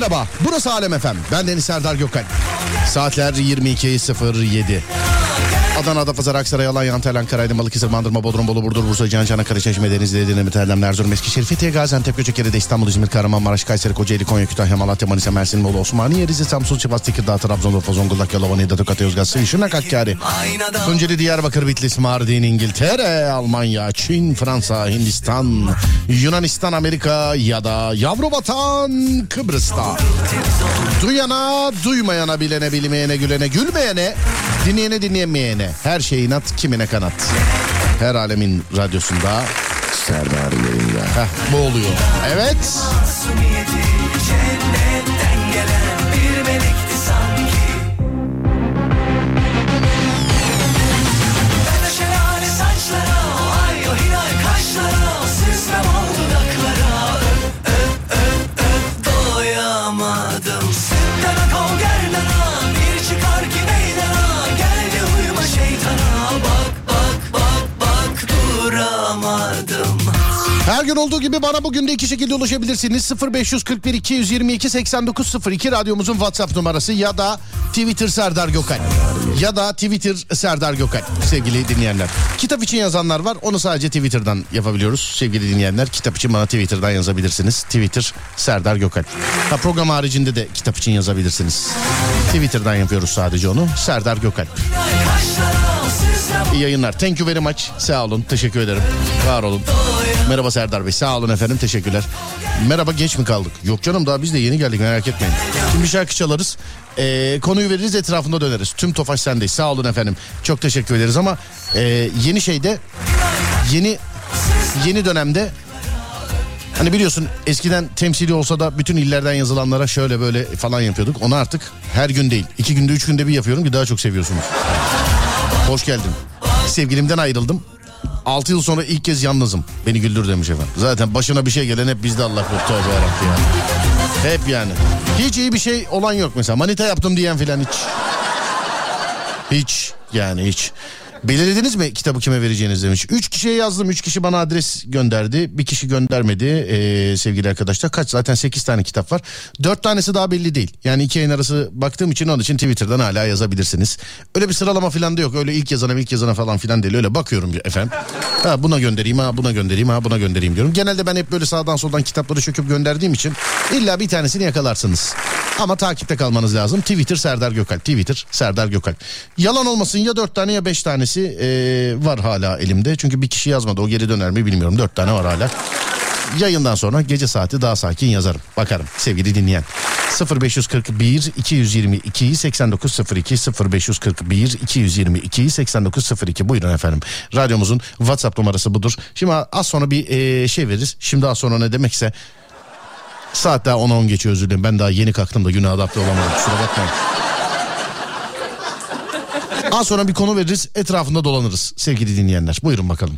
merhaba. Burası Alem Efem. Ben Deniz Serdar Gökhan. Saatler 22.07. Adana, Adapazarı, Aksaray, Alanya, Antalya, Ankara, Aydın, Balıkesir, Bandırma, Bodrum, Bolu, Burdur, Bursa, Can, Çanakkale, Çeşme, Denizli, Edirne, Erdem, Erzurum, Eskişehir, Fethiye, Gaziantep, Göcekere, İstanbul, İzmir, Kahramanmaraş, Kayseri, Kocaeli, Konya, Kütahya, Malatya, Manisa, Mersin, Bolu, Osmaniye, Rize, Samsun, Sivas, Tekirdağ, Trabzon, Urfa, Zonguldak, Yalova, Niğde, Tokat, Yozgat, Şırnak, Hakkari, Tunceli, Diyarbakır, Bitlis, Mardin, İngiltere, Almanya, Çin, Fransa, Hindistan, Yunanistan, Amerika ya da yavru vatan Kıbrıs'ta. Duyana, duymayana, bilene, bilmeyene, gülene, gülmeyene, dinleyene, dinleyemeyene. Her şey inat, kimine kanat. Her alemin radyosunda Serdar yayında. Heh, bu oluyor. Evet. Gün olduğu gibi bana bugün de iki şekilde ulaşabilirsiniz. 0541 222 8902 radyomuzun WhatsApp numarası ya da Twitter Serdar Gökal. Ya da Twitter Serdar Gökal sevgili dinleyenler. Kitap için yazanlar var onu sadece Twitter'dan yapabiliyoruz sevgili dinleyenler. Kitap için bana Twitter'dan yazabilirsiniz. Twitter Serdar Gökal. Ha, program haricinde de kitap için yazabilirsiniz. Twitter'dan yapıyoruz sadece onu. Serdar Gökal. İyi yayınlar. Thank you very much. Sağ olun. Teşekkür ederim. Var olun. Merhaba Serdar Bey. Sağ olun efendim. Teşekkürler. Merhaba geç mi kaldık? Yok canım daha biz de yeni geldik merak etmeyin. Şimdi bir şarkı çalarız. Ee, konuyu veririz etrafında döneriz. Tüm Tofaş sendeyiz. Sağ olun efendim. Çok teşekkür ederiz ama e, yeni şeyde yeni yeni dönemde Hani biliyorsun eskiden temsili olsa da bütün illerden yazılanlara şöyle böyle falan yapıyorduk. Onu artık her gün değil. iki günde üç günde bir yapıyorum ki daha çok seviyorsunuz. Hoş geldin. Sevgilimden ayrıldım. 6 yıl sonra ilk kez yalnızım. Beni güldür demiş efendim. Zaten başına bir şey gelen hep bizde Allah korusun. Tövbe yarabbim ya. Hep yani. Hiç iyi bir şey olan yok mesela. Manita yaptım diyen filan hiç. Hiç yani hiç. Belirlediniz mi kitabı kime vereceğiniz demiş. Üç kişiye yazdım. Üç kişi bana adres gönderdi. Bir kişi göndermedi ee, sevgili arkadaşlar. Kaç zaten sekiz tane kitap var. Dört tanesi daha belli değil. Yani iki yayın arası baktığım için onun için Twitter'dan hala yazabilirsiniz. Öyle bir sıralama falan da yok. Öyle ilk yazana ilk yazana falan filan değil. Öyle bakıyorum efendim. Ha buna göndereyim ha buna göndereyim ha buna göndereyim diyorum. Genelde ben hep böyle sağdan soldan kitapları çöküp gönderdiğim için illa bir tanesini yakalarsınız. Ama takipte kalmanız lazım. Twitter Serdar Gökal. Twitter Serdar Gökal. Yalan olmasın ya dört tane ya beş tanesi e, var hala elimde. Çünkü bir kişi yazmadı o geri döner mi bilmiyorum. Dört tane var hala. Yayından sonra gece saati daha sakin yazarım. Bakarım sevgili dinleyen. 0541 222 8902 0541 222 8902 buyurun efendim. Radyomuzun WhatsApp numarası budur. Şimdi az sonra bir e, şey veririz. Şimdi az sonra ne demekse Saat daha 10'a 10 geçiyor özür dilerim. Ben daha yeni kalktım da güne adapte olamadım. Kusura bakmayın. Az sonra bir konu veririz. Etrafında dolanırız sevgili dinleyenler. Buyurun bakalım.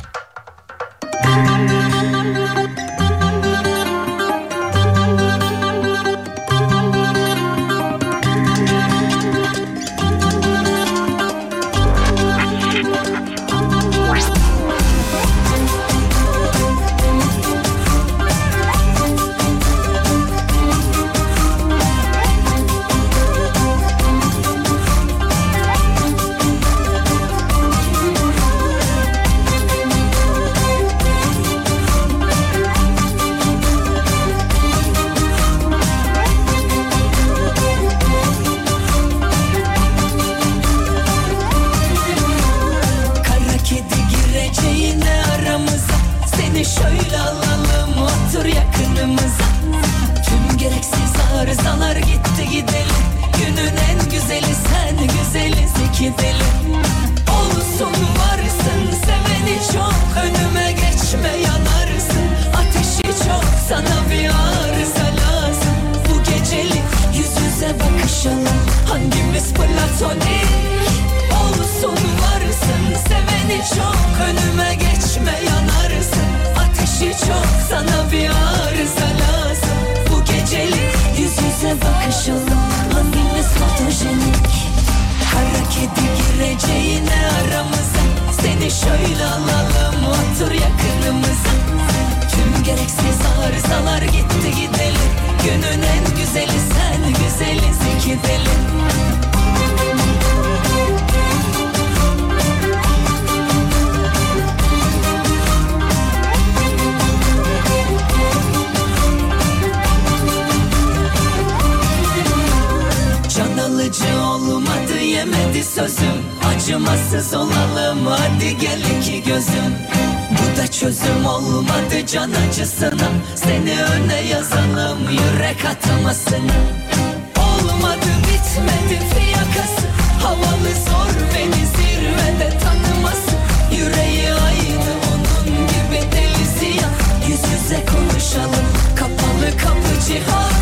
herkes platonik Olur sonu varısın seveni çok. Önüme geçme yanarsın. Ateşi çok sana bir arıza lazım. Bu gecelik yüz yüze bakışalım. Hangimiz fotojenik? Hareketi gireceğine aramıza Seni şöyle alalım otur yakınımıza. Tüm gereksiz arızalar gitti gidelim. Günün en güzeli sen güzeliz iki deli. Alıcı olmadı yemedi sözüm. Acımasız olalım hadi gel iki gözüm. Bu da çözüm olmadı can acısına. Seni öne yazalım yürek atamasına. Olmadı bitmedi fiyakası. Havalı zor beni zirvede tanıması. Yüreği aynı onun gibi delisi ya Yüz yüze konuşalım kapalı kapı cihan.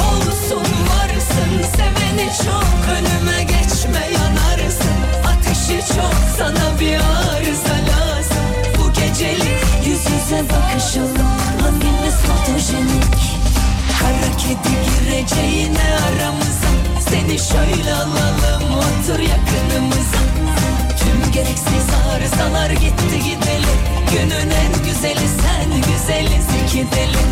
Olsun varsın seveni çok Önüme geçme yanarsın. Ateşi çok sana bir arıza lazım. Bu gecelik yüz yüze bakışalım. Hangimiz fotojenik. Kara kedi gireceğine aramıza. Seni şöyle alalım otur yakınımıza. Tüm gereksiz arızalar gitti gidelim Günün en güzeli sen güzeliz iki deli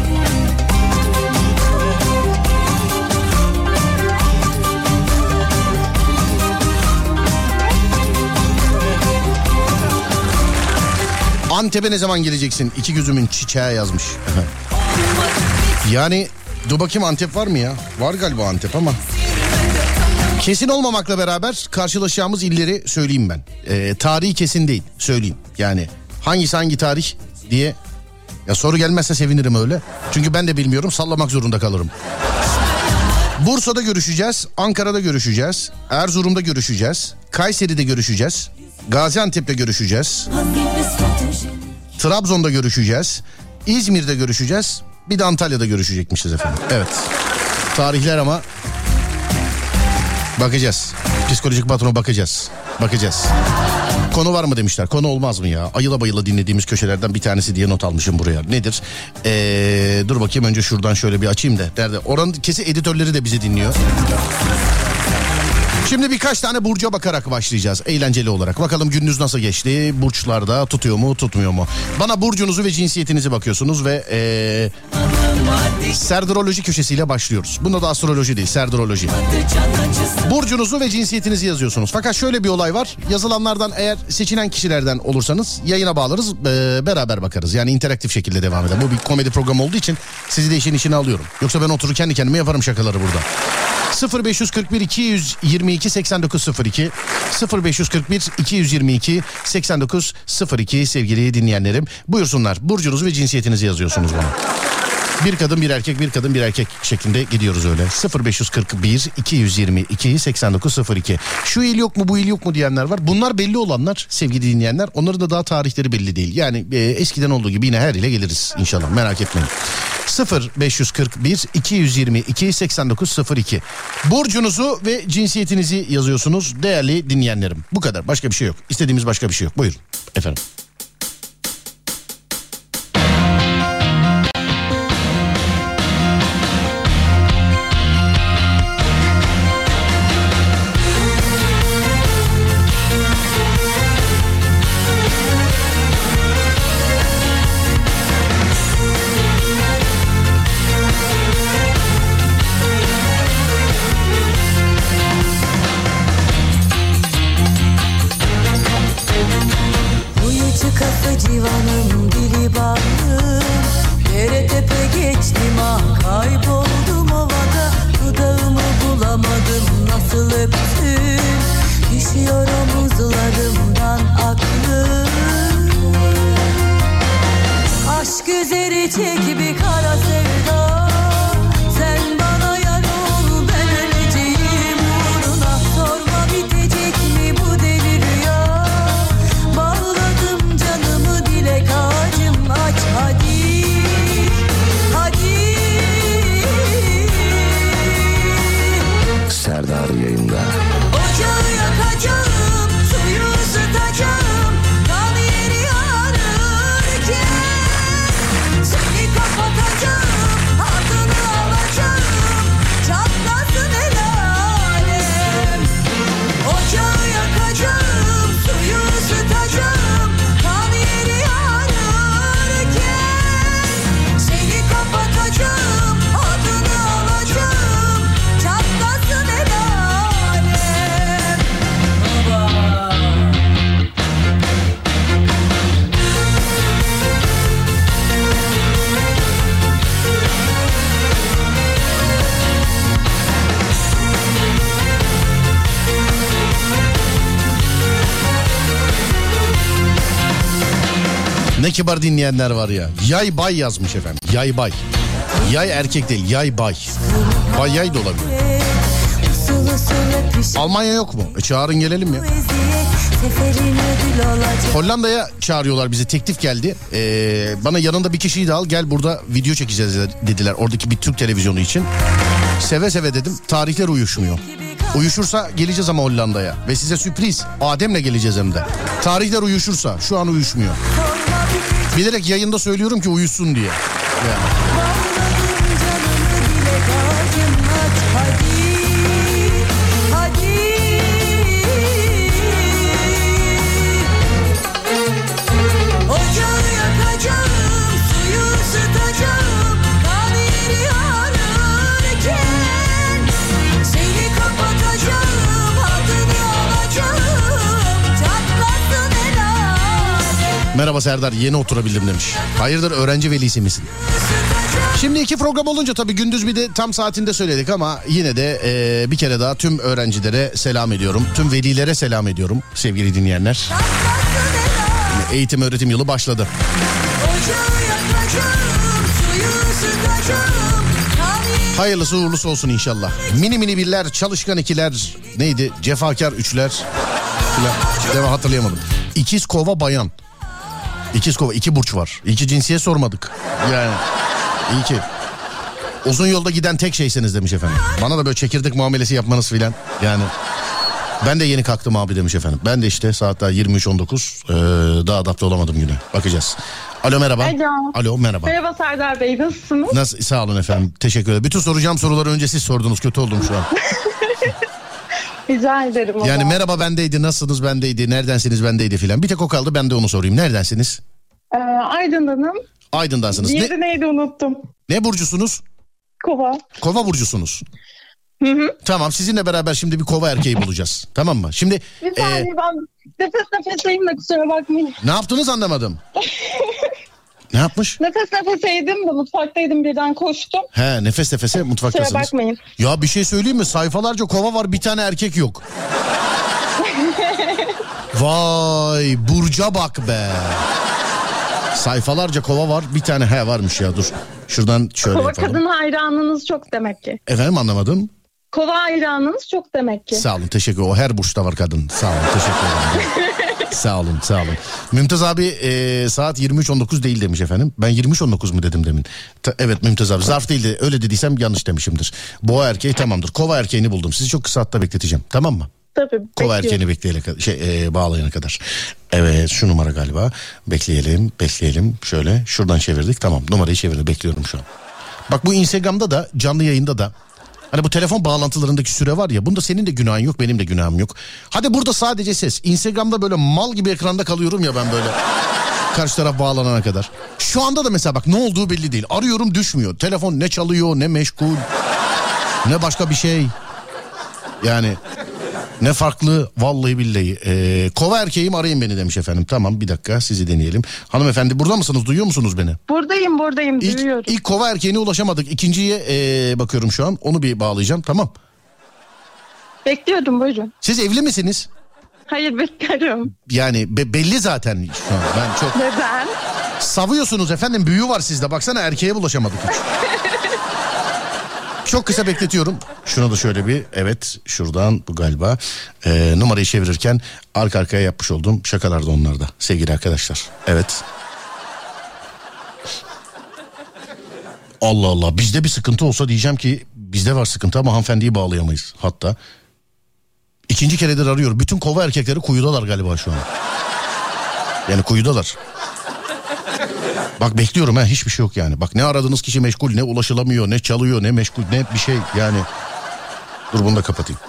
Antep'e ne zaman geleceksin? İki gözümün çiçeği yazmış. yani dur bakayım Antep var mı ya? Var galiba Antep ama. Kesin olmamakla beraber karşılaşacağımız illeri söyleyeyim ben. Ee, tarihi kesin değil söyleyeyim. Yani hangisi hangi tarih diye ya soru gelmezse sevinirim öyle. Çünkü ben de bilmiyorum sallamak zorunda kalırım. Bursa'da görüşeceğiz, Ankara'da görüşeceğiz, Erzurum'da görüşeceğiz, Kayseri'de görüşeceğiz, Gaziantep'te görüşeceğiz, Trabzon'da görüşeceğiz, İzmir'de görüşeceğiz, bir de Antalya'da görüşecekmişiz efendim. Evet. Tarihler ama bakacağız. Psikolojik patrona bakacağız. Bakacağız. Konu var mı demişler. Konu olmaz mı ya? Ayıla bayıla dinlediğimiz köşelerden bir tanesi diye not almışım buraya. Nedir? Ee, dur bakayım önce şuradan şöyle bir açayım da. Nerede? Oranın kesin editörleri de bizi dinliyor. Şimdi birkaç tane burca bakarak başlayacağız eğlenceli olarak. Bakalım gününüz nasıl geçti? Burçlarda tutuyor mu tutmuyor mu? Bana burcunuzu ve cinsiyetinizi bakıyorsunuz ve ee, serdroloji köşesiyle başlıyoruz. Bunda da astroloji değil serdroloji. Burcunuzu ve cinsiyetinizi yazıyorsunuz. Fakat şöyle bir olay var. Yazılanlardan eğer seçilen kişilerden olursanız yayına bağlarız ee, beraber bakarız. Yani interaktif şekilde devam eder. Bu bir komedi programı olduğu için sizi de işin içine alıyorum. Yoksa ben oturur kendi kendime yaparım şakaları burada. 0541 222 8902 0541 222 8902 sevgili dinleyenlerim. Buyursunlar. Burcunuzu ve cinsiyetinizi yazıyorsunuz bana. Bir kadın bir erkek bir kadın bir erkek şeklinde gidiyoruz öyle. 0541 222 8902. Şu il yok mu bu il yok mu diyenler var. Bunlar belli olanlar sevgili dinleyenler. Onların da daha tarihleri belli değil. Yani e, eskiden olduğu gibi yine her ile geliriz inşallah merak etmeyin. 0541 222 8902. Burcunuzu ve cinsiyetinizi yazıyorsunuz değerli dinleyenlerim. Bu kadar başka bir şey yok. İstediğimiz başka bir şey yok. Buyurun efendim. Dinleyenler var ya. Yay bay yazmış efendim. Yay bay. Yay erkek değil yay bay. Bay yay da olabilir. Almanya yok mu? E çağırın gelelim ya. Hollanda'ya çağırıyorlar bizi teklif geldi. Ee, bana yanında bir kişiyi de al gel burada video çekeceğiz dediler. Oradaki bir Türk televizyonu için. Seve seve dedim tarihler uyuşmuyor. Uyuşursa geleceğiz ama Hollanda'ya. Ve size sürpriz Adem'le geleceğiz hem de. Tarihler uyuşursa şu an uyuşmuyor. Bilerek yayında söylüyorum ki uyusun diye. Yani. Merhaba Serdar yeni oturabildim demiş. Hayırdır öğrenci velisi misin? Şimdi iki program olunca tabii gündüz bir de tam saatinde söyledik ama yine de e, bir kere daha tüm öğrencilere selam ediyorum. Tüm velilere selam ediyorum sevgili dinleyenler. Eğitim öğretim yılı başladı. Hayırlısı uğurlusu olsun inşallah. Mini mini birler, çalışkan ikiler, neydi? Cefakar üçler. Filan. Deva hatırlayamadım. İkiz kova bayan. İkiz kova, iki burç var. İki cinsiyet sormadık. Yani iyi ki. Uzun yolda giden tek şeysiniz demiş efendim. Bana da böyle çekirdek muamelesi yapmanız filan. Yani ben de yeni kalktım abi demiş efendim. Ben de işte saat daha 23.19 ee, daha adapte olamadım güne. Bakacağız. Alo merhaba. Alo. Alo merhaba. Merhaba Serdar Bey nasılsınız? Nasıl sağ olun efendim. Teşekkür ederim. Bütün soracağım soruları önce siz sordunuz. Kötü oldum şu an. Rica ederim. o Yani merhaba bendeydi, nasılsınız bendeydi, neredensiniz bendeydi filan. Bir tek o kaldı ben de onu sorayım. Neredensiniz? Ee, Aydın'danım. Aydın'dansınız. Ne, Diğeri neydi unuttum. ne burcusunuz? Kova. Kova burcusunuz. Hı hı. Tamam sizinle beraber şimdi bir kova erkeği bulacağız. Tamam mı? Şimdi Bir e, saniye ben nefes nefeseyim de kusura bakmayın. ne yaptınız anlamadım. ne yapmış? Nefes nefeseydim de mutfaktaydım birden koştum. He nefes nefese Kusura mutfaktasınız. bakmayın. Ya bir şey söyleyeyim mi? Sayfalarca kova var bir tane erkek yok. Vay Burca bak be. Sayfalarca kova var bir tane he varmış ya dur. Şuradan şöyle Kova yapalım. kadın hayranınız çok demek ki. Efendim anlamadım. Kova hayranınız çok demek ki. Sağ olun teşekkür O her burçta var kadın. Sağ olun teşekkür ederim. sağ olun sağ olun. Mümtaz abi e, saat 23.19 değil demiş efendim. Ben 23.19 mu dedim demin. Ta- evet Mümtaz abi zarf değildi. Öyle dediysem yanlış demişimdir. Boğa erkeği tamamdır. Kova erkeğini buldum. Sizi çok kısa hatta bekleteceğim. Tamam mı? Tabii Kova erkeğini bekleyene kadar, şey, e, bağlayana kadar. Evet şu numara galiba. Bekleyelim bekleyelim. Şöyle şuradan çevirdik. Tamam numarayı çevirdim bekliyorum şu an. Bak bu Instagram'da da canlı yayında da Hani bu telefon bağlantılarındaki süre var ya bunda senin de günahın yok benim de günahım yok. Hadi burada sadece ses. Instagram'da böyle mal gibi ekranda kalıyorum ya ben böyle. Karşı taraf bağlanana kadar. Şu anda da mesela bak ne olduğu belli değil. Arıyorum düşmüyor. Telefon ne çalıyor ne meşgul. Ne başka bir şey. Yani ne farklı vallahi billahi. Ee, kova erkeğim arayın beni demiş efendim. Tamam bir dakika sizi deneyelim. Hanımefendi burada mısınız duyuyor musunuz beni? Buradayım buradayım İlk, duyuyorum. ilk kova erkeğine ulaşamadık. İkinciye ee, bakıyorum şu an. Onu bir bağlayacağım tamam. Bekliyorum buyurun. Siz evli misiniz? Hayır bekliyorum. Yani be- belli zaten şu an. Ben çok Neden? savuyorsunuz efendim büyü var sizde. Baksana erkeğe bulaşamadık hiç. Çok kısa bekletiyorum. Şunu da şöyle bir evet şuradan bu galiba Ee, numarayı çevirirken arka arkaya yapmış olduğum şakalar da onlarda sevgili arkadaşlar. Evet. Allah Allah bizde bir sıkıntı olsa diyeceğim ki bizde var sıkıntı ama hanımefendiyi bağlayamayız hatta. İkinci keredir arıyorum. Bütün kova erkekleri kuyudalar galiba şu an. Yani kuyudalar. Bak bekliyorum ha hiçbir şey yok yani. Bak ne aradığınız kişi meşgul ne ulaşılamıyor ne çalıyor ne meşgul ne bir şey yani. Dur bunu da kapatayım.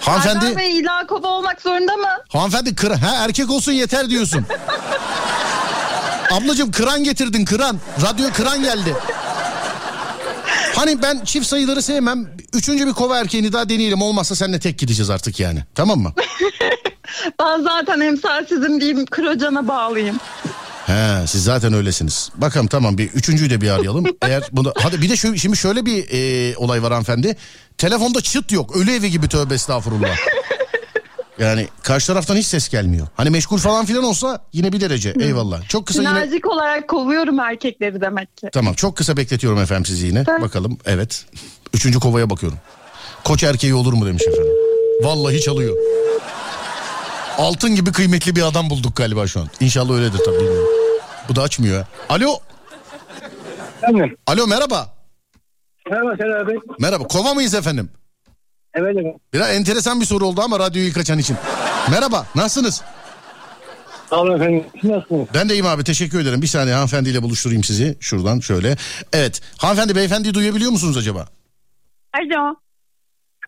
Hanımefendi Serdar Bey illa kova olmak zorunda mı? hanımefendi kıra ha erkek olsun yeter diyorsun. Ablacığım kıran getirdin kıran. Radyo kıran geldi. Hani ben çift sayıları sevmem. Üçüncü bir kova erkeğini daha deneyelim. Olmazsa seninle tek gideceğiz artık yani. Tamam mı? Ben zaten emsalsizim diyeyim kırocana bağlayayım. He siz zaten öylesiniz. Bakalım tamam bir üçüncüyü de bir arayalım. Eğer bunu hadi bir de şu, şimdi şöyle bir e, olay var hanımefendi. Telefonda çıt yok. Ölü evi gibi tövbe estağfurullah. Yani karşı taraftan hiç ses gelmiyor. Hani meşgul falan filan olsa yine bir derece. Eyvallah. Çok kısa yine Sinerjik olarak kovuyorum erkekleri demek ki. Tamam çok kısa bekletiyorum efendim sizi yine. Tamam. Bakalım evet. Üçüncü kovaya bakıyorum. Koç erkeği olur mu demiş efendim. Vallahi çalıyor. Altın gibi kıymetli bir adam bulduk galiba şu an. İnşallah öyledir tabii bilmiyorum. Bu da açmıyor. Alo. Efendim. Alo merhaba. Merhaba Serap Bey. Merhaba. Kova mıyız efendim? Evet evet. Biraz enteresan bir soru oldu ama radyoyu ilk açan için. Merhaba. Nasılsınız? Sağ olun efendim. Nasılsınız? Ben de iyiyim abi teşekkür ederim. Bir saniye hanımefendiyle buluşturayım sizi. Şuradan şöyle. Evet. Hanımefendi beyefendiyi duyabiliyor musunuz acaba? Alo.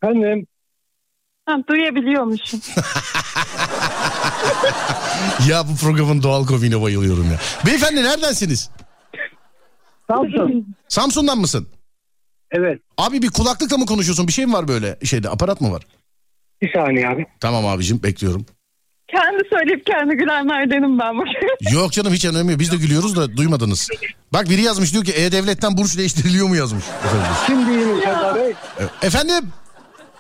Efendim. Ha, duyabiliyormuşum. Ya bu programın doğal komiğine bayılıyorum ya. Beyefendi neredensiniz? Samsun. Samsun'dan mısın? Evet. Abi bir kulaklıkla mı konuşuyorsun? Bir şey mi var böyle şeyde? Aparat mı var? Bir saniye abi. Tamam abicim bekliyorum. kendi söyleyip kendi gülenlerdenim ben bugün. Yok canım hiç önemli yok. Biz de gülüyoruz da duymadınız. Bak biri yazmış diyor ki E-Devlet'ten burç değiştiriliyor mu yazmış. Efendim. Şimdi iyi mi Bey? E- Efendim?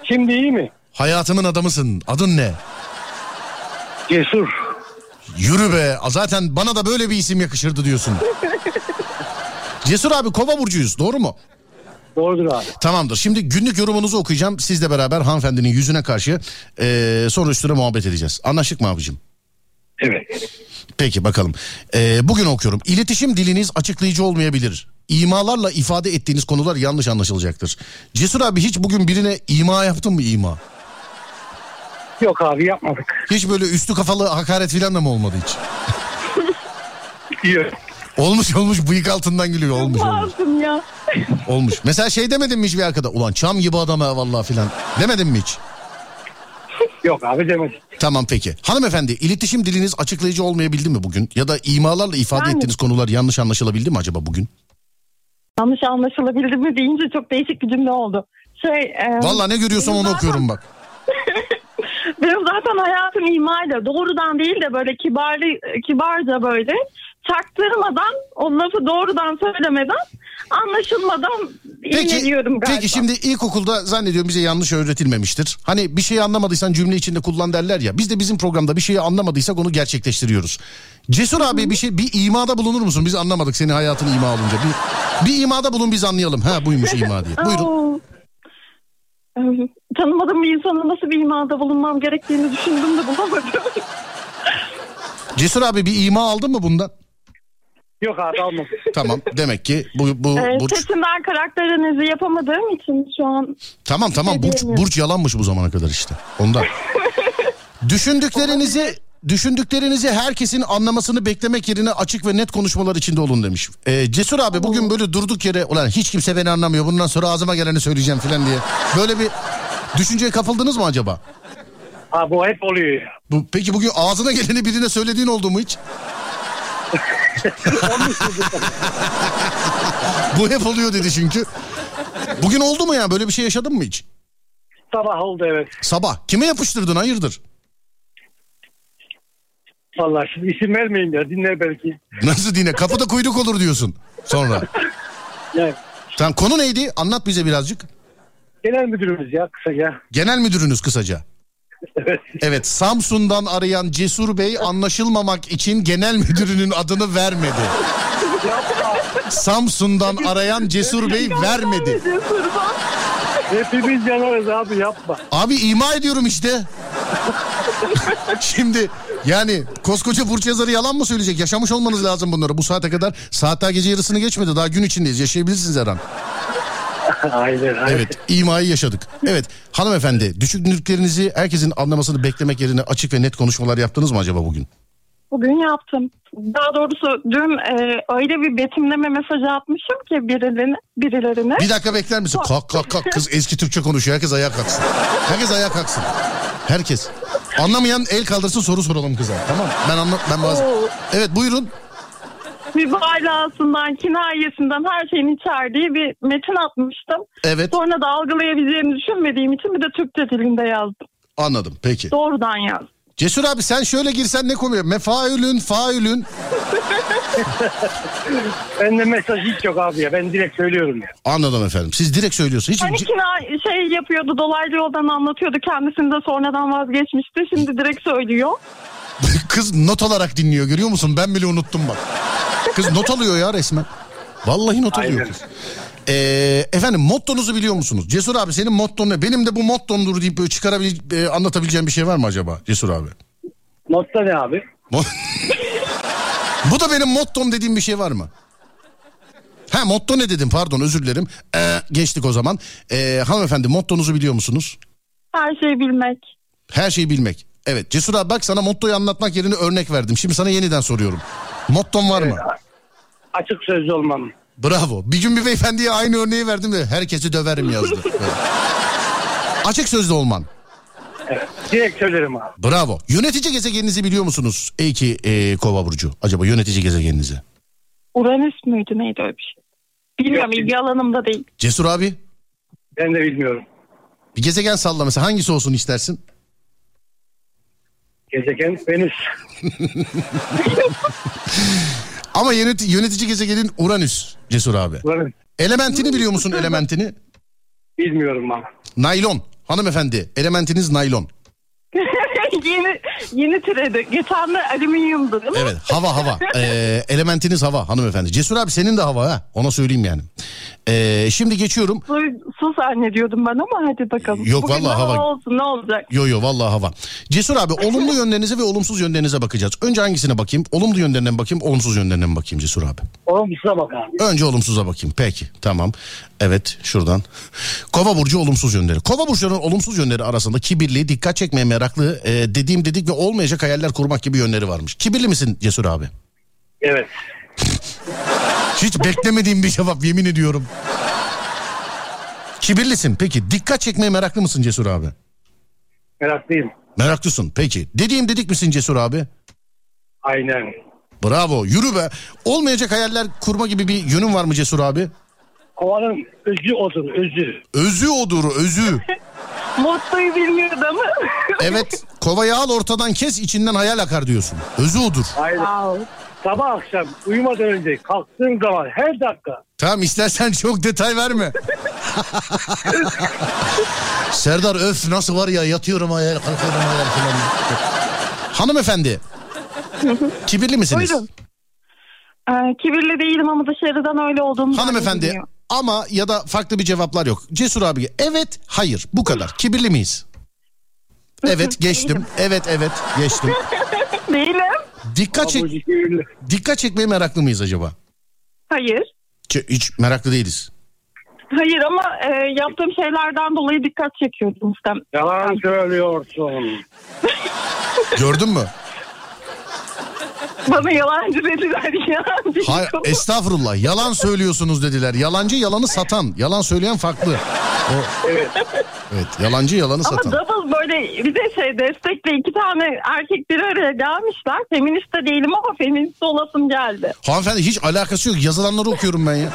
Şimdi iyi mi? Hayatımın adamısın. Adın ne? Cesur. Yürü be. Zaten bana da böyle bir isim yakışırdı diyorsun. Cesur abi kova burcuyuz doğru mu? Doğrudur abi. Tamamdır. Şimdi günlük yorumunuzu okuyacağım. Sizle beraber hanımefendinin yüzüne karşı eee sonra üstüne muhabbet edeceğiz. Anlaştık mı abicim? Evet. Peki bakalım. Ee, bugün okuyorum. İletişim diliniz açıklayıcı olmayabilir. İmalarla ifade ettiğiniz konular yanlış anlaşılacaktır. Cesur abi hiç bugün birine ima yaptın mı ima? Yok abi yapmadık. Hiç böyle üstü kafalı hakaret filan da mı olmadı hiç? Yok. Olmuş olmuş bıyık altından gülüyor olmuş olmuş. Lazım ya. Olmuş. Mesela şey demedin mi hiçbir arkada? Ulan çam gibi adam ha vallahi filan. Demedin mi hiç? Yok abi demedik. Tamam peki. Hanımefendi iletişim diliniz açıklayıcı olmayabildi mi bugün? Ya da imalarla ifade Yani- ettiğiniz konular yanlış anlaşılabildi mi acaba bugün? Yanlış anlaşılabildi mi deyince çok değişik bir cümle oldu. Şey, e, Vallahi ne görüyorsam onu okuyorum bak. Benim zaten hayatım imayla doğrudan değil de böyle kibarlı, kibarca böyle çaktırmadan o lafı doğrudan söylemeden anlaşılmadan iğneliyorum galiba. peki şimdi ilkokulda zannediyorum bize yanlış öğretilmemiştir. Hani bir şeyi anlamadıysan cümle içinde kullan derler ya. Biz de bizim programda bir şeyi anlamadıysak onu gerçekleştiriyoruz. Cesur abi bir şey bir imada bulunur musun? Biz anlamadık seni hayatın ima olunca. Bir, bir imada bulun biz anlayalım. Ha buymuş ima diye. Buyurun. Tanımadığım bir insana nasıl bir imada bulunmam gerektiğini düşündüm de bulamadım. Cesur abi bir ima aldın mı bundan? Yok abi almadık. Tamam demek ki bu bu Ee, burç. seçimden karakterinizi yapamadığım için şu an Tamam tamam burç, burç yalanmış bu zamana kadar işte. Ondan. Düşündüklerinizi düşündüklerinizi herkesin anlamasını beklemek yerine açık ve net konuşmalar içinde olun demiş. Ee, Cesur abi bugün böyle durduk yere ulan hiç kimse beni anlamıyor bundan sonra ağzıma geleni söyleyeceğim falan diye. Böyle bir düşünceye kapıldınız mı acaba? Ha bu hep oluyor. Bu, peki bugün ağzına geleni birine söylediğin oldu mu hiç? Bu hep oluyor dedi çünkü. Bugün oldu mu ya böyle bir şey yaşadın mı hiç? Sabah oldu evet. Sabah kime yapıştırdın hayırdır? Vallahi şimdi isim vermeyin ya dinler belki. Nasıl dine? Kapıda kuyruk olur diyorsun sonra. Yani Tamam konu neydi? Anlat bize birazcık. genel müdürümüz ya kısaca. Genel müdürünüz kısaca. Evet. Evet Samsun'dan arayan Cesur Bey anlaşılmamak için genel müdürünün adını vermedi. Samsun'dan arayan Cesur Bey vermedi. Hepimiz yanarız abi yapma. Abi ima ediyorum işte. Şimdi yani koskoca burç yazarı yalan mı söyleyecek? Yaşamış olmanız lazım bunları. Bu saate kadar saat daha gece yarısını geçmedi. Daha gün içindeyiz. Yaşayabilirsiniz her an. aynen aynen. Evet imayı yaşadık. Evet hanımefendi düşündüklerinizi herkesin anlamasını beklemek yerine açık ve net konuşmalar yaptınız mı acaba bugün? Bugün yaptım. Daha doğrusu dün e, öyle bir betimleme mesajı atmışım ki birilerine. birilerine. Bir dakika bekler misin? Kalk kalk kalk kız eski Türkçe konuşuyor. Herkes ayağa kalksın. Herkes ayağa kalksın. Herkes. Anlamayan el kaldırsın soru soralım kıza. Tamam ben anla ben bazı. Oo. Evet buyurun. mübalağasından, kinayesinden her şeyin içerdiği bir metin atmıştım. Evet Sonra da algılayabileceğimi düşünmediğim için bir de Türkçe dilinde yazdım. anladım peki. Doğrudan yazdım. Cesur abi sen şöyle girsen ne konuyor? Mefaülün, faülün. Bende mesaj hiç yok abi ya. Ben direkt söylüyorum ya. Anladım efendim. Siz direkt söylüyorsunuz. Hiç Hani kina şey yapıyordu dolaylı yoldan anlatıyordu kendisini de sonradan vazgeçmişti. Şimdi direkt söylüyor. Kız not alarak dinliyor görüyor musun? Ben bile unuttum bak. Kız not alıyor ya resmen. Vallahi not alıyor Aynen. kız. Ee, efendim mottonuzu biliyor musunuz? Cesur abi senin motton ne? Benim de bu mottomdur deyip böyle çıkarabil e, anlatabileceğim bir şey var mı acaba Cesur abi? Notta ne abi? Bu da benim mottom dediğim bir şey var mı? Ha motto ne dedim pardon özür dilerim. Ee, geçtik o zaman. Ee, hanımefendi mottonuzu biliyor musunuz? Her şeyi bilmek. Her şeyi bilmek. Evet Cesur abi bak sana mottoyu anlatmak yerine örnek verdim. Şimdi sana yeniden soruyorum. Motton var mı? Açık sözlü olmam. Bravo. Bir gün bir beyefendiye aynı örneği verdim de herkesi döverim yazdı. Evet. Açık sözlü olman. Direkt söylerim abi. Bravo. Yönetici gezegeninizi biliyor musunuz? Ey ki e, Kova Burcu. Acaba yönetici gezegeninizi. Uranüs müydü neydi öyle bir şey? Bilmiyorum Yok, ilgi alanımda değil. Cesur abi Ben de bilmiyorum. bir gezegen salla mesela hangisi olsun istersin? Gezegen Venüs. Ama yönet- yönetici gezegenin Uranüs Cesur abi. Ulan Elementini biliyor musun elementini? Bilmiyorum abi. Naylon. Hanımefendi elementiniz naylon. yeni yeni türedi. Geçen de alüminyumdu değil mi? Evet hava hava. Ee, elementiniz hava hanımefendi. Cesur abi senin de hava ha. Ona söyleyeyim yani. Ee, şimdi geçiyorum. Su, su zannediyordum ben ama hadi bakalım. Yok, Bugün vallahi hava- olsun ne olacak? Yo yo vallahi hava. Cesur abi olumlu yönlerinize ve olumsuz yönlerinize bakacağız. Önce hangisine bakayım? Olumlu yönlerine mi bakayım, olumsuz yönlerine mi bakayım Cesur abi? Olumsuza bak abi. Önce olumsuza bakayım. Peki tamam. Evet şuradan. Kova burcu olumsuz yönleri. Kova burçlarının olumsuz yönleri arasında kibirli, dikkat çekmeye meraklı, e, dediğim dedik ve olmayacak hayaller kurmak gibi yönleri varmış. Kibirli misin Cesur abi? Evet. Hiç beklemediğim bir cevap yemin ediyorum. Kibirlisin. Peki dikkat çekmeye meraklı mısın Cesur abi? Meraklıyım. Meraklısın. Peki. Dediğim dedik misin Cesur abi? Aynen. Bravo. Yürü be. Olmayacak hayaller kurma gibi bir yönün var mı Cesur abi? Kovanın özü odur, özü. Özü odur, özü. Mottoyu bilmiyordu ama. Evet. Kovayı al ortadan kes içinden hayal akar diyorsun. Özü odur. Aynen. Wow. Sabah akşam uyumadan önce kalktığım zaman her dakika Tamam istersen çok detay verme. Serdar öf nasıl var ya yatıyorum hayal kalkıyorum hayal falan. Hanımefendi. Kibirli misiniz? Buyurun. Ee, kibirli değilim ama dışarıdan öyle olduğumu Hanımefendi. Ama ya da farklı bir cevaplar yok. Cesur abi evet hayır bu kadar. Kibirli miyiz? Evet geçtim. Evet evet geçtim. Değilim. Dikkat çek dikkat çekmeye meraklı mıyız acaba? Hayır. Ç- Hiç meraklı değiliz. Hayır ama e, yaptığım şeylerden dolayı dikkat çekiyordum istem. Yalan söylüyorsun. Gördün mü? Bana yalancı dediler ya. Hayır estağfurullah yalan söylüyorsunuz dediler. Yalancı yalanı satan. Yalan söyleyen farklı. O, Evet. evet yalancı yalanı Ama satan. double böyle bir de şey destekle iki tane erkek bir araya gelmişler. Feminist de değilim ama feminist olasım geldi. Hanımefendi hiç alakası yok. Yazılanları okuyorum ben ya.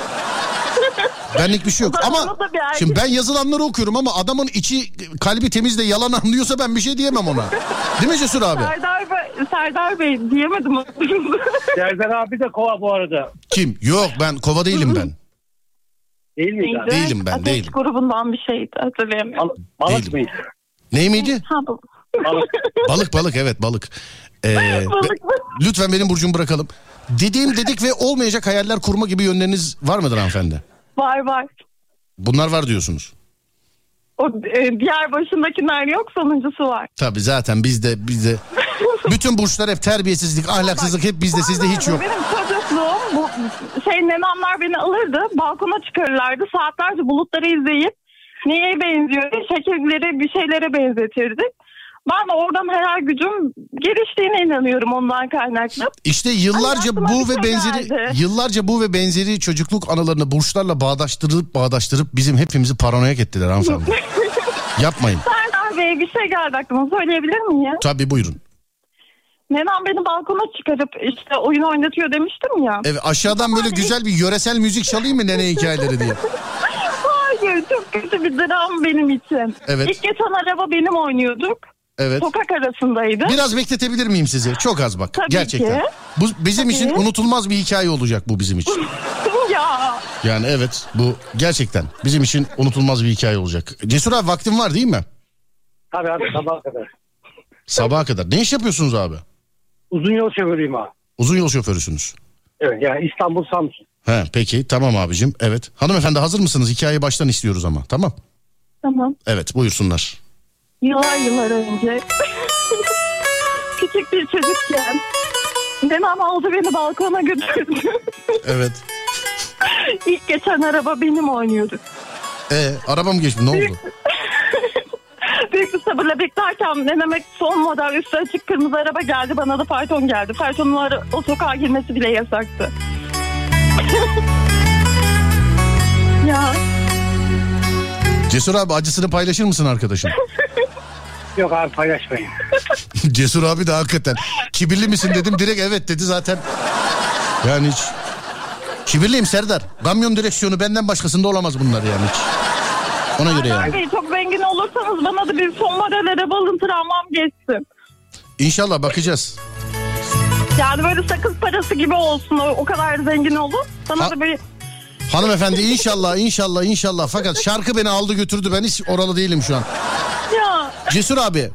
Benlik bir şey yok. Ama şimdi ben yazılanları okuyorum ama adamın içi kalbi temiz de yalan anlıyorsa ben bir şey diyemem ona. Değil mi Cesur abi? Serdar Bey, Serdar Bey diyemedim. Serdar abi de kova bu arada. Kim? Yok ben kova değilim ben. Değil miydi abi? Değilim ben, Ateş değilim. grubundan bir şeydi hatırlayamıyorum. Bal- balık Değilim. mıydı? Ney miydi? Ha, bu. Balık. Balık balık evet balık. Ee, Balık mı? lütfen benim burcumu bırakalım. Dediğim dedik ve olmayacak hayaller kurma gibi yönleriniz var mıdır hanımefendi? Var var. Bunlar var diyorsunuz. O e, diğer başındakiler yok sonuncusu var. Tabii zaten bizde bizde bütün burçlar hep terbiyesizlik, ahlaksızlık hep bizde sizde hiç yok. Benim çocukluğum bu şey nenemler beni alırdı balkona çıkarırlardı saatlerce bulutları izleyip neye benziyor şekilleri bir şeylere benzetirdik. Ben oradan hayal gücüm geliştiğine inanıyorum ondan kaynaklı. İşte yıllarca bu ve şey benzeri geldi. yıllarca bu ve benzeri çocukluk anılarını burçlarla bağdaştırıp bağdaştırıp bizim hepimizi paranoyak ettiler hanımefendi. Yapmayın. Serdar Bey bir şey geldi aklıma söyleyebilir miyim? Tabii buyurun. Nenem beni balkona çıkarıp işte oyun oynatıyor demiştim ya. Evet aşağıdan böyle güzel bir yöresel müzik çalayım mı nene hikayeleri diye. Hayır çok kötü bir dram benim için. Evet. İlk geçen araba benim oynuyorduk. Evet. Sokak arasındaydı. Biraz bekletebilir miyim sizi? Çok az bak. Tabii Gerçekten. ki. Bu bizim Tabii. için unutulmaz bir hikaye olacak bu bizim için. ya Yani evet bu gerçekten bizim için unutulmaz bir hikaye olacak. Cesur abi vaktin var değil mi? Tabii abi sabaha kadar. Sabaha kadar. Ne iş yapıyorsunuz abi? Uzun yol şoförüyüm abi. Uzun yol şoförüsünüz. Evet yani İstanbul Samsun. He peki tamam abicim. Evet. Hanımefendi hazır mısınız? Hikayeyi baştan istiyoruz ama. Tamam. tamam. Evet buyursunlar. Yıllar yıllar önce küçük bir çocukken Dedem aldı beni balkona götürdü. Evet. İlk geçen araba benim oynuyorduk. E arabam geçti ne oldu? Büyük bir sabırla beklerken denemek son model üstü açık kırmızı araba geldi. Bana da fayton geldi. Faytonun ara- o sokağa girmesi bile yasaktı. ya Cesur abi acısını paylaşır mısın arkadaşım? Yok abi paylaşmayın. Cesur abi de hakikaten. Kibirli misin dedim direkt evet dedi zaten. Yani hiç. Kibirliyim Serdar. Kamyon direksiyonu benden başkasında olamaz bunlar yani hiç. Ona göre yani. Bey çok zengin olursanız bana da bir son model araba alın travmam geçsin. İnşallah bakacağız. Yani böyle sakız parası gibi olsun o, o kadar zengin olun. Sana Ha- da bir Hanımefendi inşallah inşallah inşallah. Fakat şarkı beni aldı götürdü. Ben hiç oralı değilim şu an. ya Cesur abi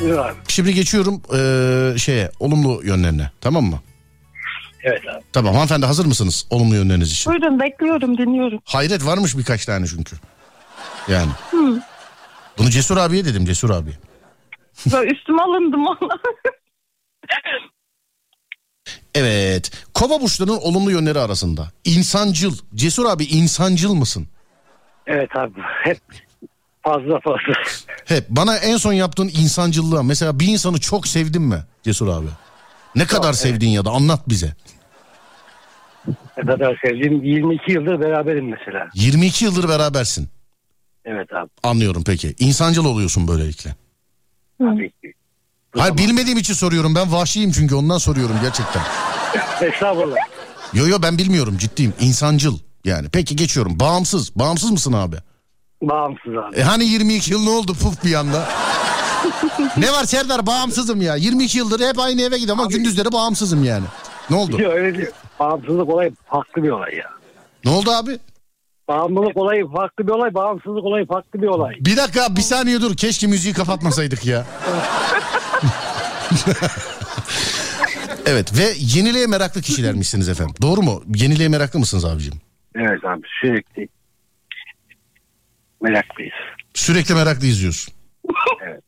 Buyur abi. şimdi geçiyorum eee, şeye olumlu yönlerine. Tamam mı? Evet abi. Tamam hanımefendi hazır mısınız olumlu yönleriniz için? buyurun bekliyorum dinliyorum. Hayret varmış birkaç tane çünkü. Yani. Bunu Cesur abiye dedim Cesur abi. Böyle üstüme alındım valla. Evet. Kova burçlarının olumlu yönleri arasında. İnsancıl. Cesur abi insancıl mısın? Evet abi. Hep fazla fazla. Hep. Bana en son yaptığın insancıllığa mesela bir insanı çok sevdin mi Cesur abi? Ne kadar sevdin ya da anlat bize. Ne kadar sevdiğim 22 yıldır beraberim mesela. 22 yıldır berabersin. Evet abi. Anlıyorum peki. İnsancıl oluyorsun böylelikle. Tabii ki. Hayır bilmediğim için soruyorum. Ben vahşiyim çünkü ondan soruyorum gerçekten. Estağfurullah. Yo yo ben bilmiyorum ciddiyim. İnsancıl yani. Peki geçiyorum. Bağımsız. Bağımsız mısın abi? Bağımsız abi. E hani 22 yıl ne oldu puf bir anda? ne var Serdar bağımsızım ya. 22 yıldır hep aynı eve gidiyorum ama gündüzleri bağımsızım yani. Ne oldu? Yok öyle değil. Bağımsızlık olayı farklı bir olay ya. Ne oldu abi? Bağımlılık olayı farklı bir olay, bağımsızlık olayı farklı bir olay. Bir dakika bir saniye dur. Keşke müziği kapatmasaydık ya. evet ve yeniliğe meraklı kişilermişsiniz efendim. Doğru mu? Yeniliğe meraklı mısınız abicim? Evet abi sürekli meraklıyız. Sürekli meraklı izliyorsun. Evet.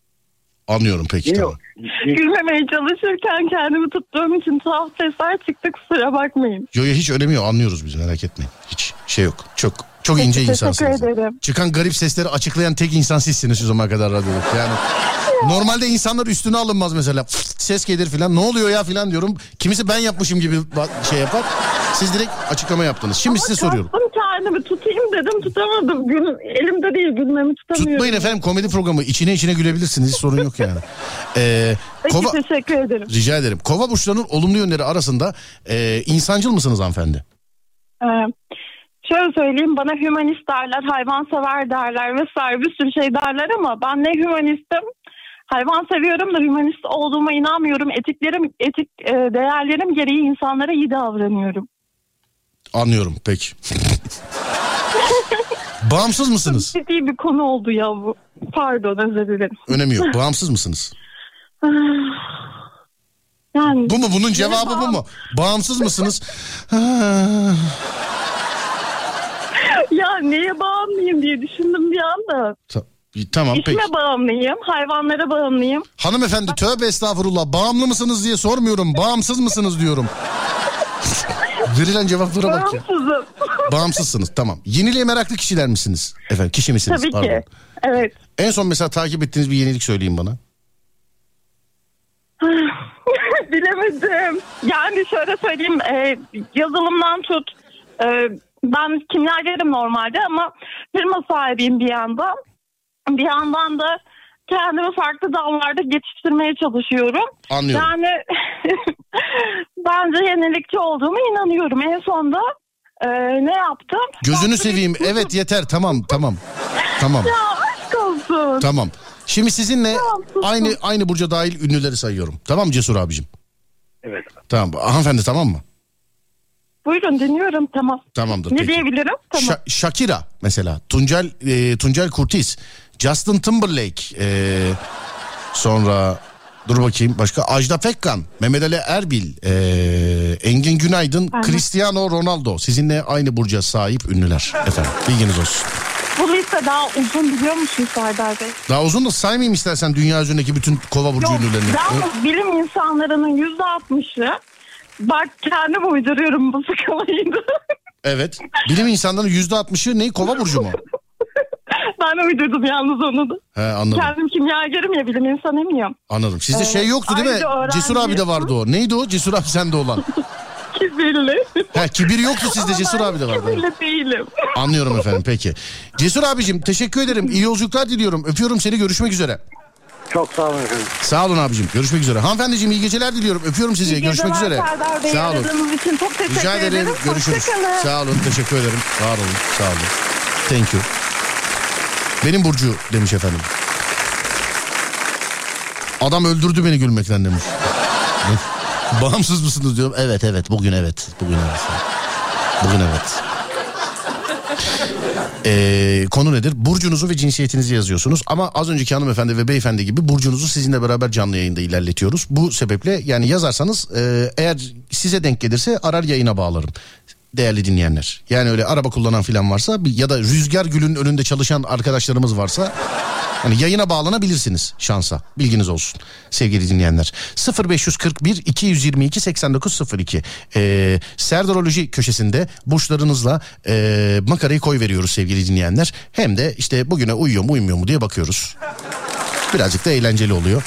Anlıyorum peki tamam. Yok. Gülmemeye çalışırken kendimi tuttuğum için tuhaf sesler çıktı kusura bakmayın. Yo yo hiç öyle mi yok anlıyoruz biz merak etmeyin. Hiç şey yok. Çok çok Peki, ince teşekkür insansınız. ederim. Çıkan garip sesleri açıklayan tek insan sizsiniz şu zamana kadar radyoda. Yani normalde insanlar üstüne alınmaz mesela. Ses gelir filan. Ne oluyor ya filan diyorum. Kimisi ben yapmışım gibi şey yapar. Siz direkt açıklama yaptınız. Şimdi size soruyorum. Kendimi tutayım dedim tutamadım. Gül, elimde değil gülmemi tutamıyorum. Tutmayın efendim komedi programı. İçine içine gülebilirsiniz. Hiç sorun yok yani. Ee, Peki kova... teşekkür ederim. Rica ederim. Kova burçlarının olumlu yönleri arasında e, insancıl mısınız hanımefendi? Ee, şöyle söyleyeyim bana hümanist derler, hayvansever derler vesaire bir sürü şey derler ama ben ne hümanistim hayvan seviyorum da hümanist olduğuma inanmıyorum. Etiklerim, etik e, değerlerim gereği insanlara iyi davranıyorum. Anlıyorum peki. Bağımsız mısınız? Ciddi bir konu oldu ya bu. Pardon özür dilerim. Önemi yok. Bağımsız mısınız? Yani Bu mu? Bunun cevabı bu mu? Bağımsız mısınız? Neye bağımlıyım diye düşündüm bir anda. Ta- Tamam peki. İşime bağımlıyım, hayvanlara bağımlıyım. Hanımefendi tövbe estağfurullah. Bağımlı mısınız diye sormuyorum. Bağımsız mısınız diyorum. Verilen cevaplara bak ya. Bağımsızım. Bağımsızsınız tamam. Yeniliğe meraklı kişiler misiniz? Efendim kişi misiniz? Tabii Pardon. ki. Evet. En son mesela takip ettiğiniz bir yenilik söyleyin bana. Bilemedim. Yani şöyle söyleyeyim e, yazılımdan tut. E, ben kimyagerim normalde ama firma sahibiyim bir yandan. Bir yandan da kendimi farklı dallarda geçiştirmeye çalışıyorum. Anlıyorum. Yani bence yenilikçi olduğuma inanıyorum. En sonda e, ne yaptım? Gözünü seveyim. Evet yeter tamam tamam. Tamam Ya aşk olsun. tamam. Şimdi sizinle Tamam, aynı aynı burca dahil ünlüleri sayıyorum. Tamam mı Cesur abicim? Evet. Tamam. Hanımefendi tamam mı? Buyurun dinliyorum tamam. Tamamdır. Ne peki. diyebilirim? Tamam. Şa- Shakira mesela. Tuncel e, Tuncel Kurtiz. Justin Timberlake. e, sonra dur bakayım başka Ajda Pekkan, Mehmet Ali Erbil, e, Engin Günaydın, Aha. Cristiano Ronaldo. Sizinle aynı burca sahip ünlüler efendim. Bilginiz olsun. Bu liste daha uzun biliyor musun Serdar Bey? Daha uzun da saymayayım istersen dünya üzerindeki bütün kova burcu Yok ünlülerini. yalnız bilim insanlarının yüzde altmışı bak kendim uyduruyorum bu skalayı. Evet. Bilim insanlarının yüzde altmışı ne? Kova burcu mu? ben uydurdum yalnız onu da. He anladım. Kendim kimyagerim ya bilim insanıyım ya. Anladım. Sizde Ee, şey yoktu değil mi? öğrenci- Cesur abi de vardı o. Neydi o? Cesur abi sende olan. Kibirli. He kibir yoktu sizde Cesur abi de vardı. Kibirli değilim. Anlıyorum efendim peki. Cesur abicim teşekkür ederim. İyi yolculuklar diliyorum. Öpüyorum seni görüşmek üzere. Çok sağ olun efendim. Sağ olun abicim. Görüşmek üzere. Hanımefendiciğim iyi geceler diliyorum. Öpüyorum sizi. İyi Görüşmek üzere. Serdar Bey Sağ olun. aradığınız için çok teşekkür Rica ederim. Görüşürüz. Hoşçakalın. Sağ olun. Teşekkür ederim. Var olun. Sağ olun. Thank you. Benim Burcu demiş efendim. Adam öldürdü beni gülmekten demiş. Bağımsız mısınız diyorum. Evet evet bugün evet. Bugün evet. Bugün evet. Ee, konu nedir? Burcunuzu ve cinsiyetinizi yazıyorsunuz. Ama az önceki hanımefendi ve beyefendi gibi burcunuzu sizinle beraber canlı yayında ilerletiyoruz. Bu sebeple yani yazarsanız e, eğer size denk gelirse arar yayına bağlarım. Değerli dinleyenler. Yani öyle araba kullanan filan varsa ya da rüzgar gülün önünde çalışan arkadaşlarımız varsa Hani yayına bağlanabilirsiniz şansa. Bilginiz olsun sevgili dinleyenler. 0541 222 8902. Ee, Serdaroloji köşesinde burçlarınızla e, makarayı koy veriyoruz sevgili dinleyenler. Hem de işte bugüne uyuyor mu uyumuyor mu diye bakıyoruz. Birazcık da eğlenceli oluyor.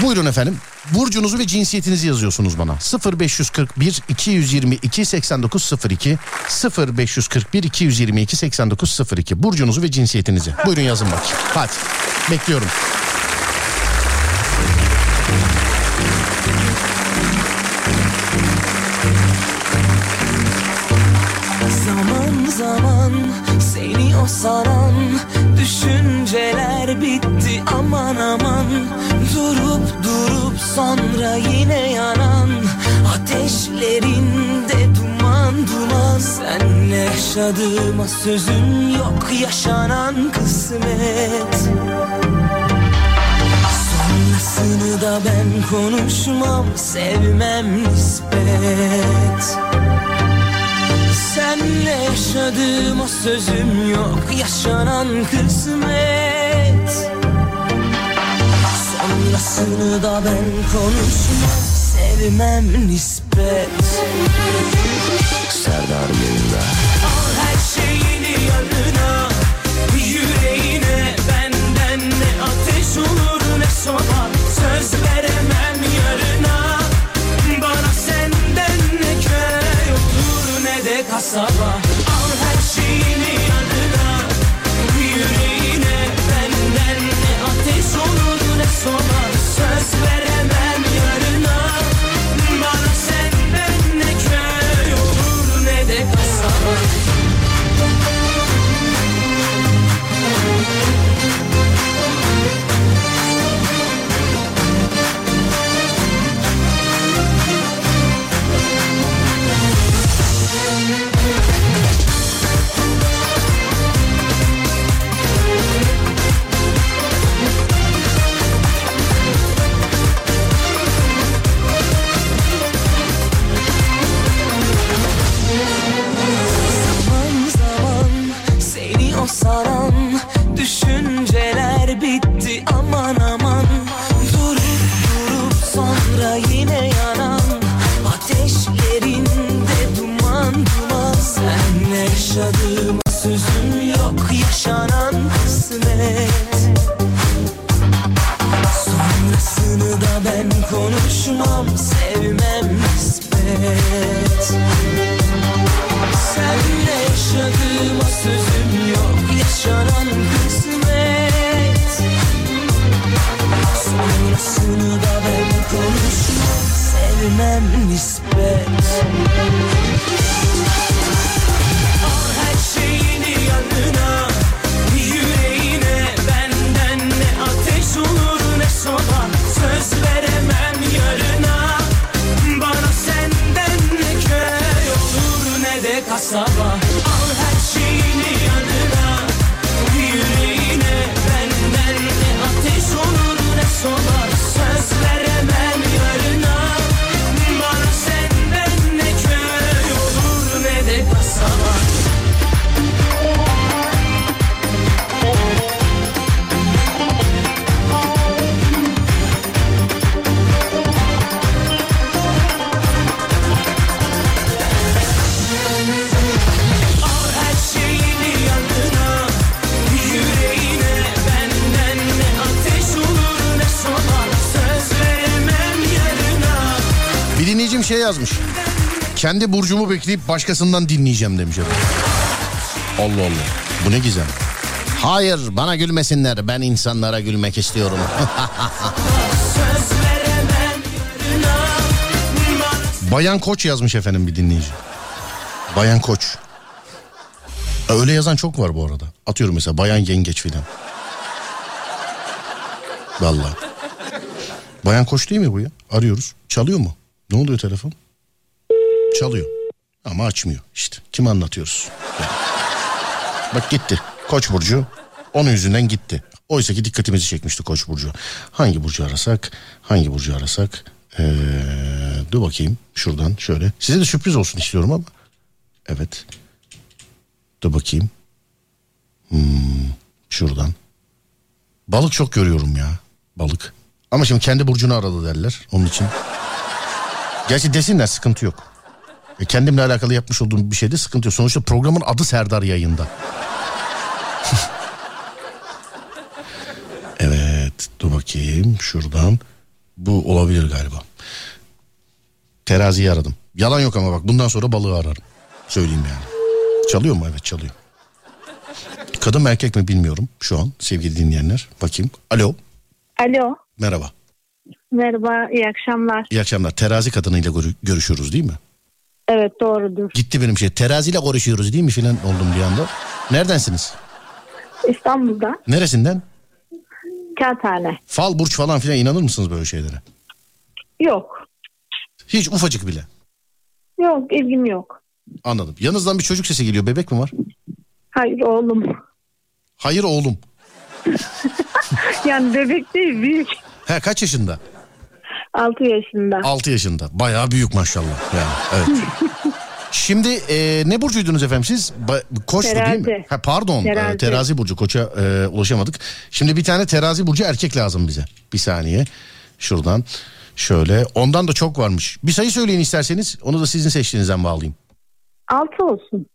Buyurun efendim. Burcunuzu ve cinsiyetinizi yazıyorsunuz bana. 0541 222 8902 0541 222 8902 Burcunuzu ve cinsiyetinizi. Buyurun yazın bakayım. Hadi. Bekliyorum. Zaman zaman seni o saran Düşünceler bitti aman aman sonra yine yanan Ateşlerinde duman duman. Senle yaşadığıma sözüm yok Yaşanan kısmet. Sonrasını da ben konuşmam Sevmem nispet. Senle yaşadığıma sözüm yok Yaşanan kısmet Sonrasını da ben konuşmam. Sevmem nispet. Serdar Yayında yazmış. Kendi burcumu bekleyip başkasından dinleyeceğim demiş efendim. Allah Allah. Bu ne gizem. Hayır bana gülmesinler ben insanlara gülmek istiyorum. Bayan Koç yazmış efendim bir dinleyici. Bayan Koç. Öyle yazan çok var bu arada. Atıyorum mesela Bayan Yengeç filan. Vallahi. Bayan Koç değil mi bu ya? Arıyoruz. Çalıyor mu? Ne oluyor telefon? Çalıyor. Ama açmıyor işte. Kim anlatıyoruz? Yani. Bak gitti. Koç burcu onun yüzünden gitti. Oysa ki dikkatimizi çekmişti Koç burcu. Hangi burcu arasak? Hangi burcu arasak? Ee, dur bakayım şuradan şöyle. Size de sürpriz olsun istiyorum ama. Evet. Dur bakayım. Hmm, şuradan. Balık çok görüyorum ya. Balık. Ama şimdi kendi burcunu aradı derler. Onun için. Gerçi desinler sıkıntı yok. E, kendimle alakalı yapmış olduğum bir şeyde sıkıntı yok. Sonuçta programın adı Serdar yayında. evet dur bakayım şuradan. Bu olabilir galiba. Teraziyi aradım. Yalan yok ama bak bundan sonra balığı ararım. Söyleyeyim yani. Çalıyor mu? Evet çalıyor. Kadın mı erkek mi bilmiyorum şu an sevgili dinleyenler. Bakayım. Alo. Alo. Merhaba. Merhaba, iyi akşamlar. İyi akşamlar. Terazi kadınıyla görü- görüşüyoruz değil mi? Evet doğrudur. Gitti benim şey. Teraziyle konuşuyoruz değil mi filan oldum bir anda. Neredensiniz? İstanbul'da Neresinden? Kağıthane. Fal, burç falan filan inanır mısınız böyle şeylere? Yok. Hiç ufacık bile. Yok, ilgim yok. Anladım. Yanınızdan bir çocuk sesi geliyor. Bebek mi var? Hayır oğlum. Hayır oğlum. Yani bebek değil, büyük. He kaç yaşında? 6 yaşında. 6 yaşında. Bayağı büyük maşallah. Yani evet. Şimdi e, ne burcuydunuz efendim siz? Ba- Koçtu değil mi? Terazi. Ha, pardon terazi. Terazi. terazi burcu koça e, ulaşamadık. Şimdi bir tane terazi burcu erkek lazım bize. Bir saniye şuradan şöyle ondan da çok varmış. Bir sayı söyleyin isterseniz onu da sizin seçtiğinizden bağlayayım. 6 olsun.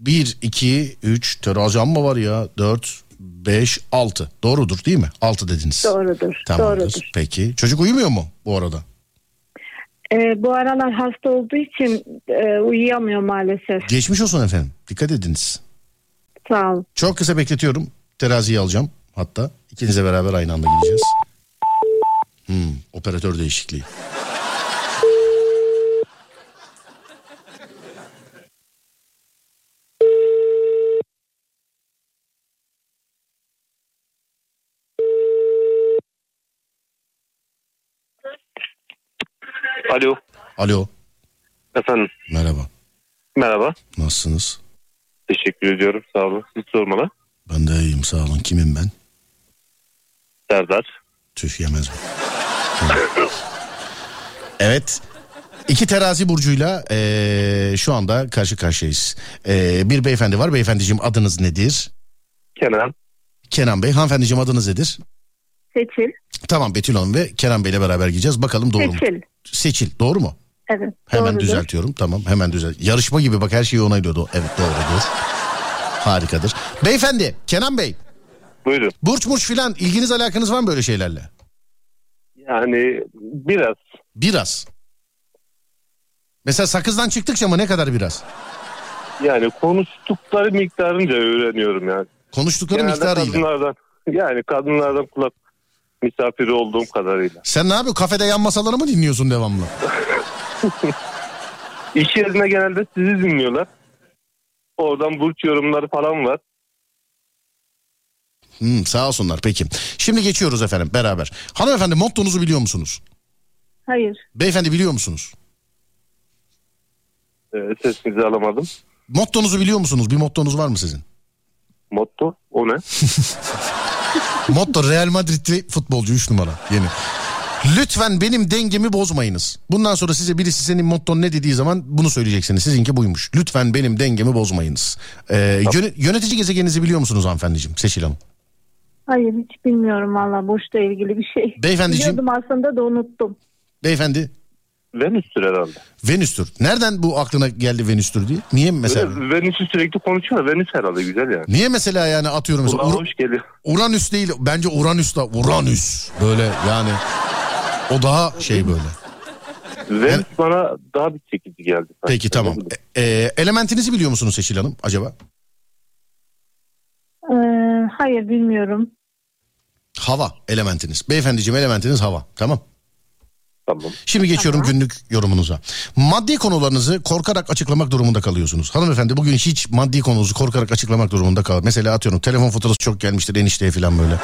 1, 2, 3 terazi amma var ya 4, 5, 6 doğrudur değil mi? 6 dediniz. Doğrudur. Tamamdır. Doğrudur. Peki çocuk uyumuyor mu bu arada? Ee, bu aralar hasta olduğu için e, uyuyamıyor maalesef. Geçmiş olsun efendim. Dikkat ediniz. Sağ ol. Çok kısa bekletiyorum. Teraziyi alacağım hatta. ikinize beraber aynı anda gideceğiz. Hmm, operatör değişikliği. Alo. Alo. Efendim. Merhaba. Merhaba. Nasılsınız? Teşekkür ediyorum. Sağ olun. Siz sormalı. Ben de iyiyim sağ olun. Kimim ben? Serdar. Tüh yemez bu. evet. İki terazi burcuyla eee, şu anda karşı karşıyayız. Eee, bir beyefendi var. Beyefendiciğim adınız nedir? Kenan. Kenan Bey. Hanımefendiciğim adınız nedir? Seçil. Tamam Betül Hanım ve Kenan Bey'le beraber gideceğiz. Bakalım doğru mu? Seçil. Seçil. Doğru mu? Evet. Hemen doğrudur. düzeltiyorum. Tamam hemen düzelt. Yarışma gibi bak her şeyi onaylıyordu. Evet doğrudur. Harikadır. Beyefendi Kenan Bey. Buyurun. Burç murç filan ilginiz alakanız var mı böyle şeylerle? Yani biraz. Biraz. Mesela sakızdan çıktıkça mı ne kadar biraz? Yani konuştukları miktarınca öğreniyorum yani. Konuştukları Genelde miktarıyla. kadınlardan. Yani kadınlardan kulak misafiri olduğum kadarıyla. Sen ne yapıyorsun? Kafede yan masaları mı dinliyorsun devamlı? İş yerine genelde sizi dinliyorlar. Oradan burç yorumları falan var. Hmm, sağ olsunlar peki. Şimdi geçiyoruz efendim beraber. Hanımefendi mottonuzu biliyor musunuz? Hayır. Beyefendi biliyor musunuz? Ee, sesinizi alamadım. Mottonuzu biliyor musunuz? Bir mottonuz var mı sizin? Motto o ne? Motto Real Madrid'li futbolcu 3 numara yeni. Lütfen benim dengemi bozmayınız. Bundan sonra size birisi senin motton ne dediği zaman bunu söyleyeceksiniz. Sizinki buymuş. Lütfen benim dengemi bozmayınız. Ee, yöne- yönetici gezegeninizi biliyor musunuz hanımefendiciğim? Seçil Hanım. Hayır hiç bilmiyorum valla boşla ilgili bir şey. Beyefendiciğim. Biliyordum aslında da unuttum. Beyefendi Venüs'tür herhalde. Venüs'tür. Nereden bu aklına geldi Venüs'tür diye? Niye mesela? Venüs'ü sürekli konuşuyor. Venüs herhalde güzel yani. Niye mesela yani atıyorum mesela Ur- hoş geliyor. Uranüs değil bence Uranüs da Uranüs böyle yani o daha şey böyle. Venüs bana daha bir çekici geldi. Peki tamam. E, e, elementinizi biliyor musunuz Seçil Hanım acaba? Ee, hayır bilmiyorum. Hava elementiniz. Beyefendiciğim elementiniz hava. Tamam. Tamam. Şimdi geçiyorum günlük yorumunuza. Maddi konularınızı korkarak açıklamak durumunda kalıyorsunuz. Hanımefendi bugün hiç maddi konunuzu korkarak açıklamak durumunda kal. Mesela atıyorum telefon faturası çok gelmiştir enişteye falan böyle.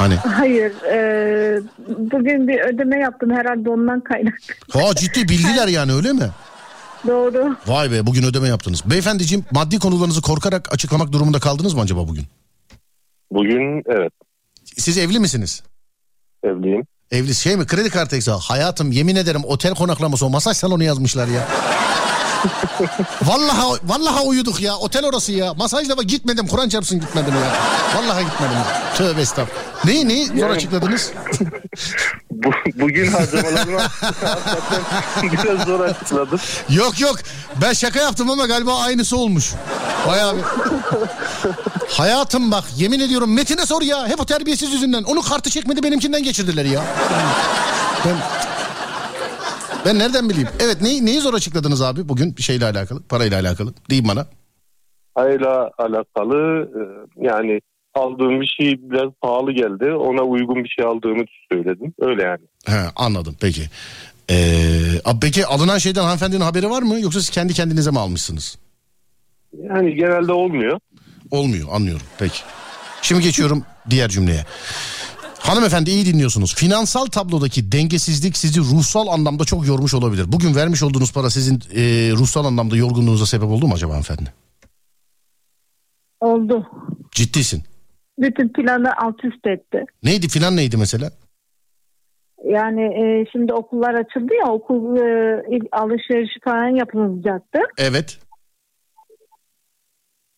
Hani Hayır ee, bugün bir ödeme yaptım herhalde ondan kaynaklı. ha ciddi bildiler yani öyle mi? Doğru. Vay be bugün ödeme yaptınız. Beyefendiciğim maddi konularınızı korkarak açıklamak durumunda kaldınız mı acaba bugün? Bugün evet Siz evli misiniz? evliyim. Evli şey mi kredi kartı hesabı. Hayatım yemin ederim otel konaklaması o masaj salonu yazmışlar ya. Vallahi vallahi uyuduk ya. Otel orası ya. Masajla bak gitmedim. Kur'an çarpsın gitmedim ya. Vallahi gitmedim. Tövbe estağfurullah. Neyi neyi zor Yani- açıkladınız? Bu, bugün harcamalarımı hakikaten biraz zor açıkladım. Yok yok. Ben şaka yaptım ama galiba aynısı olmuş. Bayağı bir... Hayatım bak yemin ediyorum Metin'e sor ya. Hep o terbiyesiz yüzünden. Onun kartı çekmedi benimkinden geçirdiler ya. Ben... Ben nereden bileyim? Evet neyi, neyi zor açıkladınız abi bugün bir şeyle alakalı? Parayla alakalı. Deyin bana. Hayla alakalı e, yani aldığım bir şey biraz pahalı geldi. Ona uygun bir şey aldığımı söyledim. Öyle yani. He, anladım peki. Ee, abi peki alınan şeyden hanımefendinin haberi var mı? Yoksa siz kendi kendinize mi almışsınız? Yani genelde olmuyor. Olmuyor anlıyorum peki. Şimdi geçiyorum diğer cümleye. Hanımefendi iyi dinliyorsunuz. Finansal tablodaki dengesizlik sizi ruhsal anlamda çok yormuş olabilir. Bugün vermiş olduğunuz para sizin e, ruhsal anlamda yorgunluğunuza sebep oldu mu acaba hanımefendi? Oldu. Ciddisin. Bütün planı alt üst etti. Neydi filan neydi mesela? Yani e, şimdi okullar açıldı ya okul e, alışverişi falan yapılacaktı. Evet.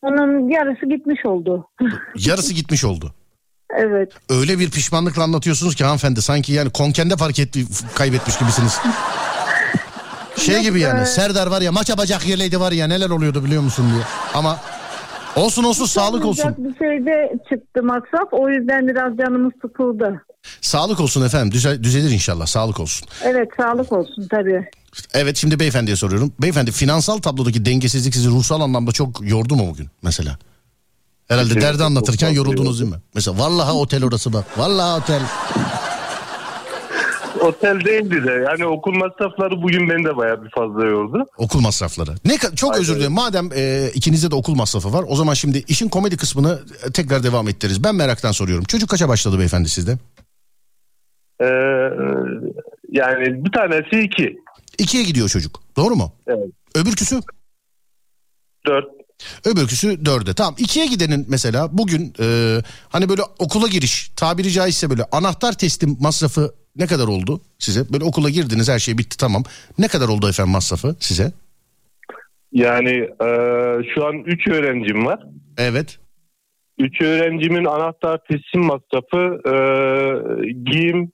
Onun yarısı gitmiş oldu. Yarısı gitmiş oldu. Evet. Öyle bir pişmanlıkla anlatıyorsunuz ki hanımefendi sanki yani konkende fark etti kaybetmiş gibisiniz. Şey gibi yani Serdar var ya maça bacak yerleydi var ya neler oluyordu biliyor musun diye. Ama olsun olsun sağlık olsun. Bir şeyde çıktı masraf. O yüzden biraz canımız sıkıldı. Sağlık olsun efendim Düze- düzelir inşallah sağlık olsun. Evet sağlık olsun tabii. Evet şimdi beyefendiye soruyorum. Beyefendi finansal tablodaki dengesizlik sizi ruhsal anlamda çok yordu mu bugün mesela? Herhalde Kesinlikle derdi anlatırken yoruldunuz değil mi? Mesela vallahi otel orası bak. Vallahi otel. Otel değildi de yani okul masrafları bugün beni de bayağı bir fazla yordu. Okul masrafları. Ne çok özür dilerim. Madem e, ikinizde de okul masrafı var, o zaman şimdi işin komedi kısmını e, tekrar devam ettiririz. Ben meraktan soruyorum. Çocuk kaça başladı beyefendi sizde? Ee, yani bir tanesi iki. İkiye gidiyor çocuk. Doğru mu? Evet. Öbürküsü? Dört. Öbürküsü dörde. Tamam ikiye gidenin mesela bugün e, hani böyle okula giriş tabiri caizse böyle anahtar teslim masrafı ne kadar oldu size? Böyle okula girdiniz her şey bitti tamam. Ne kadar oldu efendim masrafı size? Yani e, şu an üç öğrencim var. Evet. Üç öğrencimin anahtar teslim masrafı e, giyim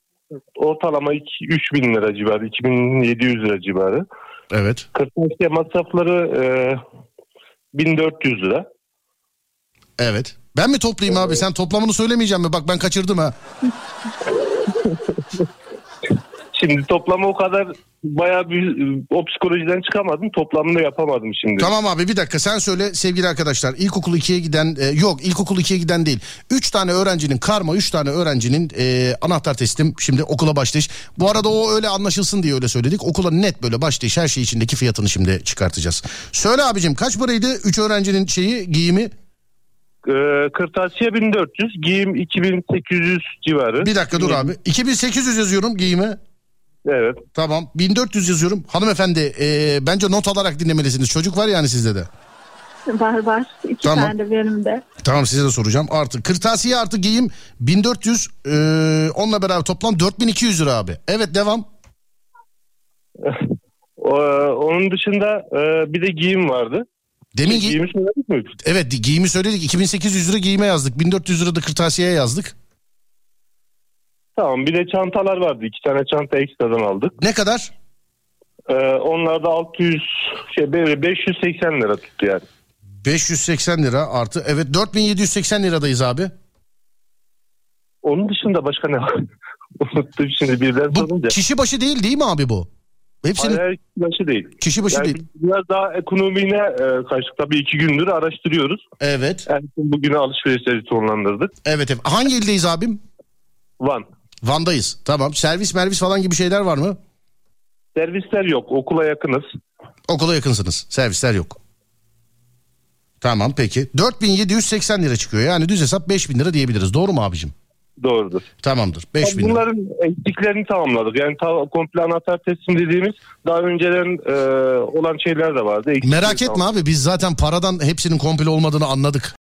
ortalama 2 3 bin lira civarı, 2700 lira civarı. Evet. Kırtasiye masrafları e, 1400 lira. Evet. Ben mi toplayayım abi? Sen toplamını söylemeyeceğim mi? Bak ben kaçırdım ha. Şimdi toplamı o kadar bayağı bir o psikolojiden çıkamadım. Toplamını yapamadım şimdi. Tamam abi bir dakika sen söyle sevgili arkadaşlar. İlkokul 2'ye giden e, yok ilkokul 2'ye giden değil. 3 tane öğrencinin karma 3 tane öğrencinin e, anahtar teslim şimdi okula başlayış. Bu arada o öyle anlaşılsın diye öyle söyledik. Okula net böyle başlayış her şey içindeki fiyatını şimdi çıkartacağız. Söyle abicim kaç paraydı 3 öğrencinin şeyi giyimi? E, kırtasiye 1400, giyim 2800 civarı. Bir dakika dur abi. 2800 yazıyorum giyimi. Evet. Tamam 1400 yazıyorum. Hanımefendi e, bence not alarak dinlemelisiniz. Çocuk var yani sizde de. Var var. İki Tamam. tane de benim de. Tamam size de soracağım. Artı kırtasiye artı giyim 1400 e, onunla beraber toplam 4200 lira abi. Evet devam. O, onun dışında e, bir de giyim vardı. Demin gi- Giyimi söyledik mi? evet giyimi söyledik 2800 lira giyime yazdık. 1400 lira da kırtasiyeye yazdık. Tamam bir de çantalar vardı. İki tane çanta ekstradan aldık. Ne kadar? E, onlar da 600 şey böyle 580 lira tuttu yani. 580 lira artı evet 4780 liradayız abi. Onun dışında başka ne var? Unuttum şimdi birden Bu sorunca. kişi başı değil değil mi abi bu? Hepsinin Hayır başı değil. kişi başı Yani değil. biraz daha ekonomiğine e, kaçtık. Tabii iki gündür araştırıyoruz. Evet. Son bugünü alışverişleri sonlandırdık. Evet evet. Hangi ildeyiz abim? Van. Van'dayız. Tamam. Servis mervis falan gibi şeyler var mı? Servisler yok. Okula yakınız. Okula yakınsınız. Servisler yok. Tamam peki. 4780 lira çıkıyor. Yani düz hesap 5000 lira diyebiliriz. Doğru mu abicim? Doğrudur. Tamamdır. 5000 lira. Bunların eksiklerini tamamladık. Yani ta, komple anahtar teslim dediğimiz daha önceden e, olan şeyler de vardı. Eksikleri Merak etme abi biz zaten paradan hepsinin komple olmadığını anladık.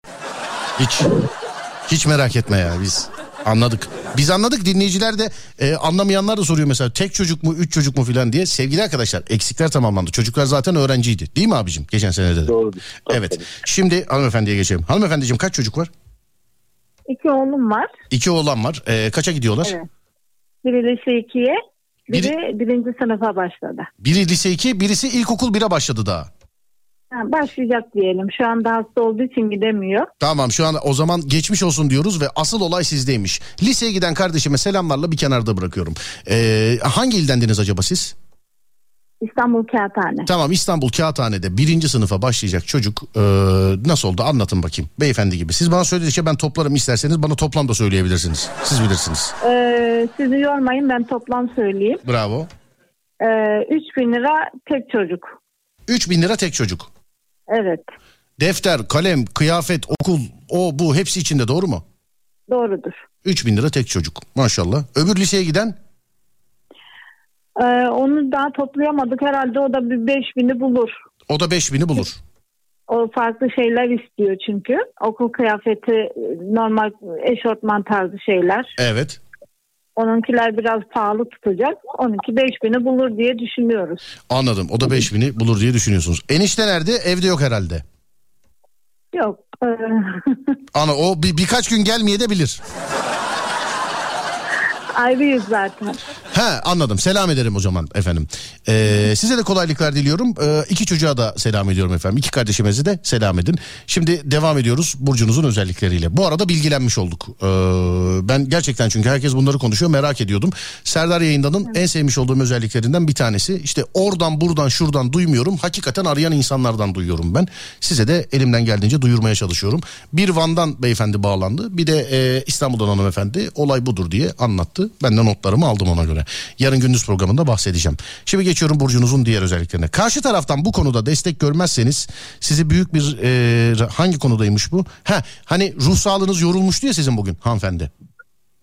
Hiç hiç merak etme ya biz anladık. Biz anladık dinleyiciler de e, anlamayanlar da soruyor mesela tek çocuk mu üç çocuk mu filan diye. Sevgili arkadaşlar eksikler tamamlandı. Çocuklar zaten öğrenciydi değil mi abicim geçen senede de? Tabii, Evet tabii. şimdi hanımefendiye geçelim. Hanımefendiciğim kaç çocuk var? İki oğlum var. İki oğlan var. E, kaça gidiyorlar? Evet. Biri lise ikiye, biri, Biri- birinci sınıfa başladı. Biri lise 2 birisi ilkokul 1'e başladı daha. Ha, başlayacak diyelim. Şu anda hasta olduğu için gidemiyor. Tamam şu an o zaman geçmiş olsun diyoruz ve asıl olay sizdeymiş. Liseye giden kardeşime selamlarla bir kenarda bırakıyorum. Ee, hangi ildendiniz acaba siz? İstanbul Kağıthane. Tamam İstanbul Kağıthane'de birinci sınıfa başlayacak çocuk ee, nasıl oldu anlatın bakayım. Beyefendi gibi. Siz bana söyledikçe ben toplarım isterseniz bana toplam da söyleyebilirsiniz. Siz bilirsiniz. Ee, sizi yormayın ben toplam söyleyeyim. Bravo. Ee, 3 bin lira tek çocuk. 3000 lira tek çocuk. Evet Defter, kalem, kıyafet, okul, o bu hepsi içinde doğru mu? doğrudur. 3000 lira tek çocuk maşallah. Öbür liseye giden Ee, onu daha toplayamadık herhalde o da bir 5 bini bulur. o da 5000'i bulur. O farklı şeyler istiyor çünkü. Okul kıyafeti normal eşortman tarzı şeyler. Evet. Onunkiler biraz pahalı tutacak. Onunki 5 bini bulur diye düşünüyoruz. Anladım. O da 5000'i bulur diye düşünüyorsunuz. Enişte nerede? Evde yok herhalde. Yok. ee, Ana o bir, birkaç gün gelmeye de bilir. Ayrıyız zaten. He anladım. Selam ederim o zaman efendim. Ee, size de kolaylıklar diliyorum. Ee, iki çocuğa da selam ediyorum efendim. İki kardeşimize de selam edin. Şimdi devam ediyoruz burcunuzun özellikleriyle. Bu arada bilgilenmiş olduk. Ee, ben gerçekten çünkü herkes bunları konuşuyor merak ediyordum. Serdar Yayında'nın en sevmiş olduğum özelliklerinden bir tanesi. İşte oradan buradan şuradan duymuyorum. Hakikaten arayan insanlardan duyuyorum ben. Size de elimden geldiğince duyurmaya çalışıyorum. Bir Van'dan beyefendi bağlandı. Bir de e, İstanbul'dan hanımefendi olay budur diye anlattı. Ben de notlarımı aldım ona göre. Yarın gündüz programında bahsedeceğim. Şimdi geçiyorum burcunuzun diğer özelliklerine. Karşı taraftan bu konuda destek görmezseniz sizi büyük bir e, hangi konudaymış bu? Ha hani ruh sağlığınız yorulmuştu ya sizin bugün hanımefendi.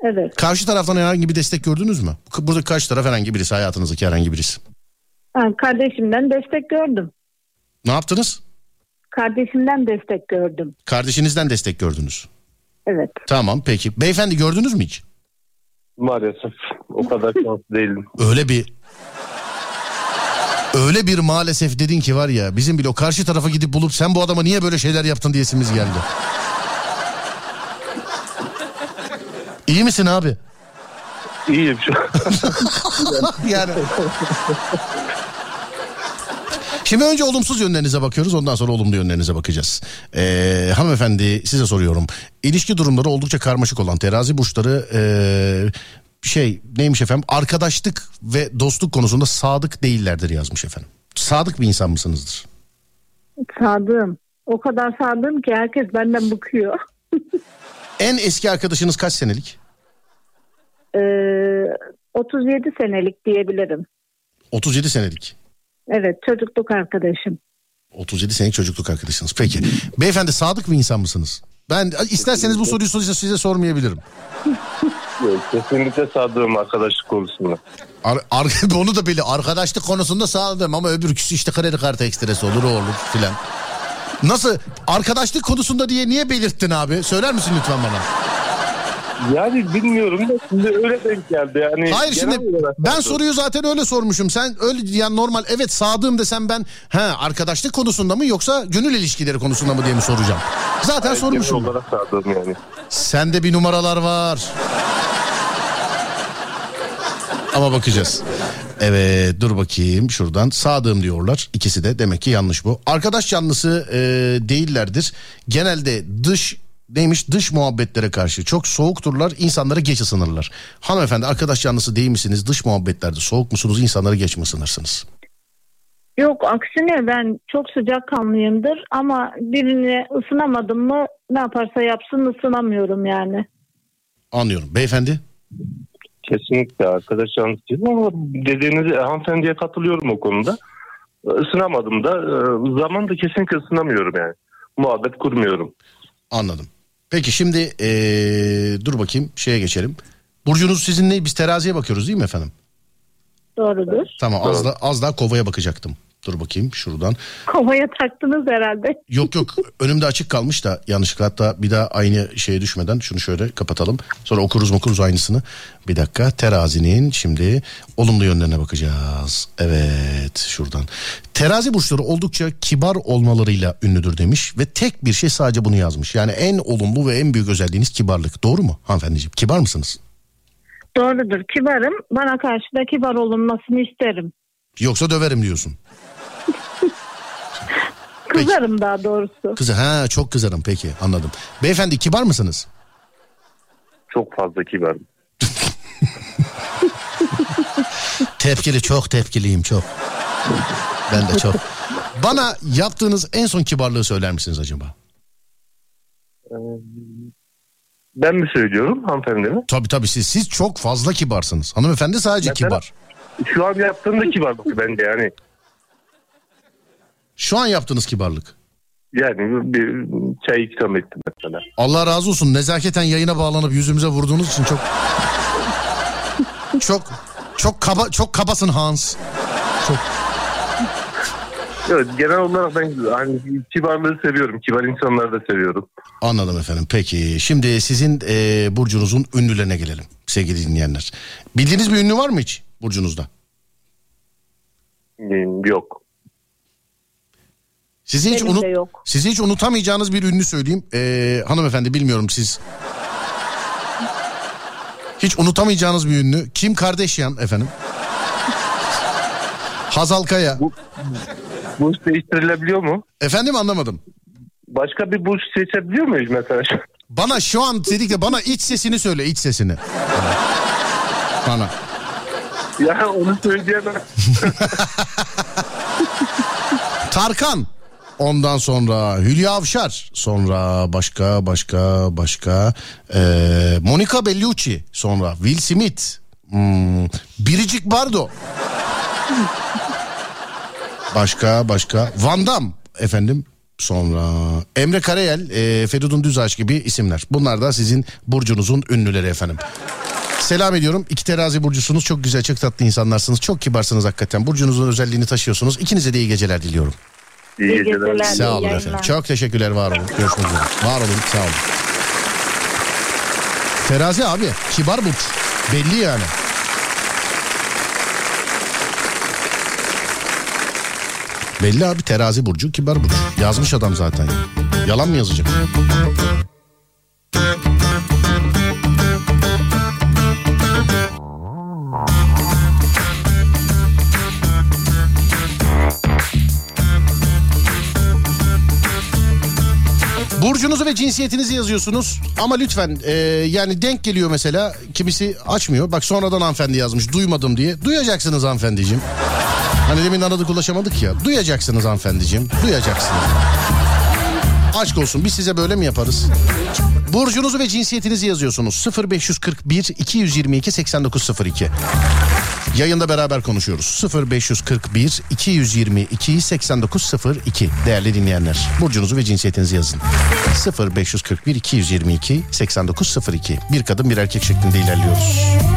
Evet. Karşı taraftan herhangi bir destek gördünüz mü? Burada karşı taraf herhangi birisi hayatınızdaki herhangi birisi. Kardeşimden destek gördüm. Ne yaptınız? Kardeşimden destek gördüm. Kardeşinizden destek gördünüz. Evet. Tamam peki. Beyefendi gördünüz mü hiç? Maalesef o kadar şanslı değilim. Öyle bir öyle bir maalesef dedin ki var ya bizim bile o karşı tarafa gidip bulup sen bu adama niye böyle şeyler yaptın diyesimiz geldi. İyi misin abi? İyiyim şu an. yani. Şimdi önce olumsuz yönlerinize bakıyoruz ondan sonra olumlu yönlerinize bakacağız. Ee, hanımefendi size soruyorum. İlişki durumları oldukça karmaşık olan terazi burçları ee, şey neymiş efendim arkadaşlık ve dostluk konusunda sadık değillerdir yazmış efendim. Sadık bir insan mısınızdır? Sadığım. O kadar sadığım ki herkes benden bıkıyor. En eski arkadaşınız kaç senelik? Ee, 37 senelik diyebilirim. 37 senelik. Evet çocukluk arkadaşım. 37 senelik çocukluk arkadaşınız. Peki. Beyefendi sadık bir insan mısınız? Ben isterseniz bu soruyu size, size sormayabilirim. Yok, kesinlikle sadığım arkadaşlık konusunda. Ar- ar- onu da bile arkadaşlık konusunda sağladım ama öbür kişi işte kredi kartı ekstresi olur o olur filan. Nasıl arkadaşlık konusunda diye niye belirttin abi? Söyler misin lütfen bana? Yani bilmiyorum da şimdi öyle denk geldi. Yani Hayır şimdi ben sadığım. soruyu zaten öyle sormuşum. Sen öyle yani normal evet sadığım desem ben he arkadaşlık konusunda mı yoksa gönül ilişkileri konusunda mı diye mi soracağım? Zaten Genel sormuşum. olarak sadığım yani. Sende bir numaralar var. Ama bakacağız. Evet dur bakayım şuradan sadığım diyorlar ikisi de demek ki yanlış bu. Arkadaş canlısı e, değillerdir. Genelde dış neymiş dış muhabbetlere karşı çok soğukturlar insanlara geç ısınırlar. Hanımefendi arkadaş canlısı değil misiniz dış muhabbetlerde soğuk musunuz insanlara geç mi ısınırsınız? Yok aksine ben çok sıcakkanlıyımdır ama birine ısınamadım mı ne yaparsa yapsın ısınamıyorum yani. Anlıyorum beyefendi. Kesinlikle arkadaş değilim ama dediğiniz hanımefendiye katılıyorum o konuda. Isınamadım da e, zaman da kesinlikle ısınamıyorum yani. Muhabbet kurmuyorum. Anladım. Peki şimdi e, dur bakayım şeye geçelim. Burcunuz sizin ne? Biz teraziye bakıyoruz değil mi efendim? Doğrudur. Tamam az, da, az daha kovaya bakacaktım. Dur bakayım şuradan. Kovaya taktınız herhalde. Yok yok önümde açık kalmış da yanlışlıkla hatta bir daha aynı şeye düşmeden şunu şöyle kapatalım. Sonra okuruz okuruz aynısını. Bir dakika terazinin şimdi olumlu yönlerine bakacağız. Evet şuradan. Terazi burçları oldukça kibar olmalarıyla ünlüdür demiş ve tek bir şey sadece bunu yazmış. Yani en olumlu ve en büyük özelliğiniz kibarlık. Doğru mu hanımefendiciğim? Kibar mısınız? Doğrudur kibarım. Bana karşı da kibar olunmasını isterim. Yoksa döverim diyorsun. Peki. Kızarım daha doğrusu. Kızı ha çok kızarım peki anladım. Beyefendi kibar mısınız? Çok fazla kibarım. Tepkili çok tepkiliyim çok. Ben de çok. Bana yaptığınız en son kibarlığı söyler misiniz acaba? Ben mi söylüyorum hanımefendi mi? Tabii tabii siz siz çok fazla kibarsınız. Hanımefendi sadece Mesela- kibar. Şu an yaptığım da kibarlık bence yani. Şu an yaptığınız kibarlık. Yani bir çay ikram ettim mesela. Allah razı olsun nezaketen yayına bağlanıp yüzümüze vurduğunuz için çok çok çok kaba çok kabasın Hans. Çok Evet genel olarak ben hani kibarlığı seviyorum. Kibar insanları da seviyorum. anladım efendim. Peki şimdi sizin e, burcunuzun ünlülerine gelelim sevgili dinleyenler. Bildiğiniz bir ünlü var mı hiç burcunuzda? Yok. Sizi hiç Benim unut yok. sizi hiç unutamayacağınız bir ünlü söyleyeyim. Ee, hanımefendi bilmiyorum siz. Hiç unutamayacağınız bir ünlü. Kim Kardashian efendim? Hazal Kaya. Burç değiştirilebiliyor mu? Efendim anlamadım. Başka bir burç seçebiliyor muyuz mesela? Bana şu an dedik de bana iç sesini söyle iç sesini. Bana. ya onu söyleyemem. Tarkan. Ondan sonra Hülya Avşar. Sonra başka başka başka. Ee, Monica Bellucci. Sonra Will Smith. Hmm, Biricik Bardo. Başka başka. Van Damme efendim. Sonra Emre Karayel, e, Feridun Düzağaç gibi isimler. Bunlar da sizin burcunuzun ünlüleri efendim. Selam ediyorum. İki terazi burcusunuz. Çok güzel, çok tatlı insanlarsınız. Çok kibarsınız hakikaten. Burcunuzun özelliğini taşıyorsunuz. İkinize de iyi geceler diliyorum. İyi İyi geceler. geceler. Sağ olun yayınlar. efendim. Çok teşekkürler var olun. Görüşmek üzere. Var olun sağ olun. Terazi abi kibar burç. Belli yani. Belli abi terazi burcu kibar burç. Yazmış adam zaten. Yalan mı yazacak? Burcunuzu ve cinsiyetinizi yazıyorsunuz ama lütfen e, yani denk geliyor mesela kimisi açmıyor. Bak sonradan hanımefendi yazmış duymadım diye. Duyacaksınız hanımefendiciğim. Hani demin aradık ulaşamadık ya. Duyacaksınız hanımefendiciğim. Duyacaksınız. Aşk olsun biz size böyle mi yaparız? Burcunuzu ve cinsiyetinizi yazıyorsunuz. 0541 222 8902. Yayında beraber konuşuyoruz. 0541 222 8902 değerli dinleyenler. Burcunuzu ve cinsiyetinizi yazın. 0541 222 8902 bir kadın bir erkek şeklinde ilerliyoruz.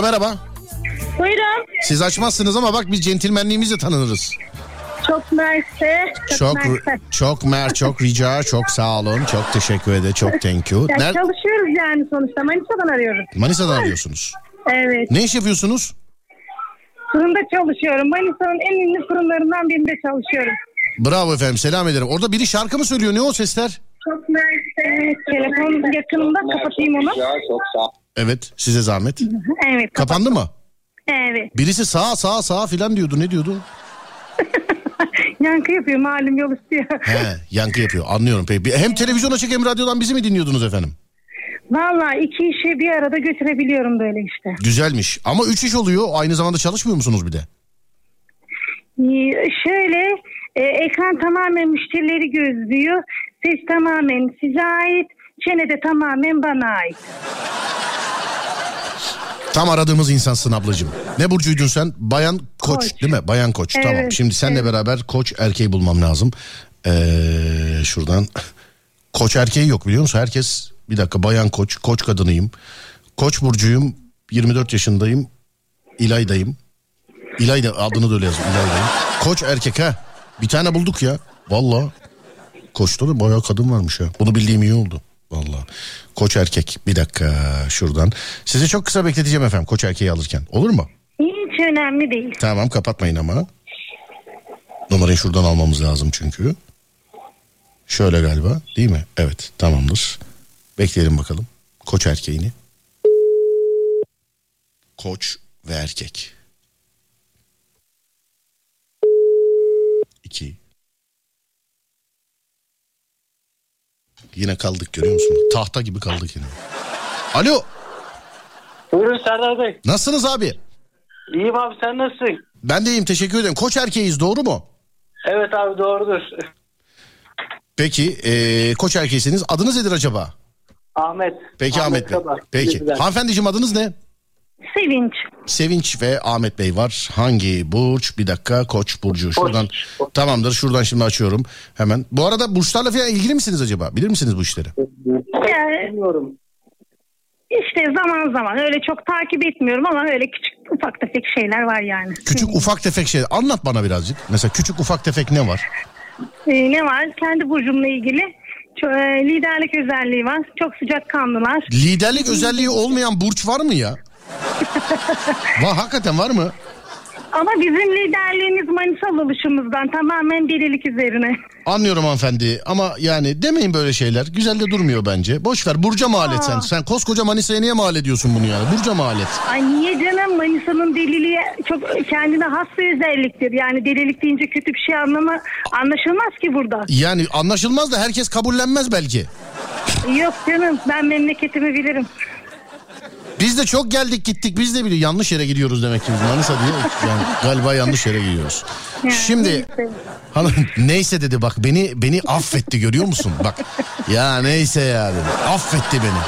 Alo merhaba. Buyurun. Siz açmazsınız ama bak biz centilmenliğimizle tanınırız. Çok mersi. Çok çok mer çok rica çok sağ olun çok teşekkür ederim çok thank you. Ya Ner- çalışıyoruz yani sonuçta. Manisa'dan arıyoruz. Manisa'dan arıyorsunuz. Evet. Ne iş yapıyorsunuz? Fırında çalışıyorum. Manisa'nın en ünlü fırınlarından birinde çalışıyorum. Bravo efendim selam ederim. Orada biri şarkı mı söylüyor ne o sesler? Çok mersi. Telefon yakınında kapatayım onu. Evet size zahmet. Evet. Kapandı mı? Evet. Birisi sağa sağa sağa filan diyordu ne diyordu? Yankı yapıyor malum yol istiyor. He yankı yapıyor anlıyorum peki. Hem televizyon açık hem radyodan bizi mi dinliyordunuz efendim? Valla iki işi bir arada götürebiliyorum böyle işte. Güzelmiş ama üç iş oluyor aynı zamanda çalışmıyor musunuz bir de? Ee, Şöyle e, ekran tamamen müşterileri gözlüyor. Ses tamamen size ait. Çene de tamamen bana ait. Tam aradığımız insansın ablacığım. Ne burcuydun sen? Bayan koç, Koç. değil mi? Bayan koç. Evet, Tamam. Şimdi senle evet. beraber koç erkeği bulmam lazım. Ee, şuradan. Koç erkeği yok biliyor musun? Herkes bir dakika bayan koç, koç kadınıyım. Koç burcuyum. 24 yaşındayım. İlaydayım. İlayda adını da öyle yazıyor. İlaydayım. Koç erkek ha. Bir tane bulduk ya. Valla. Koçta da bayağı kadın varmış ya. Bunu bildiğim iyi oldu. Valla. Koç erkek. Bir dakika şuradan. Sizi çok kısa bekleteceğim efendim koç erkeği alırken. Olur mu? Hiç önemli değil. Tamam kapatmayın ama. Numarayı şuradan almamız lazım çünkü. Şöyle galiba değil mi? Evet tamamdır. Bekleyelim bakalım. Koç erkeğini. Koç ve erkek. İki. Yine kaldık görüyor musun? Tahta gibi kaldık yine. Alo Buyurun Serdar Bey. nasılsınız abi? İyiyim abi sen nasılsın? Ben de iyiyim teşekkür ederim. Koç erkeğiyiz doğru mu? Evet abi doğrudur. Peki eee koç erkeğisiniz. Adınız nedir acaba? Ahmet. Peki Ahmet, Bey. Kabak. Peki. Güzel. Hanımefendiciğim adınız ne? Sevinç. Sevinç ve Ahmet Bey var. Hangi burç? Bir dakika Koç burcu. Şuradan tamamdır. Şuradan şimdi açıyorum hemen. Bu arada burçlarla falan ilgili misiniz acaba? Bilir misiniz bu işleri? Bilmiyorum. işte zaman zaman öyle çok takip etmiyorum ama öyle küçük ufak tefek şeyler var yani. Küçük ufak tefek şey. Anlat bana birazcık. Mesela küçük ufak tefek ne var? Ee, ne var? Kendi burcumla ilgili Ço- e, liderlik özelliği var. Çok sıcak kanlılar. Liderlik özelliği olmayan burç var mı ya? Va hakikaten var mı? Ama bizim liderliğimiz Manisa oluşumuzdan tamamen delilik üzerine. Anlıyorum hanımefendi ama yani demeyin böyle şeyler. Güzel de durmuyor bence. Boş ver Burca mal et sen. Sen koskoca Manisa'ya niye mal ediyorsun bunu yani? Burca mal et. Ay niye canım Manisa'nın deliliği çok kendine has bir özelliktir. Yani delilik deyince kötü bir şey anlama anlaşılmaz ki burada. Yani anlaşılmaz da herkes kabullenmez belki. Yok canım ben memleketimi bilirim. Biz de çok geldik gittik biz de biliyoruz. Yanlış yere gidiyoruz demek ki biz Manisa diye. Yani galiba yanlış yere gidiyoruz. Yani Şimdi neyse. hanım neyse dedi bak beni beni affetti görüyor musun? Bak ya neyse ya dedi. Affetti beni.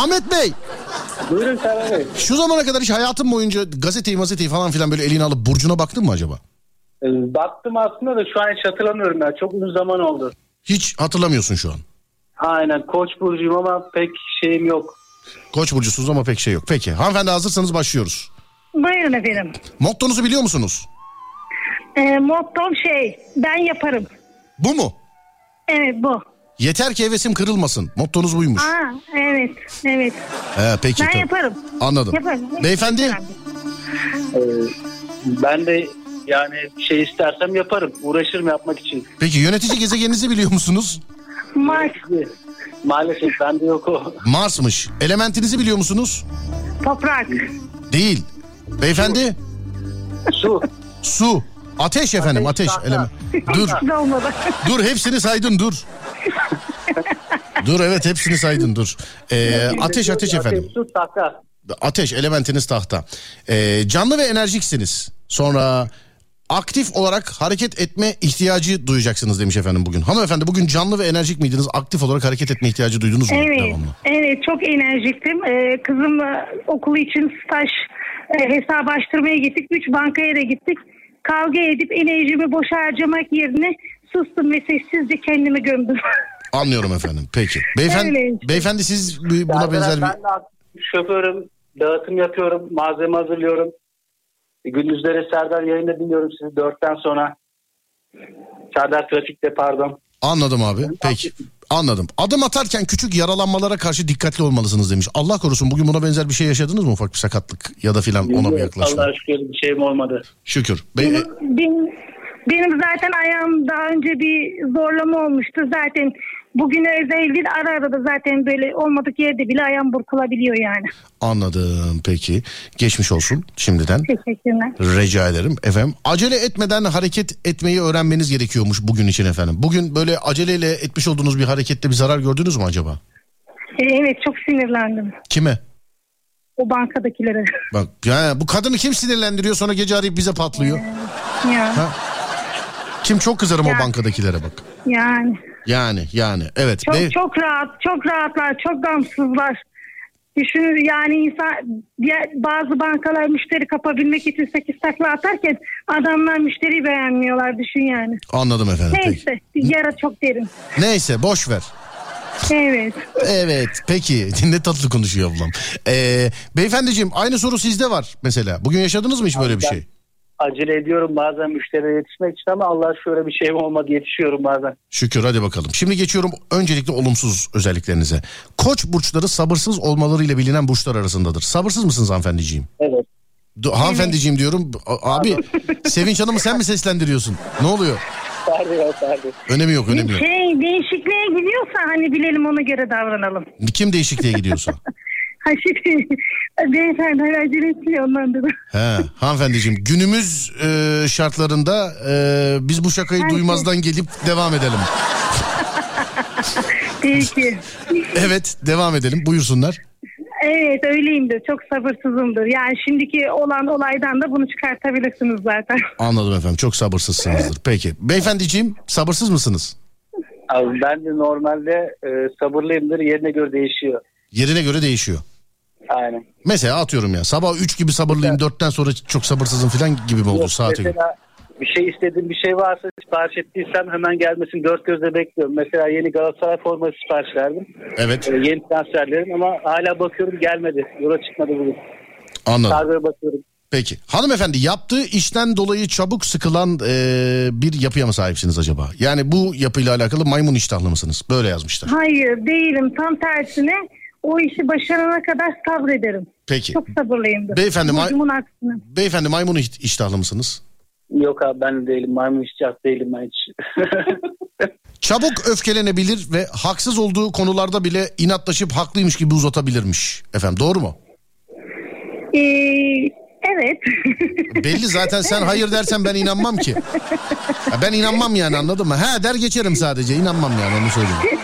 Ahmet Bey Buyurun Serhan Bey. şu zamana kadar hiç hayatın boyunca gazeteyi mazeteyi falan filan böyle eline alıp burcuna baktın mı acaba? Ee, Baktım aslında da şu an hiç hatırlamıyorum ya. Çok uzun zaman oldu. Hiç hatırlamıyorsun şu an. Aynen Koç burcuyum ama pek şeyim yok. Koç burcusunuz ama pek şey yok. Peki hanımefendi hazırsanız başlıyoruz. Buyurun efendim. Mottonuzu biliyor musunuz? E, mottom şey ben yaparım. Bu mu? Evet bu. Yeter ki hevesim kırılmasın. Mottonuz buymuş. Aa, evet evet. He, peki Ben tamam. yaparım. Anladım. Yaparım. Beyefendi Ee, ben de yani şey istersem yaparım. Uğraşırım yapmak için. peki yönetici gezegeninizi biliyor musunuz? Mars, Maalesef bende yok o. Mars'mış. Elementinizi biliyor musunuz? toprak, Değil. Beyefendi Su. su. Ateş efendim ateş. tahta. Element. Dur dur hepsini saydın dur. dur evet hepsini saydın dur. Ee, ateş ateş efendim. Ateş, su, tahta. Ateş elementiniz tahta. Ee, canlı ve enerjiksiniz. Sonra aktif olarak hareket etme ihtiyacı duyacaksınız demiş efendim bugün. Hanımefendi bugün canlı ve enerjik miydiniz? Aktif olarak hareket etme ihtiyacı duydunuz mu? Evet, Devamlı. evet çok enerjiktim. Ee, kızımla okulu için staj e, hesap açtırmaya gittik. Üç bankaya da gittik. Kavga edip enerjimi boşa harcamak yerine sustum ve sessizce kendimi gömdüm. Anlıyorum efendim. Peki. Beyefendi, Evet. beyefendi siz bu- buna Serdar, benzer bir... Ben de aktif şoförüm. Dağıtım yapıyorum. Malzeme hazırlıyorum. Gündüzleri Serdar yayında dinliyorum sizi dörtten sonra. Serdar trafikte pardon. Anladım abi. Peki. Anladım. Adım atarken küçük yaralanmalara karşı dikkatli olmalısınız demiş. Allah korusun bugün buna benzer bir şey yaşadınız mı? Ufak bir sakatlık ya da filan ona bir yaklaşma. Allah'a şükür bir şeyim olmadı. Şükür. Be- Benim, benim, benim zaten ayağım daha önce bir zorlama olmuştu. Zaten bugüne özel değil ara ara da zaten böyle olmadık yerde bile ayağım burkulabiliyor yani. anladım. Peki. Geçmiş olsun şimdiden. Teşekkürler. Rica ederim efendim. Acele etmeden hareket etmeyi öğrenmeniz gerekiyormuş bugün için efendim. Bugün böyle aceleyle etmiş olduğunuz bir harekette bir zarar gördünüz mü acaba? Ee, evet çok sinirlendim Kime? o bankadakilere. Bak ya bu kadını kim sinirlendiriyor sonra gece arayıp bize patlıyor. ya, Ha? Kim çok kızarım Ya. o bankadakilere bak. yani Yani yani evet. çok Bey- çok rahat çok rahatlar çok gamsızlar. Düşünün yani insan diğer, bazı bankalar müşteri kapabilmek için 8 takla atarken adamlar müşteriyi beğenmiyorlar düşün yani. Anladım efendim. Peki. Neyse yara çok derin. Neyse boş ver. Evet. Evet peki ne tatlı konuşuyor ablam. Ee, beyefendiciğim aynı soru sizde var mesela. Bugün yaşadınız mı hiç böyle bir şey? Acele ediyorum bazen müşteriye yetişmek için ama Allah şöyle bir şeyim olmadı yetişiyorum bazen. Şükür hadi bakalım. Şimdi geçiyorum öncelikle olumsuz özelliklerinize. Koç burçları sabırsız olmalarıyla bilinen burçlar arasındadır. Sabırsız mısınız hanımefendiciğim? Evet. Du- Hanımefendiciğim diyorum. A- Abi Sevinç Hanım'ı sen mi seslendiriyorsun? Ne oluyor? Pardon pardon. Önemi yok önemi yok. Şey değişikliğe gidiyorsa hani bilelim ona göre davranalım. Kim değişikliğe gidiyorsa. Ha şimdi beyefendi hala acele etmiyor ondan da. He, hanımefendiciğim günümüz e, şartlarında e, biz bu şakayı Herkes- duymazdan gelip devam edelim. Peki. Evet devam edelim buyursunlar. Evet öyleyimdir. Çok sabırsızımdır. Yani şimdiki olan olaydan da bunu çıkartabilirsiniz zaten. Anladım efendim çok sabırsızsınızdır. Peki beyefendiciğim sabırsız mısınız? Abi ben de normalde e, sabırlıyımdır yerine göre değişiyor. Yerine göre değişiyor. Aynen. Mesela atıyorum ya sabah 3 gibi sabırlıyım 4'ten sonra çok sabırsızım falan gibi mi olur Yok, saate göre? mesela bir şey istediğim bir şey varsa sipariş ettiysem hemen gelmesini dört gözle bekliyorum. Mesela yeni Galatasaray forması sipariş verdim. Evet E, yeni transferlerim ama hala bakıyorum gelmedi. Yola çıkmadı bugün. anladım. Kargoya bakıyorum. Peki. Hanımefendi yaptığı işten dolayı çabuk sıkılan e, bir yapıya mı sahipsiniz acaba? Yani bu yapıyla alakalı maymun iştahlı mısınız? Böyle yazmışlar. Hayır değilim tam tersine o işi başarana kadar sabrederim. Peki. Çok sabırlıyımdır. Beyefendi, ma- Burcumun aksine. Beyefendi maymun iş- iştahlı mısınız? Yok abi ben de değilim. Maymun işçiyat değilim ben hiç. Çabuk öfkelenebilir ve haksız olduğu konularda bile inatlaşıp haklıymış gibi uzatabilirmiş. Efendim doğru mu? Ee, evet. Belli zaten sen hayır dersen ben inanmam ki. Ya ben inanmam yani anladın mı? Ha der geçerim sadece inanmam yani onu söyleyeyim.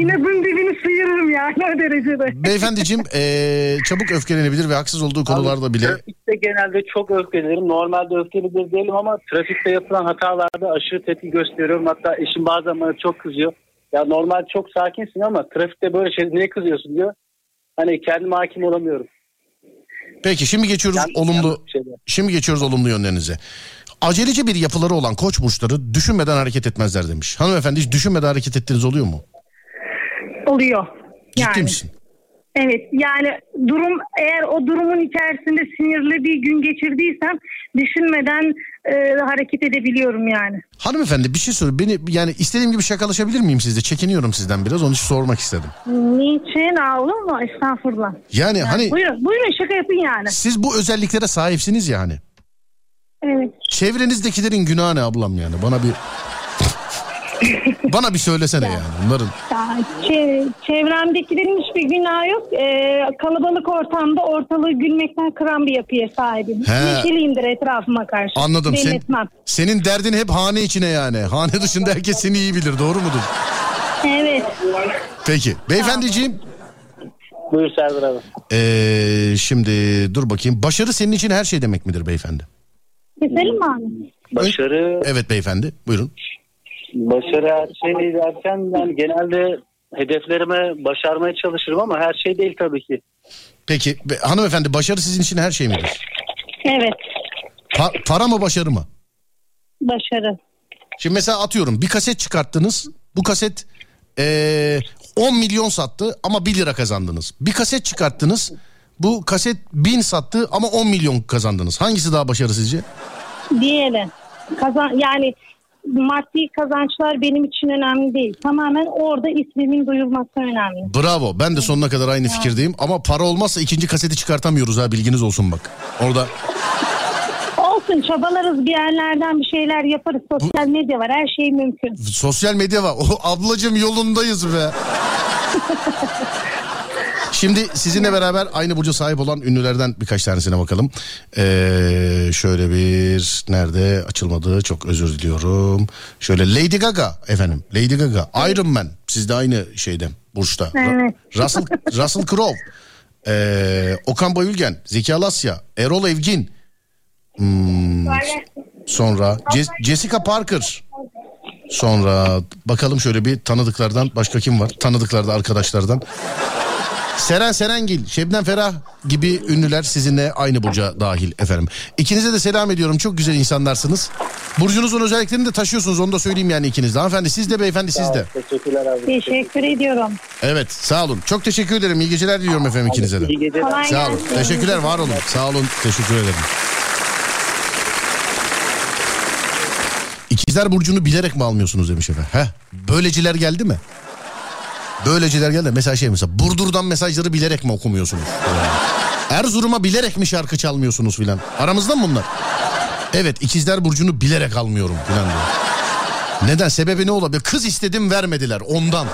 İnadın dibini sıyırırım yani o derecede. Beyefendiciğim eee, çabuk öfkelenebilir ve haksız olduğu konularda bile Trafikte genelde çok öfkelenirim. Normalde öfkeli bir değilim ama trafikte yapılan hatalarda aşırı tepki gösteriyorum. Hatta eşim bazen bana çok kızıyor. Ya normal çok sakinsin ama trafikte böyle şey niye kızıyorsun diyor. Hani kendime hakim olamıyorum. Peki şimdi geçiyoruz Yanlış- olumlu şimdi geçiyoruz olumlu yönlerinize. Aceleci bir yapıları olan koç burçları düşünmeden hareket etmezler demiş. Hanımefendi hiç düşünmeden hareket ettiğiniz oluyor mu? Oluyor. Ciddi Yani. misin? Evet yani durum eğer o durumun içerisinde sinirli bir gün geçirdiysem düşünmeden e, hareket edebiliyorum yani. Hanımefendi bir şey sor. Beni yani istediğim gibi şakalaşabilir miyim sizle? Çekiniyorum sizden biraz. Onun için sormak istedim. Niçin Aa, olur mu? Estağfurullah. Yani hani Buyurun, buyurun şaka yapın yani. siz bu özelliklere sahipsiniz yani. Evet. Çevrenizdekilerin günahı ne ablam yani? Bana bir bana bir söylesene yani onların. Ya, çe- çevremdekilerin hiçbir günahı yok. Ee, kalabalık ortamda ortalığı gülmekten kıran bir yapıya sahibim. He. Neşeliyimdir etrafıma karşı. Anladım. Sen, etmem. senin derdin hep hane içine yani. Hane dışında herkes seni iyi bilir. Doğru mudur? Evet. Peki. Beyefendiciğim Buyur Serdar abi. ee, şimdi dur bakayım. Başarı senin için her şey demek midir beyefendi? Keselim mi abi? Başarı, Evet beyefendi. Buyurun. Başarı her şey derken yani genelde hedeflerime başarmaya çalışırım ama her şey değil tabii ki. Peki be- hanımefendi başarı sizin için her şey midir? Evet. Pa- para mı başarı mı? Başarı. Şimdi mesela atıyorum bir kaset çıkarttınız. Bu kaset ee, 10 milyon sattı ama 1 lira kazandınız. Bir kaset çıkarttınız. Bu kaset 1000 sattı ama 10 milyon kazandınız. Hangisi daha başarı sizce? Diyelim. Kazan yani maddi kazançlar benim için önemli değil. Tamamen orada ismimin duyulması önemli. Bravo. Ben de sonuna kadar aynı fikirdeyim. Ama para olmazsa ikinci kaseti çıkartamıyoruz ha bilginiz olsun bak. Orada Olsun çabalarız bir yerlerden bir şeyler yaparız. Sosyal medya var her şey mümkün. sosyal medya var. O ablacım yolundayız be. Şimdi sizinle beraber aynı burca sahip olan ünlülerden birkaç tanesine bakalım. Ee, şöyle bir nerede açılmadı çok özür diliyorum. Şöyle Lady Gaga efendim. Lady Gaga Iron Man siz de aynı şeyde burçta. Evet. Russell, Russell Crowe. Ee, Okan Bayülgen, Zeki Alasya, Erol Evgin. Hmm, sonra Ce- Jessica Parker. Sonra bakalım şöyle bir tanıdıklardan başka kim var? Tanıdıklarda arkadaşlardan. Seren Serengil, Şebnem Ferah gibi ünlüler sizinle aynı burca dahil efendim. İkinize de selam ediyorum. Çok güzel insanlarsınız. Burcunuzun özelliklerini de taşıyorsunuz. Onu da söyleyeyim yani ikiniz de. Hanımefendi siz de beyefendi siz de. Teşekkürler abi. Teşekkür ediyorum. Evet sağ olun. Çok teşekkür ederim. İyi geceler diliyorum efendim ikinize de. İyi geceler. Sağ olun. gelsin. Teşekkürler var olun. Sağ olun. Teşekkür ederim. İkizler Burcu'nu bilerek mi almıyorsunuz demiş efendim. Heh, böyleciler geldi mi? Böyleciler geldi. Mesela şey mesela Burdur'dan mesajları bilerek mi okumuyorsunuz? Erzurum'a bilerek mi şarkı çalmıyorsunuz filan? Aramızda mı bunlar? Evet ikizler Burcu'nu bilerek almıyorum filan diyor. Neden? Sebebi ne olabilir? Kız istedim vermediler ondan.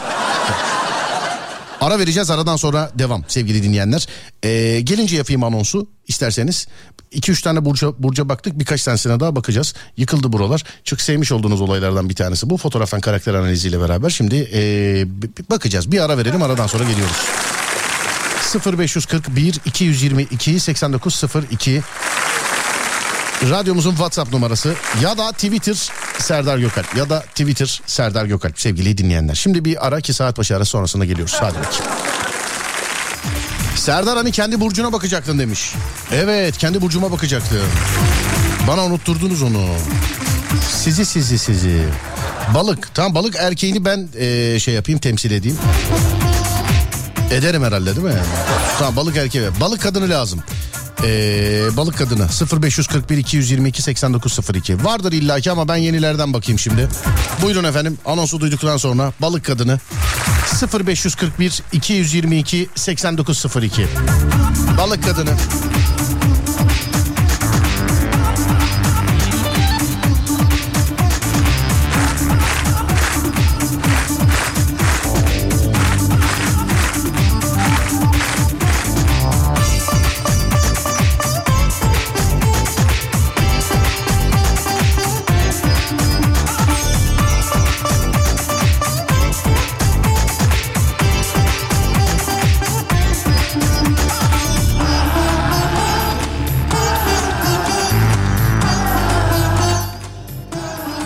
Ara vereceğiz aradan sonra devam sevgili dinleyenler. Ee, gelince yapayım anonsu isterseniz. 2-3 tane burca, burca baktık birkaç tanesine daha bakacağız. Yıkıldı buralar. Çok sevmiş olduğunuz olaylardan bir tanesi bu. Fotoğraftan karakter analiziyle beraber. Şimdi ee, bakacağız. Bir ara verelim aradan sonra geliyoruz. 0541 222 8902 Radyomuzun WhatsApp numarası ya da Twitter Serdar Gökalp ya da Twitter Serdar Gökalp sevgili dinleyenler. Şimdi bir ara ki saat başı ara sonrasında geliyoruz. Hadi. Serdar hani kendi burcuna bakacaktın demiş. Evet kendi burcuma bakacaktım. Bana unutturdunuz onu. Sizi sizi sizi. Balık. Tamam balık erkeğini ben eee, şey yapayım temsil edeyim. Ederim herhalde değil mi? Tamam balık erkeği. Balık kadını lazım. Ee, balık kadını 0541 222 8902 vardır illaki ama ben yenilerden bakayım şimdi. Buyurun efendim anonsu duyduktan sonra balık kadını 0541 222 8902 balık kadını.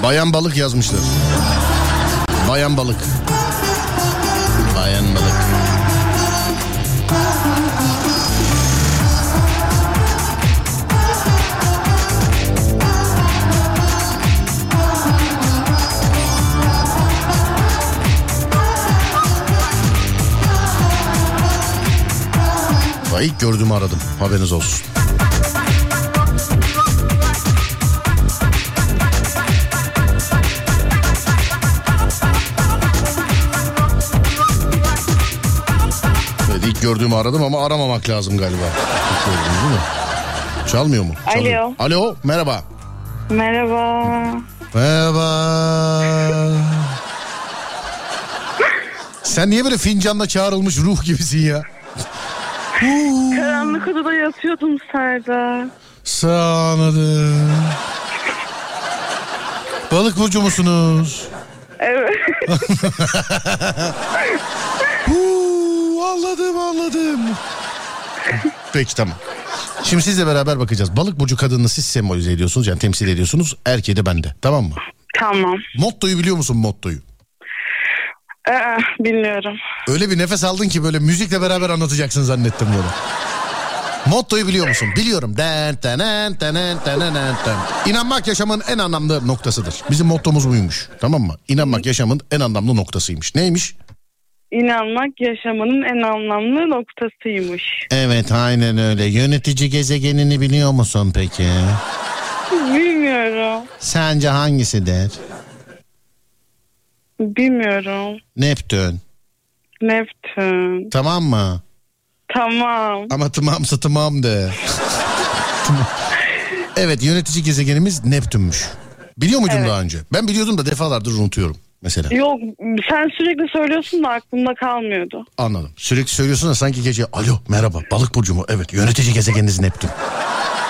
Bayan balık yazmışlar. Bayan balık. Bayan balık. İlk gördüğümü aradım. Haberiniz olsun. Gördüğümü aradım ama aramamak lazım galiba. İlk gördüğüm değil mi? Çalmıyor mu? Alo. Çalıyor. Alo merhaba. Merhaba. Merhaba. Sen niye böyle fincanla çağrılmış ruh gibisin ya? Karanlık odada yatıyordum Serdar. Sağladım. Balık burcu musunuz? Evet. Anladım anladım. Peki tamam. Şimdi sizle beraber bakacağız. Balık burcu kadını siz sembolize ediyorsunuz yani temsil ediyorsunuz. Erkeği de bende tamam mı? tamam. Mottoyu biliyor musun mottoyu? Ee, bilmiyorum. Öyle bir nefes aldın ki böyle müzikle beraber anlatacaksın zannettim bunu. Mottoyu biliyor musun? Biliyorum. Den, denen, denen, denen, den. İnanmak yaşamın en anlamlı noktasıdır. Bizim mottomuz buymuş. Tamam mı? İnanmak yaşamın en anlamlı noktasıymış. Neymiş? İnanmak yaşamının en anlamlı noktasıymış. Evet aynen öyle. Yönetici gezegenini biliyor musun peki? Bilmiyorum. Sence hangisidir? Bilmiyorum. Neptün. Neptün. Tamam mı? Tamam. Ama tamamsa tamam de. Evet yönetici gezegenimiz Neptünmüş. Biliyor muydun Evet. daha önce? Ben biliyordum da defalardır unutuyorum mesela. Yok sen sürekli söylüyorsun da aklımda kalmıyordu. Anladım. Sürekli söylüyorsun da sanki gece alo merhaba balık burcu mu? Evet yönetici gezegeniniz Neptün.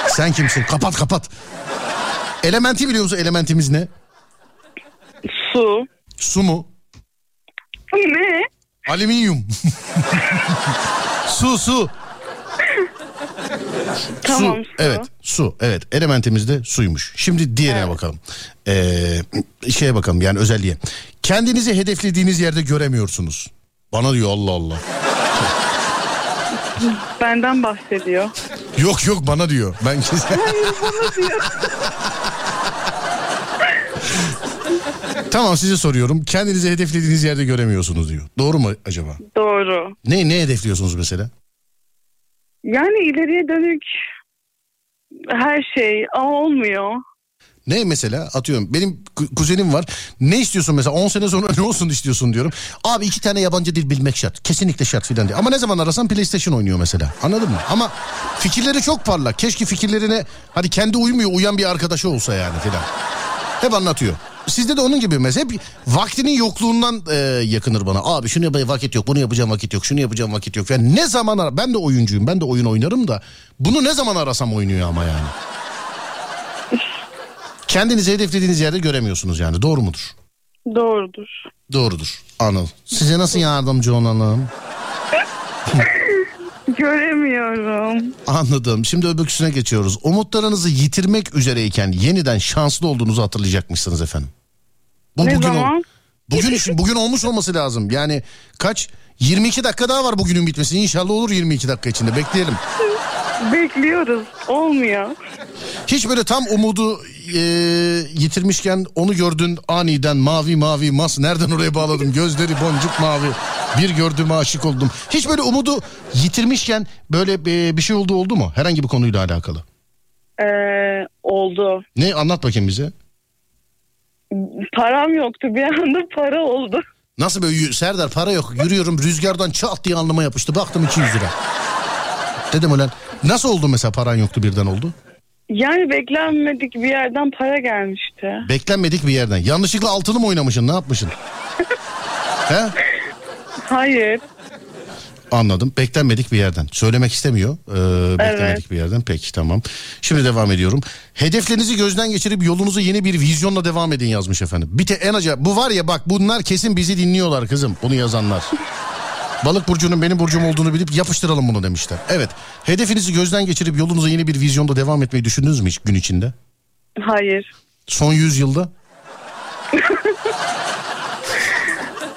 Sen kimsin? Kapat kapat. Elementi biliyor musun? Elementimiz ne? Su. Su mu? Ne? Alüminyum. su su. Tamam, Su. su. Evet su. Evet elementimiz de suymuş. Şimdi diğerine bakalım. Ee, şeye bakalım yani özelliğe. Kendinizi hedeflediğiniz yerde göremiyorsunuz. Bana diyor Allah Allah. Benden bahsediyor. Yok yok bana diyor. Ben Tamam size soruyorum. Kendinizi hedeflediğiniz yerde göremiyorsunuz diyor. Doğru mu acaba? Doğru. Ne ne hedefliyorsunuz mesela? Yani ileriye dönük her şey ama olmuyor. Ne mesela atıyorum benim ku- kuzenim var. Ne istiyorsun mesela 10 sene sonra ne olsun istiyorsun diyorum. Abi iki tane yabancı dil bilmek şart. Kesinlikle şart filan diye. Ama ne zaman arasan PlayStation oynuyor mesela. Anladın mı? Ama fikirleri çok parlak. Keşke fikirlerine hadi kendi uymuyor uyan bir arkadaşı olsa yani filan. Hep anlatıyor. Sizde de onun gibi mesela hep vaktinin yokluğundan e, yakınır bana. Abi şunu yapacağım vakit yok, bunu yapacağım vakit yok, şunu yapacağım vakit yok. Yani ne zaman ara ben de oyuncuyum, ben de oyun oynarım da bunu ne zaman arasam oynuyor ama yani. Kendinizi hedeflediğiniz yerde göremiyorsunuz yani doğru mudur? Doğrudur. Doğrudur. Anıl. Size nasıl yardımcı olalım? Göremiyorum. Anladım. Şimdi öbürküsüne geçiyoruz. Umutlarınızı yitirmek üzereyken yeniden şanslı olduğunuzu hatırlayacakmışsınız efendim. Bu ne bugün ol- zaman? Bugün için bugün olmuş olması lazım. Yani kaç 22 dakika daha var bugünün bitmesi. İnşallah olur 22 dakika içinde. Bekleyelim. Bekliyoruz. Olmuyor. Hiç böyle tam umudu e, yitirmişken onu gördün aniden mavi mavi mas nereden oraya bağladım gözleri boncuk mavi bir gördüğüme aşık oldum. Hiç böyle umudu yitirmişken böyle e, bir şey oldu oldu mu herhangi bir konuyla alakalı? Ee, oldu. Ne anlat bakayım bize. Param yoktu bir anda para oldu. Nasıl böyle Serdar para yok yürüyorum rüzgardan çat diye alnıma yapıştı baktım 200 lira. Dedim ulan nasıl oldu mesela paran yoktu birden oldu? Yani beklenmedik bir yerden para gelmişti. Beklenmedik bir yerden. Yanlışlıkla altılı mı oynamışsın ne yapmışsın? He? Hayır. Anladım. Beklenmedik bir yerden. Söylemek istemiyor. Ee, beklenmedik Evet. bir yerden. Peki tamam. Şimdi devam ediyorum. Hedeflerinizi gözden geçirip yolunuza yeni bir vizyonla devam edin yazmış efendim. Bir te en acayip. Bu var ya bak bunlar kesin bizi dinliyorlar kızım. Bunu yazanlar. Balık burcunun benim burcum olduğunu bilip yapıştıralım bunu demişler. Evet. Hedefinizi gözden geçirip yolunuza yeni bir vizyonda devam etmeyi düşündünüz mü hiç gün içinde? Hayır. Son 100 yılda?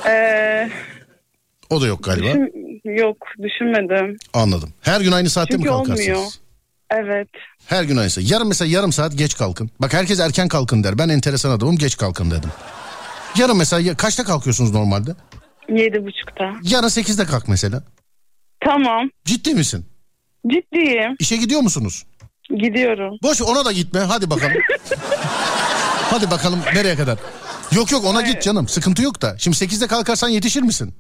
Ee, O da yok galiba. düşün- yok düşünmedim. Anladım. Her gün aynı saatte mi Çünkü kalkarsınız? olmuyor. Evet. Her gün aynısı. Yarın mesela yarım saat geç kalkın. Bak herkes erken kalkın der. Ben enteresan adamım geç kalkın dedim. Yarın mesela kaçta kalkıyorsunuz normalde? Yedi buçukta. Yarın 8'de kalk mesela. Tamam. Ciddi misin? Ciddiyim. İşe gidiyor musunuz? Gidiyorum. Boş ona da gitme. Hadi bakalım. Hadi bakalım nereye kadar? Yok yok ona git canım. Sıkıntı yok da. Şimdi 8'de kalkarsan yetişir misin?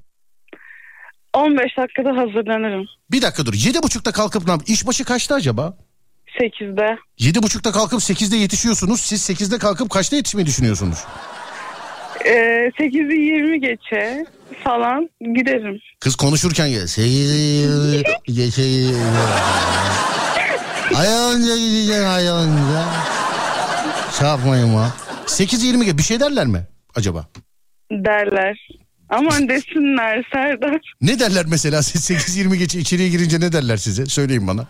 15 dakikada hazırlanırım. Bir dakika dur. 7.30'da kalkıp ne yap? İşbaşı kaçta acaba? 8'de. 7.30'da kalkıp 8'de yetişiyorsunuz. Siz 8'de kalkıp kaçta yetişmeyi düşünüyorsunuz? Ee, 8'i 20 geçe falan giderim. Kız konuşurken gel. Seyir geçeyim. Ayağınca gideceksin ayağınca. Şey yapmayın ha. 8.20 gibi bir şey derler mi acaba? Derler. Aman desinler Serdar. Ne derler mesela siz 8.20 geçe içeriye girince ne derler size? Söyleyin bana.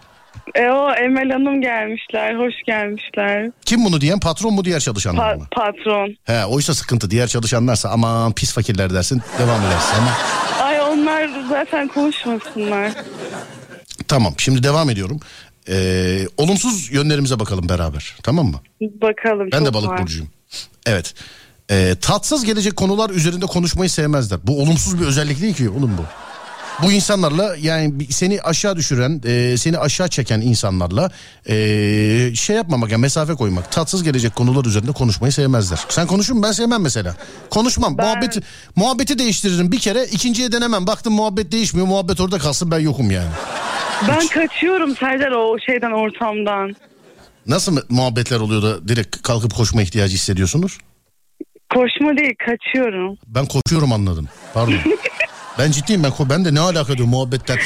E o Emel Hanım gelmişler. Hoş gelmişler. Kim bunu diyen patron mu diğer çalışanlar Pa- mı? patron. He oysa sıkıntı diğer çalışanlarsa aman pis fakirler dersin devam edersin ama. Ay onlar zaten konuşmasınlar. Tamam şimdi devam ediyorum. Ee, olumsuz yönlerimize bakalım beraber tamam mı? Bakalım. Ben de balık var. burcuyum. Evet. Ee, tatsız gelecek konular üzerinde konuşmayı sevmezler. Bu olumsuz bir özellik değil ki oğlum bu. Bu insanlarla yani seni aşağı düşüren, e, seni aşağı çeken insanlarla e, şey yapmamak, yani mesafe koymak, tatsız gelecek konular üzerinde konuşmayı sevmezler. Sen konuşur musun? Ben sevmem mesela. Konuşmam. Ben- Muhabbeti muhabbeti değiştiririm bir kere, ikinciye denemem. Baktım muhabbet değişmiyor, muhabbet orada kalsın ben yokum yani. Ben kaçıyorum Serdar o şeyden ortamdan. Nasıl muhabbetler oluyor da direkt kalkıp koşma ihtiyacı hissediyorsunuz? Koşma değil kaçıyorum. Ben koşuyorum anladım. Pardon. ben ciddiyim ben ben de ne alaka diyor muhabbetten.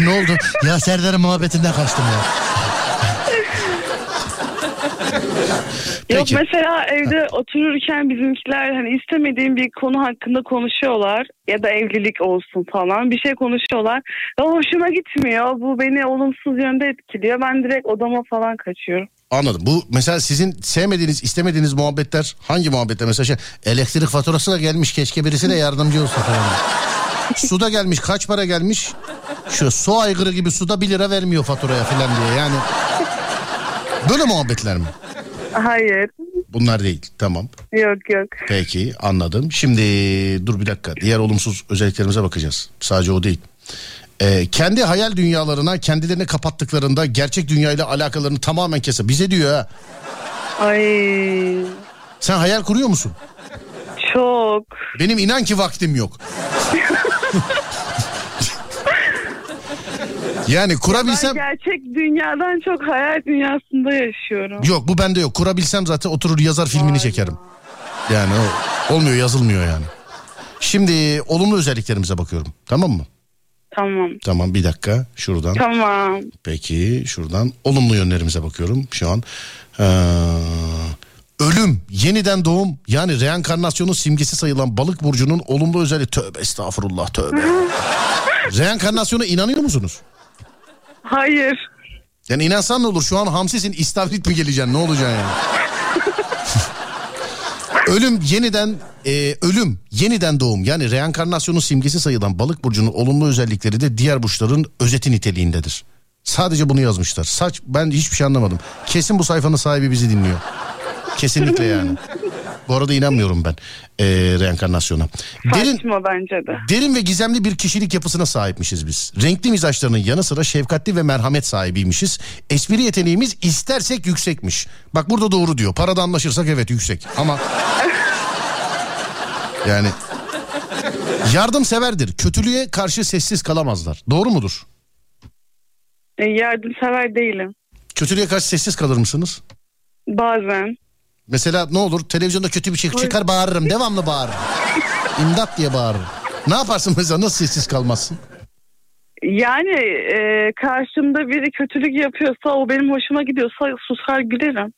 ne oldu? Ya Serdar'ın muhabbetinden kaçtım ya. Yok Peki. mesela evde otururken bizimkiler hani istemediğim bir konu hakkında konuşuyorlar ya da evlilik olsun falan bir şey konuşuyorlar. Ya hoşuma gitmiyor. Bu beni olumsuz yönde etkiliyor. Ben direkt odama falan kaçıyorum. Anladım. Bu mesela sizin sevmediğiniz, istemediğiniz muhabbetler hangi muhabbetler? Mesela şey, elektrik faturası da gelmiş keşke birisi de yardımcı olsa falan. su da gelmiş kaç para gelmiş? Şu su aygırı gibi suda 1 lira vermiyor faturaya falan diye yani. Böyle muhabbetler mi? Hayır. Bunlar değil. Tamam. Yok yok. Peki anladım. Şimdi dur bir dakika. Diğer olumsuz özelliklerimize bakacağız. Sadece o değil. Ee, kendi hayal dünyalarına kendilerini kapattıklarında gerçek dünyayla alakalarını tamamen kese. Bize diyor ha. Ay Sen hayal kuruyor musun? çok. Benim inan ki vaktim yok. yani kurabilsem... Ben gerçek dünyadan çok hayal dünyasında yaşıyorum. Yok bu bende yok. Kurabilsem zaten oturur yazar filmini çekerim. Yani o olmuyor yazılmıyor yani. Şimdi olumlu özelliklerimize bakıyorum. Tamam mı? Tamam. Tamam bir dakika şuradan. Tamam. Peki şuradan olumlu yönlerimize bakıyorum şu an. Ee, ölüm, yeniden doğum yani reenkarnasyonun simgesi sayılan balık burcunun olumlu özelliği. Tövbe estağfurullah tövbe. Reenkarnasyona inanıyor musunuz? Hayır. Yani inansan ne olur şu an hamsisin istavrit mi geleceksin ne olacaksın yani? ölüm yeniden e, ölüm yeniden doğum yani reenkarnasyonun simgesi sayılan balık burcunun olumlu özellikleri de diğer burçların özeti niteliğindedir. Sadece bunu yazmışlar. Saç ben hiçbir şey anlamadım. Kesin bu sayfanın sahibi bizi dinliyor. Kesinlikle yani. Bu arada inanmıyorum ben ee, reenkarnasyona. Derin, Saçma bence de. derin ve gizemli bir kişilik yapısına sahipmişiz biz. Renkli mizaçlarının yanı sıra şefkatli ve merhamet sahibiymişiz. Espri yeteneğimiz istersek yüksekmiş. Bak burada doğru diyor. Parada anlaşırsak evet yüksek. Ama yani yardımseverdir. Kötülüğe karşı sessiz kalamazlar. Doğru mudur? E, yardımsever değilim. Kötülüğe karşı sessiz kalır mısınız? Bazen. Mesela ne olur televizyonda kötü bir şey çıkar bağırırım. Devamlı bağırırım. İmdat diye bağırırım. Ne yaparsın mesela nasıl sessiz kalmazsın? Yani e, karşımda biri kötülük yapıyorsa o benim hoşuma gidiyorsa susar gülerim.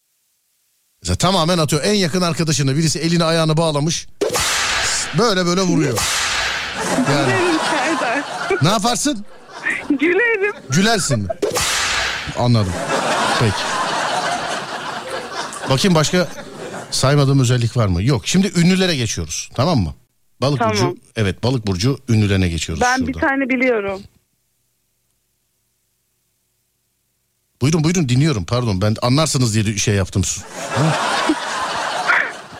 Mesela tamamen atıyor. En yakın arkadaşını birisi elini ayağını bağlamış. Böyle böyle vuruyor. Yani Gülerim Serdar. ne yaparsın? gülerim. Gülersin mi? Anladım. Peki. Bakayım başka saymadığım özellik var mı? Yok. Şimdi ünlülere geçiyoruz. Tamam mı? Balık Tamam. burcu. Evet, balık burcu ünlülerine geçiyoruz Ben şurada. bir tane biliyorum. Buyurun buyurun dinliyorum. Pardon ben anlarsınız diye şey yaptım. Ha?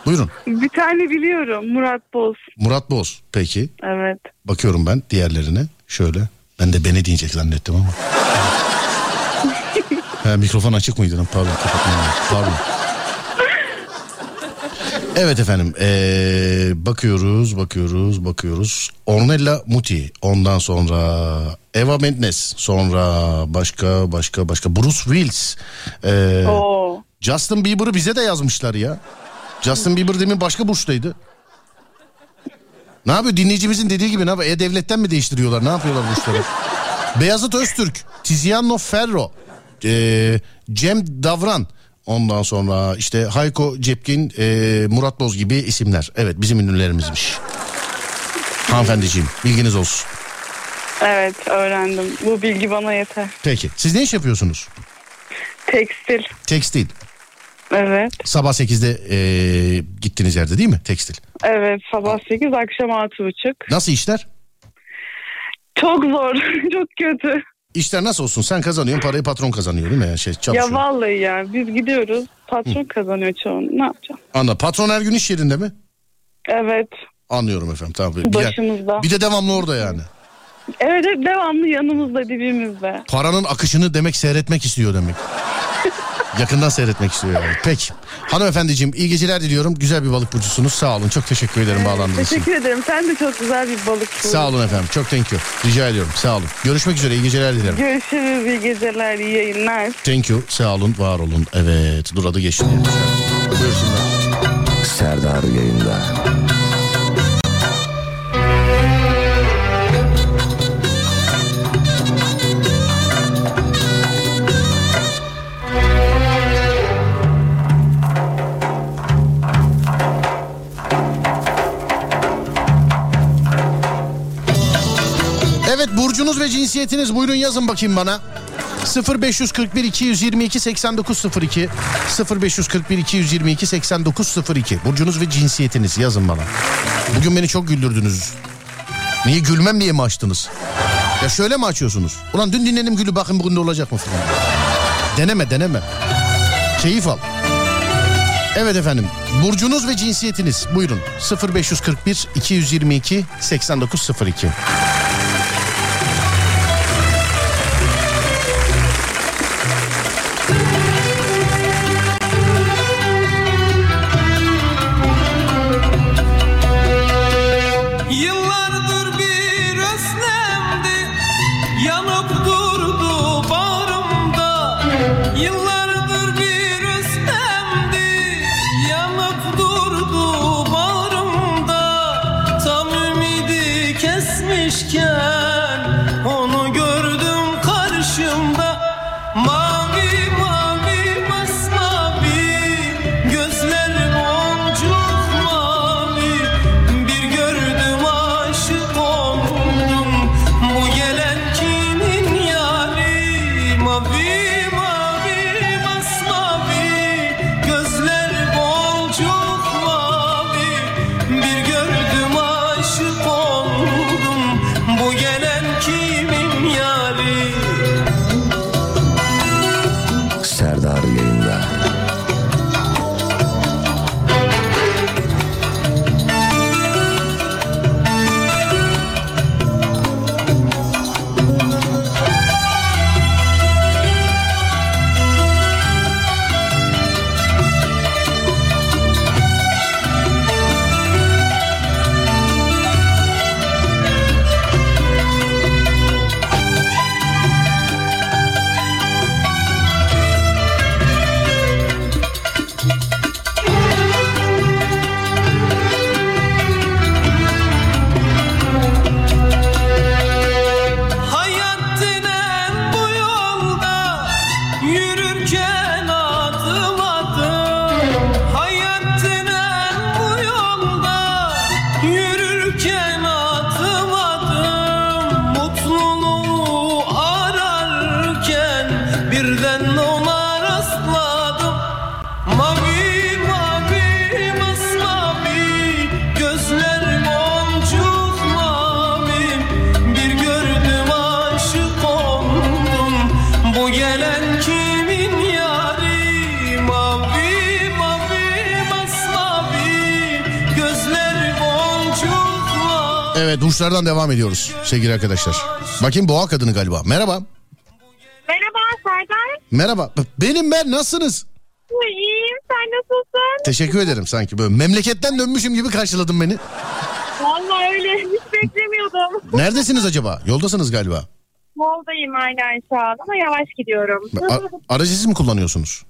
buyurun. Bir tane biliyorum. Murat Boz. Murat Boz. Peki. Evet. Bakıyorum ben diğerlerine. Şöyle. Ben de beni diyecek zannettim ama. ha, mikrofon açık mıydı? Pardon kapatmam. Pardon. Evet efendim ee, bakıyoruz bakıyoruz bakıyoruz. Ornella Muti ondan sonra Eva Mendes sonra başka başka başka. Bruce Willis ee, Oo. Justin Bieber'ı bize de yazmışlar ya. Justin Bieber demin başka burçtaydı. Ne yapıyor? Dinleyicimizin dediği gibi ne yapıyor? E-Devlet'ten mi değiştiriyorlar? Ne yapıyorlar burçları Beyazıt Öztürk Tiziano Ferro ee, Cem Davran Ondan sonra işte Hayko Cepkin, e, Murat Boz gibi isimler. Evet bizim ünlülerimizmiş. Hanımefendiciğim bilginiz olsun. Evet öğrendim. Bu bilgi bana yeter. Peki siz ne iş yapıyorsunuz? Tekstil. Tekstil. Evet. Sabah 8'de e, gittiğiniz yerde değil mi tekstil? Evet sabah 8 akşam 6.30. Nasıl işler? Çok zor. Çok kötü. İşler nasıl olsun? Sen kazanıyorsun parayı patron kazanıyor değil mi? Yani şey, çalışıyor. Ya vallahi ya biz gidiyoruz. Patron kazanıyor çoğunu. Ne yapacağım? Anla. Patron her gün iş yerinde mi? Evet. Anlıyorum efendim. Tamam. Bir, Başımızda. bir de devamlı orada yani. Evet hep devamlı yanımızda dibimizde. Paranın akışını demek seyretmek istiyor demek. Yakından seyretmek istiyor yani. Peki. Hanımefendiciğim iyi geceler diliyorum. Güzel bir balık burcusunuz. Sağ olun. Çok teşekkür ederim bağlandığınız için. Teşekkür ederim. Sen de çok güzel bir balıksın. Sağ olun efendim. Çok thank you. Rica ediyorum. Sağ olun. Görüşmek üzere. İyi geceler dilerim. Görüşürüz. İyi geceler, iyi yayınlar. Thank you. Sağ olun. Var olun. Evet. Dur adı geçti. Buyursunlar. Serdar yayında. Burcunuz ve cinsiyetiniz buyurun yazın bakayım bana. 0541 222 8902 0541 222 8902 Burcunuz ve cinsiyetiniz yazın bana. Bugün beni çok güldürdünüz. Niye gülmem diye mi açtınız? Ya şöyle mi açıyorsunuz? Ulan dün dinledim gülü bakın bugün de olacak mı falan. Deneme deneme. Keyif al. Evet efendim. Burcunuz ve cinsiyetiniz buyurun. 0541 222 8902 Yanıp Burçlardan devam ediyoruz sevgili arkadaşlar. Bakayım boğa kadını galiba. Merhaba. Merhaba Serdar. Merhaba. Benim ben nasılsınız? İyiyim sen nasılsın? Teşekkür ederim sanki böyle memleketten dönmüşüm gibi karşıladın beni. Vallahi öyle hiç beklemiyordum. Neredesiniz acaba? Yoldasınız galiba. Moldayım aynen şu an ama yavaş gidiyorum. A- aracı siz mi kullanıyorsunuz?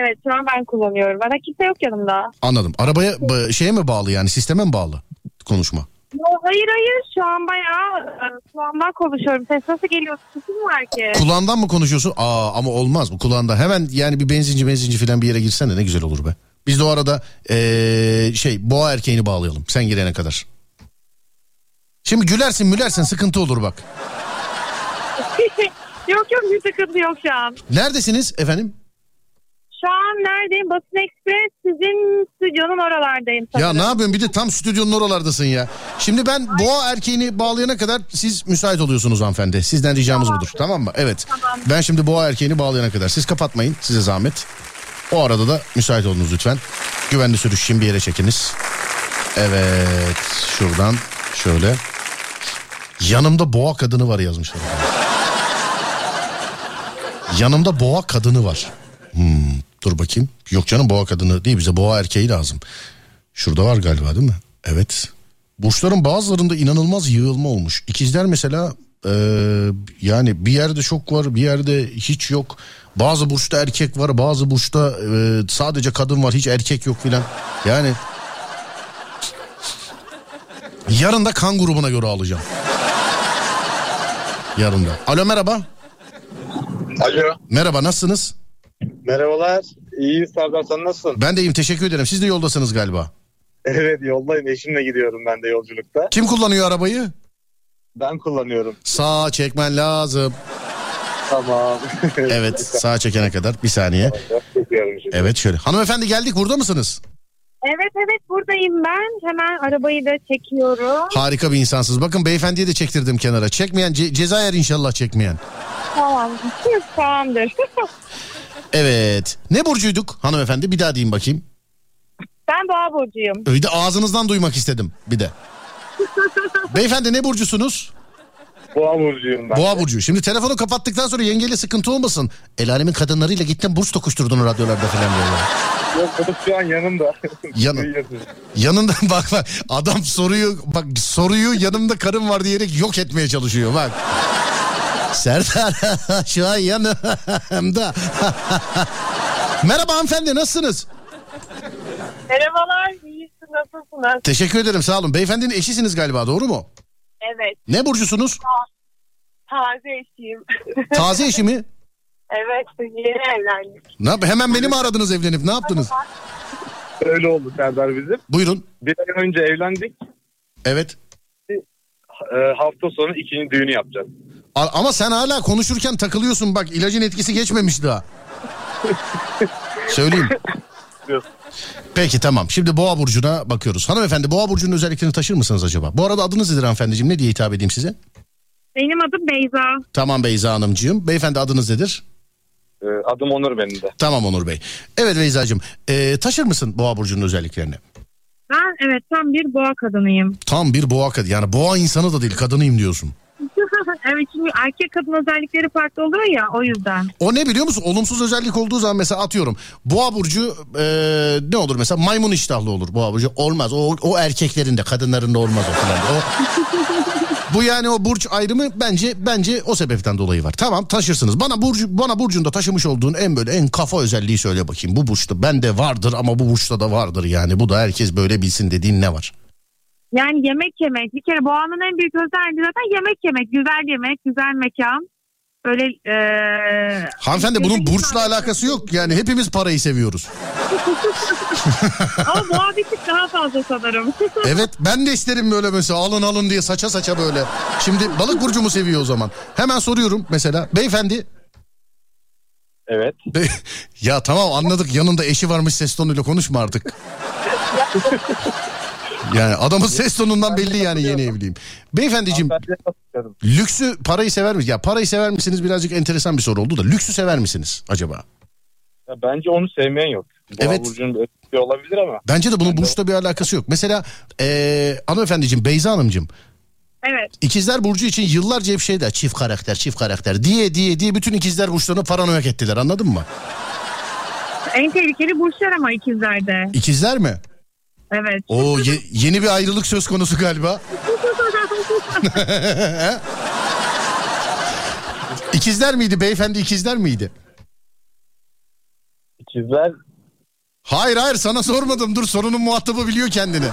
evet şu an ben kullanıyorum. Bana kimse yok yanımda. Anladım. Arabaya ba- şeye mi bağlı yani sisteme mi bağlı konuşma? Yo, hayır hayır şu an bayağı e, kulağımdan konuşuyorum. Ses nasıl geliyor? Sesim var ki. Kulağından mı konuşuyorsun? Aa ama olmaz bu kulağında. Hemen yani bir benzinci benzinci falan bir yere girsen de ne güzel olur be. Biz de o arada ee, şey boğa erkeğini bağlayalım sen girene kadar. Şimdi gülersin mülersin sıkıntı olur bak. yok yok bir sıkıntı yok şu an. Neredesiniz efendim? Şu an neredeyim? Basın Ekspres sizin stüdyonun oralardayım Ya sanırım. ne yapıyorsun bir de tam stüdyonun oralardasın ya. Şimdi ben boğa erkeğini bağlayana kadar siz müsait oluyorsunuz hanımefendi. Sizden ricamız budur tamam mı? Evet. Ben şimdi boğa erkeğini bağlayana kadar siz kapatmayın size zahmet. O arada da müsait olunuz lütfen. Güvenli sürüş için bir yere çekiniz. Evet şuradan şöyle. Yanımda boğa kadını var yazmışlar. Yanımda boğa kadını var. Hmm, dur bakayım. Yok canım boğa kadını değil bize boğa erkeği lazım. Şurada var galiba değil mi? Evet. Burçların bazılarında inanılmaz yığılma olmuş. İkizler mesela eee, yani bir yerde çok var bir yerde hiç yok. Bazı burçta erkek var bazı burçta eee, sadece kadın var hiç erkek yok filan. Yani yarın da kan grubuna göre alacağım. Yarın da. Alo merhaba. Alo. Merhaba nasılsınız? Merhabalar. İyi Serdar sen nasılsın? Ben de iyiyim teşekkür ederim. Siz de yoldasınız galiba. Evet yoldayım. Eşimle gidiyorum ben de yolculukta. Kim kullanıyor arabayı? Ben kullanıyorum. Sağ çekmen lazım. Tamam. Evet sağ çekene kadar bir saniye. Evet şöyle. Hanımefendi geldik burada mısınız? Evet evet buradayım ben. Hemen arabayı da çekiyorum. Harika bir insansınız. Bakın beyefendiye de çektirdim kenara. Çekmeyen ce- ceza yer inşallah çekmeyen. Tamam. Tamamdır. Evet. Ne burcuyduk hanımefendi? Bir daha diyeyim bakayım. ben Boğa Burcu'yum. Öyle de ağzınızdan duymak istedim bir de. Beyefendi ne burcusunuz? Boğa burcuyum ben. Boğa burcu. Şimdi telefonu kapattıktan sonra yengeyle sıkıntı olmasın. El alemin kadınlarıyla gittin burç tokuşturdun radyolarda falan diye. Yok o şu an yanımda. Yanı-. Yanında bak bak adam soruyu bak soruyu yanımda karım var diyerek yok etmeye çalışıyor bak. Serdar şu an yanımda. Merhaba hanımefendi nasılsınız? Merhabalar. İyisin nasılsınız? Teşekkür ederim sağ olun. Beyefendinin eşisiniz galiba doğru mu? Evet. Ne burcusunuz? Taze eşiyim. Taze eşi mi? evet. Yeni evlendik. Ne yap- Hemen beni mi aradınız evlenip ne yaptınız? Öyle oldu Serdar bizim. Buyurun. Bir ay önce evlendik. Evet. Ee, hafta sonu ikinci düğünü yapacağız. Ama sen hala konuşurken takılıyorsun bak ilacın etkisi geçmemiş daha. Söyleyeyim. Peki tamam. Şimdi Boğa burcuna bakıyoruz. Hanımefendi Boğa burcunun özelliklerini taşır mısınız acaba? Bu arada adınız nedir hanımefendiciğim? Ne diye hitap edeyim size? Benim adım Beyza. Tamam Beyza Hanımcığım. Beyefendi adınız nedir? Ee, adım Onur benim de. Tamam Onur Bey. Evet Beyza'cığım. Ee, taşır mısın Boğa burcunun özelliklerini? Ben evet tam bir boğa kadınıyım. Tam bir boğa kadın. Yani boğa insanı da değil kadınıyım diyorsun. Evet çünkü erkek kadın özellikleri farklı oluyor ya o yüzden. O ne biliyor musun? Olumsuz özellik olduğu zaman mesela atıyorum. Boğa burcu ee, ne olur mesela maymun iştahlı olur boğa burcu. Olmaz. O, o erkeklerin de kadınların da olmaz o falan. O, bu yani o burç ayrımı bence bence o sebepten dolayı var. Tamam taşırsınız. Bana burcu bana burcunda taşımış olduğun en böyle en kafa özelliği söyle bakayım. Bu burçta bende vardır ama bu burçta da vardır yani. Bu da herkes böyle bilsin dediğin ne var? Yani yemek yemek. Bir kere boğanın en büyük özelliği zaten yemek yemek. Güzel yemek, güzel mekan. Böyle eee Hanımefendi bunun burçla alakası yok. Yani hepimiz parayı seviyoruz. Ama boğa bir tık daha fazla sanırım. Evet ben de isterim böyle mesela alın alın diye saça saça böyle. Şimdi balık burcumu seviyor o zaman. Hemen soruyorum mesela beyefendi. Evet. Ya tamam anladık yanında eşi varmış ses tonuyla konuşma artık. Yani adamın ses tonundan belli yani yeni evliyim. Beyefendiciğim lüksü parayı sever misiniz? Ya parayı sever misiniz birazcık enteresan bir soru oldu da lüksü sever misiniz acaba? Ya bence onu sevmeyen yok. Boğa Evet. burcunun Bir olabilir ama. Bence de bunun burçla bir alakası yok. Mesela ee, hanımefendiciğim Beyza Hanımcığım Evet. İkizler Burcu için yıllarca hep şey der çift karakter çift karakter diye diye diye bütün ikizler burçlarını paranoyak ettiler anladın mı? En tehlikeli burçlar ama ikizlerde. İkizler mi? Evet. O ye- yeni bir ayrılık söz konusu galiba. İkizler miydi beyefendi ikizler miydi? İkizler Hayır hayır sana sormadım dur sorunun muhatabı biliyor kendini.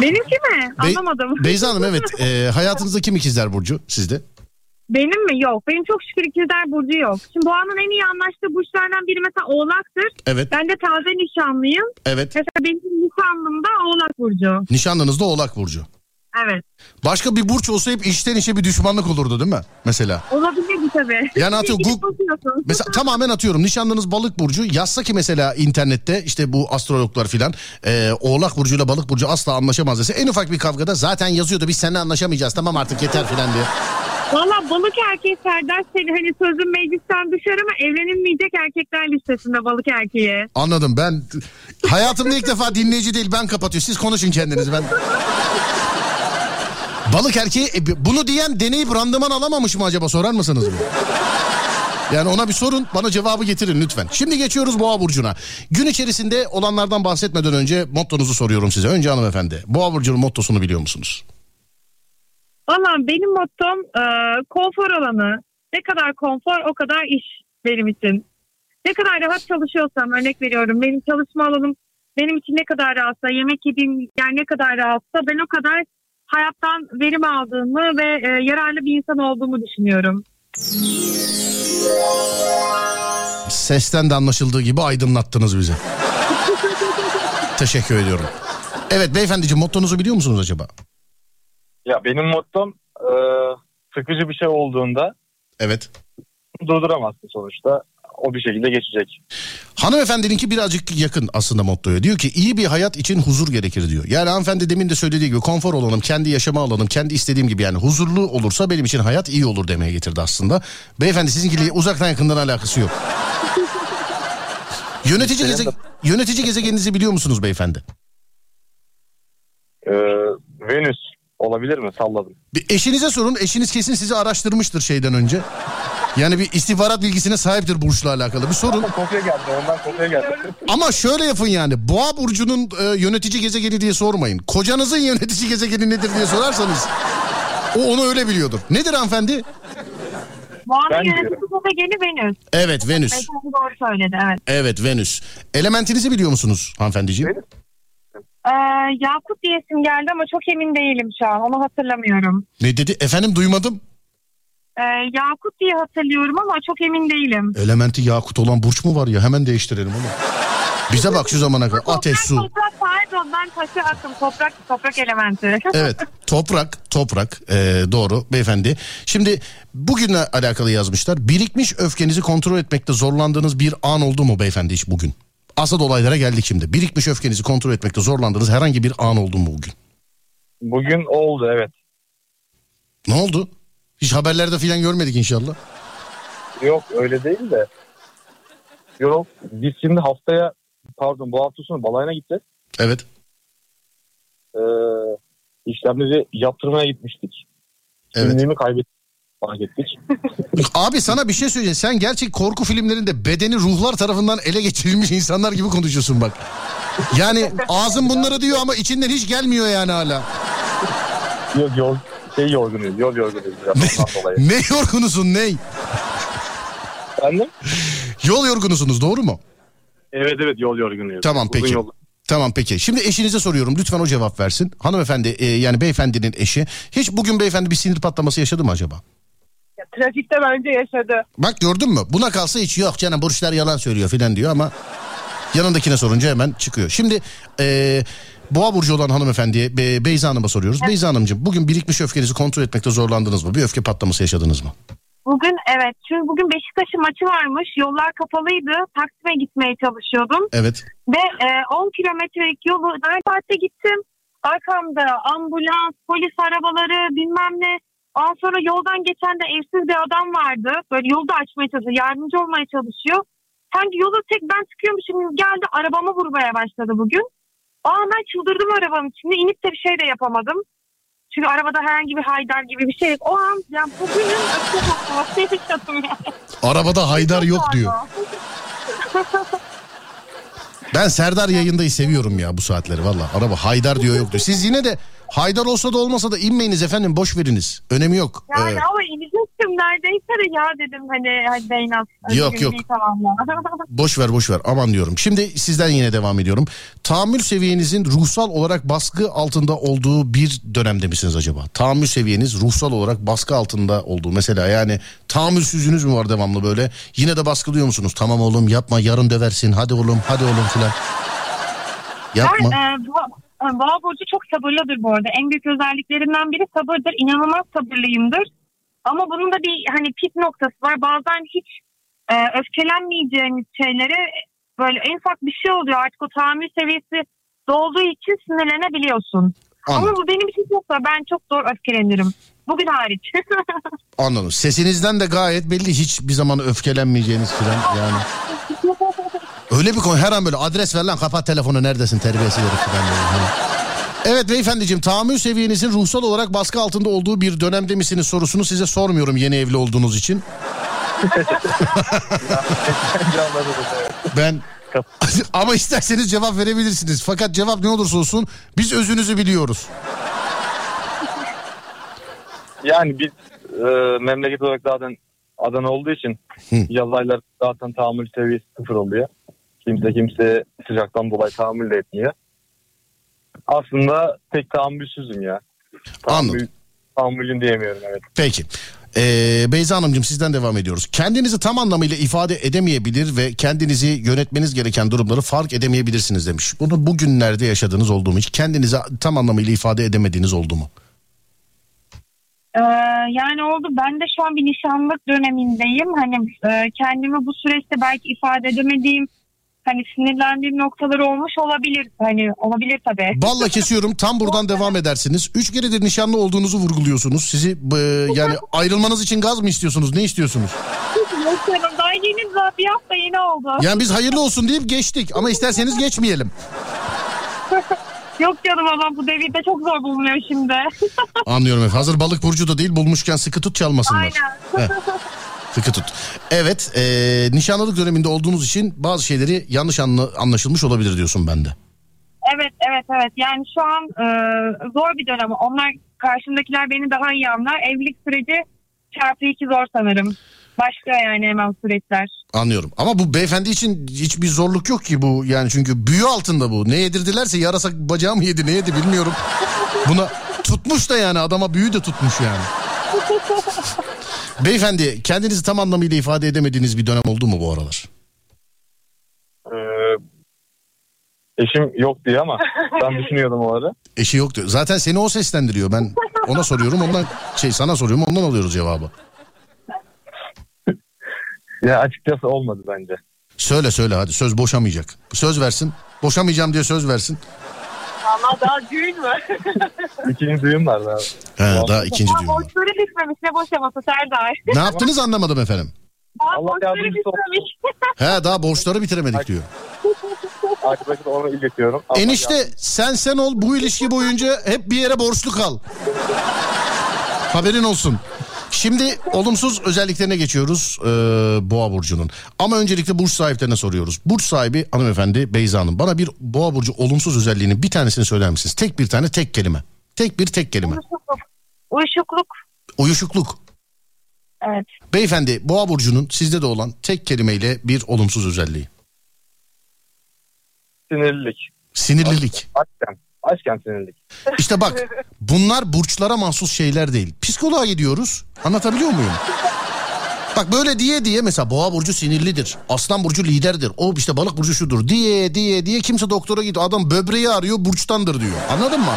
Benimki mi? Bey- Anlamadım. Beyza Hanım evet e, hayatınızda kim ikizler Burcu sizde? Benim mi? Yok. Benim çok şükür ikizler burcu yok. Şimdi Boğa'nın en iyi anlaştığı burçlardan biri mesela Oğlak'tır. Evet Ben de taze nişanlıyım. evet Mesela benim nişanlım da Oğlak Burcu. nişanlınız da Oğlak Burcu. Evet. Başka bir burç olsa hep içten içe bir düşmanlık olurdu değil mi mesela? Olabilirdi tabii. Yani Gu- bakıyorsun. Mesela tamamen atıyorum nişanlınız balık burcu yazsa ki mesela internette işte bu astrologlar filan e, oğlak burcuyla balık burcu asla anlaşamaz dese en ufak bir kavgada zaten yazıyordu biz seninle anlaşamayacağız tamam artık yeter filan diye. Valla balık erkeği Serdar seni hani sözün meclisten düşer ama evlenilmeyecek erkekler listesinde balık erkeği. Anladım ben hayatımda ilk defa dinleyici değil ben kapatıyor siz konuşun kendiniz ben. Balık erkeği e, bunu diyen deneyip randıman alamamış mı acaba sorar mısınız mı? Yani ona bir sorun bana cevabı getirin lütfen. Şimdi geçiyoruz Boğa Burcu'na. Gün içerisinde olanlardan bahsetmeden önce mottonuzu soruyorum size. Önce hanımefendi. Boğa Burcu'nun mottosunu biliyor musunuz? Valla benim mottom e, konfor alanı. Ne kadar konfor o kadar iş benim için. Ne kadar rahat çalışıyorsam örnek veriyorum. Benim çalışma alanım benim için ne kadar rahatsa, yemek yediğim yer ne kadar rahatsa ben o kadar hayattan verim aldığımı ve e, yararlı bir insan olduğumu düşünüyorum. Sesten de anlaşıldığı gibi aydınlattınız bizi. Teşekkür ediyorum. Evet beyefendiciğim mottonuzu biliyor musunuz acaba? Ya benim mottom e, sıkıcı bir şey olduğunda Evet. durduramazsın sonuçta. O bir şekilde geçecek. Hanımefendininki birazcık yakın aslında mottoya. Diyor ki iyi bir hayat için huzur gerekir diyor. Yani hanımefendi demin de söylediği gibi konfor olalım, kendi yaşama alanım, kendi istediğim gibi yani huzurlu olursa benim için hayat iyi olur demeye getirdi aslında. Beyefendi sizinkiyle uzaktan yakından alakası yok. Yönetici, geze, yönetici gezegeninizi biliyor musunuz beyefendi? E, Venüs olabilir mi? Salladım. Bir eşinize sorun. Eşiniz kesin sizi araştırmıştır şeyden önce. Yani bir istihbarat bilgisine sahiptir burçla alakalı. Bir sorun. Kopya geldi ondan kopya geldi. Ama şöyle yapın yani. Boğa burcunun e, yönetici gezegeni diye sormayın. Kocanızın yönetici gezegeni nedir diye sorarsanız o onu öyle biliyordur. Nedir hanımefendi? Boğa'nın yönetici gezegeni Venüs. Evet Venüs. Beyefendi doğru söyledi evet. Evet Venüs. Elementinizi biliyor musunuz hanımefendiciğim? Ee, Yakut diyesim geldi ama çok emin değilim şu an onu hatırlamıyorum. Ne dedi? Efendim duymadım. Ee, Yakut diye hatırlıyorum ama çok emin değilim. Elementi yakut olan burç mu var ya? Hemen değiştirelim onu. Bize bak şu zamana kadar. Ateş, su. Toprak pardon ben taşı attım toprak toprak elementi. Evet toprak toprak ee, doğru beyefendi. Şimdi bugünle alakalı yazmışlar. Birikmiş öfkenizi kontrol etmekte zorlandığınız bir an oldu mu beyefendi hiç bugün? Asıl olaylara geldik şimdi. Birikmiş öfkenizi kontrol etmekte zorlandığınız herhangi bir an oldu mu bugün? Bugün oldu evet. Ne oldu? Hiç haberlerde falan görmedik inşallah. Yok öyle değil de. Yok biz şimdi haftaya pardon bu hafta sonu balayına gideceğiz. Evet. Ee, işlemleri yaptırmaya gitmiştik. Evet. Kimliğimi kaybettik. Fark ettik. Abi sana bir şey söyleyeceğim. Sen gerçek korku filmlerinde bedeni ruhlar tarafından ele geçirilmiş insanlar gibi konuşuyorsun bak. Yani ağzın bunları diyor ama içinden hiç gelmiyor yani hala. Yok yol şey yorgunuyuz. Yol yorgunuyuz. Biraz ondan dolayı. Ne yorgunusun ney? Efendim? Yol yorgunusunuz doğru mu? Evet evet yol yorgunuyuz. Tamam Uzun peki. yol- Tamam peki. Şimdi eşinize soruyorum. Lütfen o cevap versin. Hanımefendi e, yani beyefendinin eşi. Hiç bugün beyefendi bir sinir patlaması yaşadı mı acaba? Trafikte bence yaşadı. Bak gördün mü? Buna kalsa hiç yok canım burçlar yalan söylüyor filan diyor ama yanındakine sorunca hemen çıkıyor. Şimdi e, Boğa burcu olan hanımefendiye Be- Beyza Hanım'a soruyoruz. Beyza Hanımcığım bugün birikmiş öfkenizi kontrol etmekte zorlandınız mı? Bir öfke patlaması yaşadınız mı? Bugün evet çünkü bugün Beşiktaş'ın maçı varmış yollar kapalıydı Taksim'e gitmeye çalışıyordum Evet. ve e, 10 kilometrelik yolu aynı saatte gittim. Arkamda ambulans, polis arabaları bilmem ne. Ondan sonra yoldan geçen de evsiz bir adam vardı. Böyle yolda açmaya çalışıyor, yardımcı olmaya çalışıyor. Sanki yola tek ben çıkıyormuşum geldi arabamı vurmaya başladı bugün. Aa ben çıldırdım arabanın içinde inip de bir şey de yapamadım. Çünkü arabada herhangi bir haydar gibi bir şey yok. O an yani bugünün öfke patlaması yaşadım yani. Arabada Haydar yok diyor. Ben Serdar yayındayı seviyorum ya bu saatleri valla. Araba Haydar diyor yok diyor. Siz yine de Haydar olsa da olmasa da inmeyiniz efendim boş veriniz. Önemi yok. Yani Ee, ama inecektim neredeyse de ya dedim hani hadi Beynaz. Yok, yok. boş ver boş ver aman diyorum. Şimdi sizden yine devam ediyorum. Tahammül seviyenizin ruhsal olarak baskı altında olduğu bir dönemde misiniz acaba? Tahammül seviyeniz ruhsal olarak baskı altında olduğu mesela yani tahammülsüzlüğünüz mü var devamlı böyle? Yine de baskılıyor musunuz? Tamam oğlum yapma yarın döversin hadi oğlum hadi oğlum filan. Yapma. Ben, e, bu, Boğa burcu çok sabırlıdır bu arada. En büyük özelliklerinden biri sabırdır. İnanılmaz sabırlıyımdır. Ama bunun da bir hani pik noktası var. Bazen hiç e, öfkelenmeyeceğimiz şeylere böyle en ufak bir şey oluyor. Artık o tahammül seviyesi dolduğu için sinirlenebiliyorsun. Ama Anladım. bu benim için çok zor. Ben çok zor öfkelenirim. Bugün hariç. Anladım. Sesinizden de gayet belli hiçbir zaman öfkelenmeyeceğiniz filan yani. Öyle bir konu her an böyle adres ver lan kapat telefonu neredesin terbiyesiz herif. Hani. Evet beyefendiciğim tahammül seviyenizin ruhsal olarak baskı altında olduğu bir dönemde misiniz sorusunu size sormuyorum yeni evli olduğunuz için. Ben ama isterseniz cevap verebilirsiniz. Fakat cevap ne olursa olsun biz özünüzü biliyoruz. Yani biz e, memleket olarak zaten Adana olduğu için yalaylar zaten tahammül seviyesi sıfır oluyor. Kimse kimse sıcaktan dolayı tahammül de etmiyor. Aslında pek tahammülsüzüm ya. Tahammül, tahammülün diyemiyorum evet. Peki. Ee, Beyza Hanımcığım sizden devam ediyoruz. Kendinizi tam anlamıyla ifade edemeyebilir ve kendinizi yönetmeniz gereken durumları fark edemeyebilirsiniz demiş. Bunu bugünlerde yaşadığınız oldu mu? Hiç kendinizi tam anlamıyla ifade edemediğiniz oldu mu? Ee, yani oldu. Ben de şu an bir nişanlık dönemindeyim. Hani e, kendimi bu süreçte belki ifade edemediğim hani sinirlendiğim noktalar olmuş olabilir. Hani olabilir tabii. Balla kesiyorum tam buradan devam edersiniz. Üç keredir nişanlı olduğunuzu vurguluyorsunuz. Sizi e, yani ayrılmanız için gaz mı istiyorsunuz? Ne istiyorsunuz? Yaşıyorum. Daha yeni daha bir hafta yeni oldu. Yani biz hayırlı olsun deyip geçtik ama isterseniz geçmeyelim. Yok canım ama bu devirde çok zor bulunuyor şimdi. Anlıyorum efendim. Hazır balık burcu da değil bulmuşken sıkı tut çalmasınlar. Aynen. Sıkı tut. Evet e, nişanlılık döneminde olduğunuz için bazı şeyleri yanlış anla- anlaşılmış olabilir diyorsun ben de. Evet evet evet yani şu an e, zor bir dönem. Onlar karşımdakiler beni daha iyi anlar. Evlilik süreci çarpı iki zor sanırım. Başka yani hemen süreçler. Anlıyorum. Ama bu beyefendi için hiçbir zorluk yok ki bu. Yani çünkü büyü altında bu. Ne yedirdilerse yarasa bacağı mı yedi ne yedi bilmiyorum. Buna tutmuş da yani adama büyü de tutmuş yani. Beyefendi kendinizi tam anlamıyla ifade edemediğiniz bir dönem oldu mu bu aralar? Ee, eşim yok diye ama ben düşünüyordum o ara. Eşi yok diyor. Zaten seni o seslendiriyor. Ben ona soruyorum ondan şey sana soruyorum ondan alıyoruz cevabı. Ya açıkçası olmadı bence. Söyle söyle hadi söz boşamayacak. Söz versin. Boşamayacağım diye söz versin. Ama daha düğün mü? İkinci düğün vardı abi. He, daha ikinci düğün var. Borçları bitmemiş ne boşaması Serdar. Ne yaptınız anlamadım efendim. Daha Allah borçları yardımcısı olsun. bitmemiş. He daha borçları bitiremedik diyor. Arkadaşım onu iletiyorum. Allah Enişte sen sen ol bu ilişki boyunca hep bir yere borçlu kal. Haberin olsun. Şimdi olumsuz özelliklerine geçiyoruz ee, Boğa Burcu'nun. Ama öncelikle burç sahiplerine soruyoruz. Burç sahibi hanımefendi Beyza Hanım. Bana bir Boğa Burcu olumsuz özelliğinin bir tanesini söyler misiniz? Tek bir tane tek kelime. Tek bir tek kelime. Uyuşukluk. Uyuşukluk. Evet. Beyefendi Boğa Burcu'nun sizde de olan tek kelimeyle bir olumsuz özelliği. Sinirlilik. Sinirlilik. Aşken. Aşken sinirlilik. İşte bak bunlar burçlara mahsus şeyler değil. Psikoloğa gidiyoruz. Anlatabiliyor muyum? Bak böyle diye diye mesela boğa burcu sinirlidir. Aslan burcu liderdir. O işte balık burcu şudur diye diye diye kimse doktora gidiyor. Adam böbreği arıyor burçtandır diyor. Anladın mı?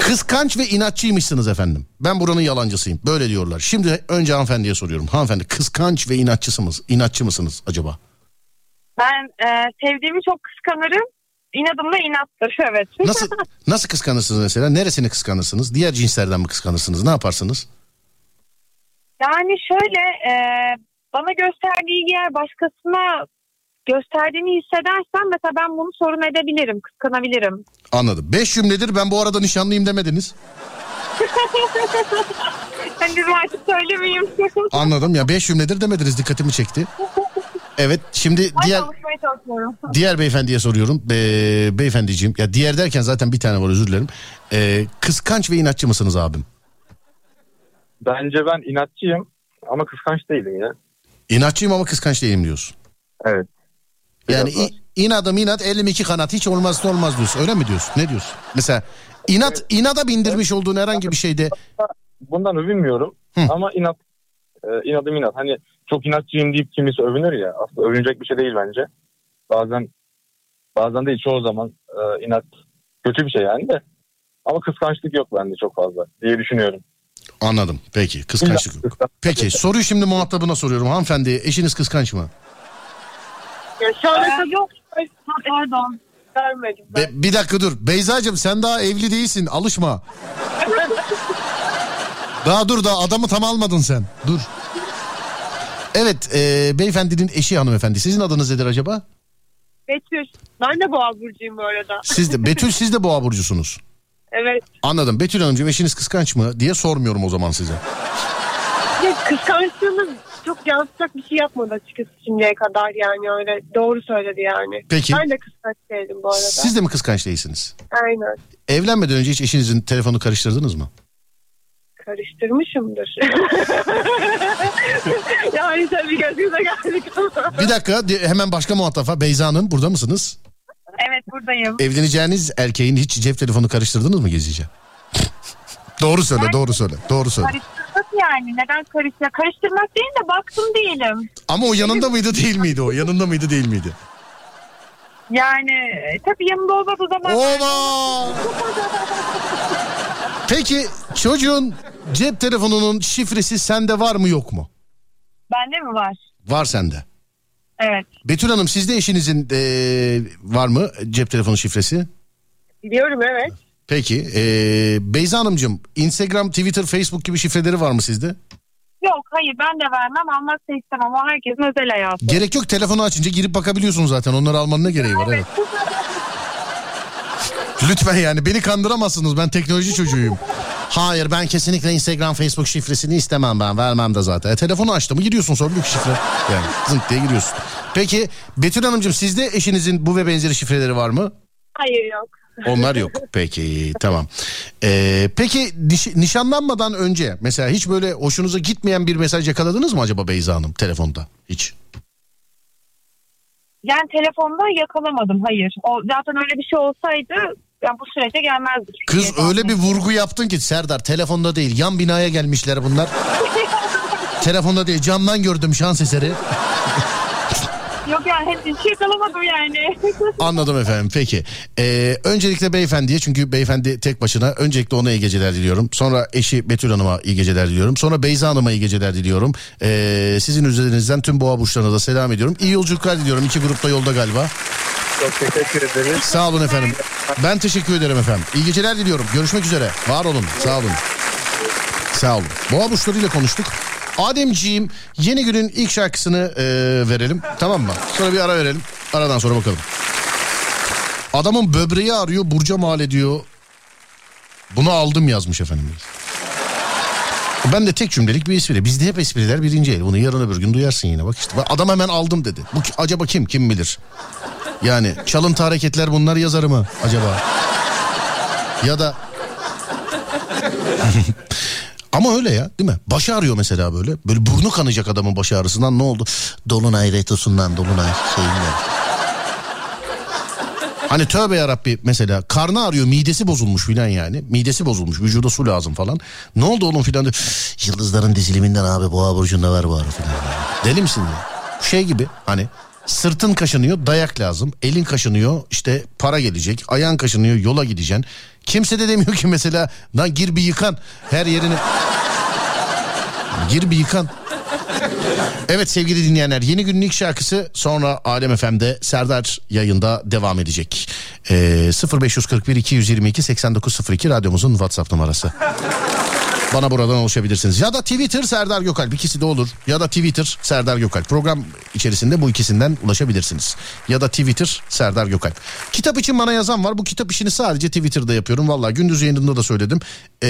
Kıskanç ve inatçıymışsınız efendim. Ben buranın yalancısıyım. Böyle diyorlar. Şimdi önce hanımefendiye soruyorum. Hanımefendi kıskanç ve inatçısınız. İnatçı mısınız acaba? Ben e, sevdiğimi çok kıskanırım. İnadım da inattır evet. Nasıl nasıl kıskanırsınız mesela? Neresini kıskanırsınız? Diğer cinslerden mi kıskanırsınız? Ne yaparsınız? Yani şöyle e, bana gösterdiği yer başkasına gösterdiğini hissedersem mesela ben bunu sorun edebilirim, kıskanabilirim. Anladım. Beş cümledir ben bu arada nişanlıyım demediniz. Hani dedim artık söylemeyeyim. Anladım ya beş cümledir demediniz dikkatimi çekti. Evet şimdi diğer diğer beyefendiye soruyorum. Be, beyefendiciğim ya diğer derken zaten bir tane var özür dilerim. Ee, kıskanç ve inatçı mısınız abim? Bence ben inatçıyım ama kıskanç değilim ya. İnatçıyım ama kıskanç değilim diyorsun. Evet. Yani i- inadım inat elim iki kanat hiç olmazsa olmaz diyorsun. Öyle mi diyorsun? Ne diyorsun? Mesela inat inada bindirmiş olduğun herhangi bir şeyde Bundan övünmüyorum Hı. ama inat e, inadım inat. Hani çok inatçıyım deyip kimisi övünür ya. Aslında övünecek bir şey değil bence. Bazen bazen değil çoğu zaman e, inat kötü bir şey yani de. Ama kıskançlık yok bende çok fazla diye düşünüyorum. anladım. Peki kıskançlık yok. Peki soruyu şimdi muhatabına soruyorum. Hanımefendi eşiniz kıskanç mı? Ya şöyle yok. Pardon. Görmedim. Be- bir dakika dur. Beyzacığım sen daha evli değilsin. Alışma. daha dur daha adamı tam almadın sen. Dur. Evet e, beyefendinin eşi hanımefendi. Sizin adınız nedir acaba? Betül. Ben de boğa burcuyum bu arada. Siz de Betül siz de boğa burcusunuz. Evet. Anladım. Betül Hanımcığım eşiniz kıskanç mı diye sormuyorum o zaman size. Ya kıskançlığını çok yansıtacak bir şey yapmadı açıkçası şimdiye kadar yani öyle doğru söyledi yani. Peki. Ben de kıskanç değilim bu arada. Siz de mi kıskanç değilsiniz? Aynen. Evlenmeden önce hiç eşinizin telefonu karıştırdınız mı? Karıştırmışımdır. yani tabii gözünüze geldik ama. Bir dakika hemen başka muhatafa. Beyza Hanım burada mısınız? Evet buradayım. Evleneceğiniz erkeğin hiç cep telefonu karıştırdınız mı gizlice? doğru söyle, doğru söyle, doğru söyle. Karıştırmak yani neden karıştırmak? Karıştırmak değil de baktım değilim. Ama o yanında mıydı değil miydi o? Yanında mıydı değil miydi? Yani e, tabii yanımda olmadığı zaman... Oba! Peki çocuğun cep telefonunun şifresi sende var mı yok mu? Bende mi var? Var sende. Evet. Betül Hanım sizde eşinizin eee, var mı cep telefonu şifresi? Biliyorum evet. Peki eee Beyza Hanımcığım Instagram, Twitter, Facebook gibi şifreleri var mı sizde? Yok hayır ben de vermem da istemem. O herkesin özel hayatı. Gerek yok telefonu açınca girip bakabiliyorsun zaten onları almanın ne gereği var evet. Lütfen yani beni kandıramazsınız ben teknoloji çocuğuyum. Hayır ben kesinlikle Instagram Facebook şifresini istemem ben vermem de zaten. E, telefonu açtı mı giriyorsun sonra büyük şifre. Yani zınk diye giriyorsun. Peki Betül Hanımcığım sizde eşinizin bu ve benzeri şifreleri var mı? Hayır yok. Onlar yok. Peki tamam. Ee, peki niş- nişanlanmadan önce mesela hiç böyle hoşunuza gitmeyen bir mesaj yakaladınız mı acaba Beyza Hanım telefonda? Hiç. Yani telefonda yakalamadım hayır. O zaten öyle bir şey olsaydı yani bu sürece gelmezdik. Kız öyle bir vurgu yaptın ki Serdar telefonda değil yan binaya gelmişler bunlar. telefonda değil camdan gördüm şans eseri. Yok yani hiç yakalamadım yani. Anladım efendim peki. Ee, öncelikle beyefendiye çünkü beyefendi tek başına öncelikle ona iyi geceler diliyorum. Sonra eşi Betül Hanım'a iyi geceler diliyorum. Sonra Beyza Hanım'a iyi geceler diliyorum. Ee, sizin üzerinizden tüm boğa burçlarına da selam ediyorum. İyi yolculuklar diliyorum. İki grupta yolda galiba. Çok teşekkür ederim. Sağ olun efendim. Ben teşekkür ederim efendim. İyi geceler diliyorum. Görüşmek üzere. Var olun. Sağ olun. Sağ olun. Boğa burçlarıyla konuştuk. Ademciğim yeni günün ilk şarkısını e, verelim. Tamam mı? Sonra bir ara verelim. Aradan sonra bakalım. Adamın böbreği arıyor. Burca mal ediyor. Bunu aldım yazmış efendim. Ben de tek cümlelik bir espri. Bizde hep espriler birinci el. Bunu yarın öbür gün duyarsın yine. Bak işte. Adam hemen aldım dedi. Bu acaba kim? Kim bilir? Yani çalıntı hareketler bunlar yazarı mı acaba? Ya da ama öyle ya değil mi? Başı ağrıyor mesela böyle. Böyle burnu kanayacak adamın baş ağrısından ne oldu? Dolunay retosundan dolunay şeyinden. Hani tövbe yarabbi mesela karnı ağrıyor midesi bozulmuş filan yani. Midesi bozulmuş vücuda su lazım falan. Ne oldu oğlum filan. Yıldızların diziliminden abi boğa burcunda var bu ara filan. Deli misin ya? Şey gibi hani sırtın kaşınıyor dayak lazım. Elin kaşınıyor işte para gelecek. Ayağın kaşınıyor yola gideceksin. Kimse de demiyor ki mesela lan gir bir yıkan her yerini. Gir bir yıkan. Evet sevgili dinleyenler yeni günün ilk şarkısı sonra Alem FM'de Serdar yayında devam edecek. Ee, 0541 222 8902 radyomuzun WhatsApp numarası. Bana buradan ulaşabilirsiniz. Ya da Twitter Serdar Gökalp ikisi de olur. Ya da Twitter Serdar Gökalp. Program içerisinde bu ikisinden ulaşabilirsiniz. Ya da Twitter Serdar Gökalp. Kitap için bana yazan var. Bu kitap işini sadece Twitter'da yapıyorum. Valla gündüz yayınında da söyledim. Ee,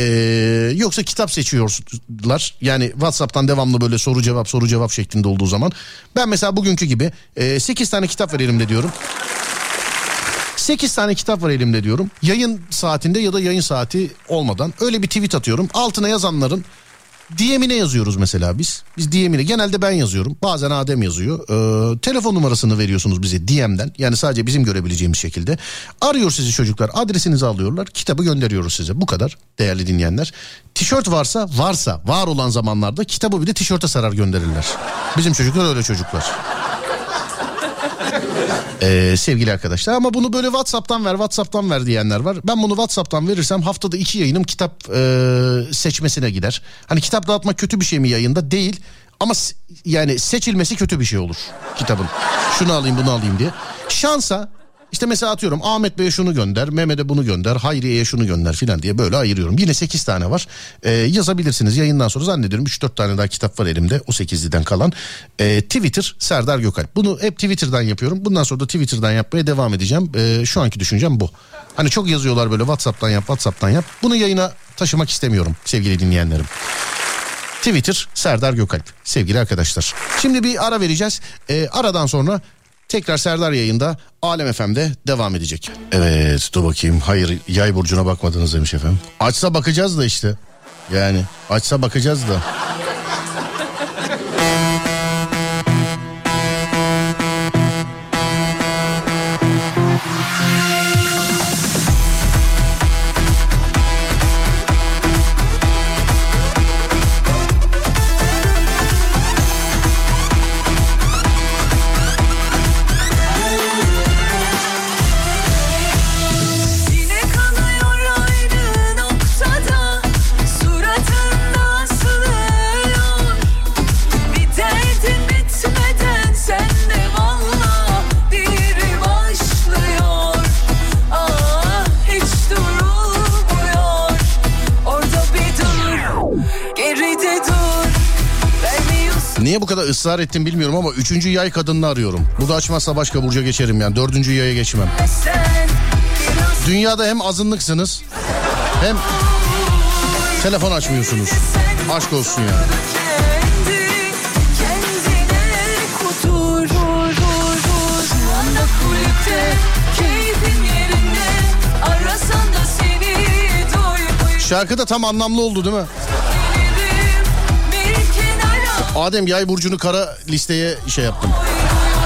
yoksa kitap seçiyorlar. Yani WhatsApp'tan devamlı böyle soru cevap soru cevap şeklinde olduğu zaman. Ben mesela bugünkü gibi 8 tane kitap ver elimde diyorum. 8 tane kitap var elimde diyorum. Yayın saatinde ya da yayın saati olmadan öyle bir tweet atıyorum. Altına yazanların DM'ine yazıyoruz mesela biz. Biz DM'ine genelde ben yazıyorum. Bazen Adem yazıyor. Ee, telefon numarasını veriyorsunuz bize DM'den. Yani sadece bizim görebileceğimiz şekilde. Arıyor sizi çocuklar. Adresinizi alıyorlar. Kitabı gönderiyoruz size. Bu kadar değerli dinleyenler. Tişört varsa varsa var olan zamanlarda kitabı bir de tişörte sarar gönderirler. Bizim çocuklar öyle çocuklar. Ee, sevgili arkadaşlar ama bunu böyle Whatsapp'tan ver Whatsapp'tan ver diyenler var. Ben bunu Whatsapp'tan verirsem haftada iki yayınım kitap e, seçmesine gider. Hani kitap dağıtmak kötü bir şey mi yayında? Değil. Ama yani seçilmesi kötü bir şey olur kitabın. Şunu alayım bunu alayım diye. Şansa işte mesela atıyorum Ahmet Bey'e şunu gönder, Mehmet'e bunu gönder, Hayriye'ye şunu gönder filan diye böyle ayırıyorum. Yine 8 tane var. Ee, yazabilirsiniz yayından sonra zannediyorum 3-4 tane daha kitap var elimde o 8'liden kalan. Ee, Twitter Serdar Gökalp. Bunu hep Twitter'dan yapıyorum. Bundan sonra da Twitter'dan yapmaya devam edeceğim. Ee, şu anki düşüncem bu. Hani çok yazıyorlar böyle WhatsApp'tan yap, WhatsApp'tan yap. Bunu yayına taşımak istemiyorum sevgili dinleyenlerim. Twitter Serdar Gökalp sevgili arkadaşlar. Şimdi bir ara vereceğiz. Ee, aradan sonra tekrar Serdar yayında Alem FM'de devam edecek. Evet dur bakayım. Hayır yay burcuna bakmadınız demiş efendim. Açsa bakacağız da işte. Yani açsa bakacağız da. Niye bu kadar ısrar ettim bilmiyorum ama üçüncü yay kadınını arıyorum. Bu da açmazsa başka burca geçerim yani. Dördüncü yaya geçmem. Dünyada hem azınlıksınız hem telefon açmıyorsunuz. Aşk olsun ya. kendi kendine kudur Dur dur dur Şu anda kulüpte keyfin yerinde Arasan da seni doymuyor Şarkı da tam anlamlı oldu değil mi? Adem yay burcunu kara listeye şey yaptım.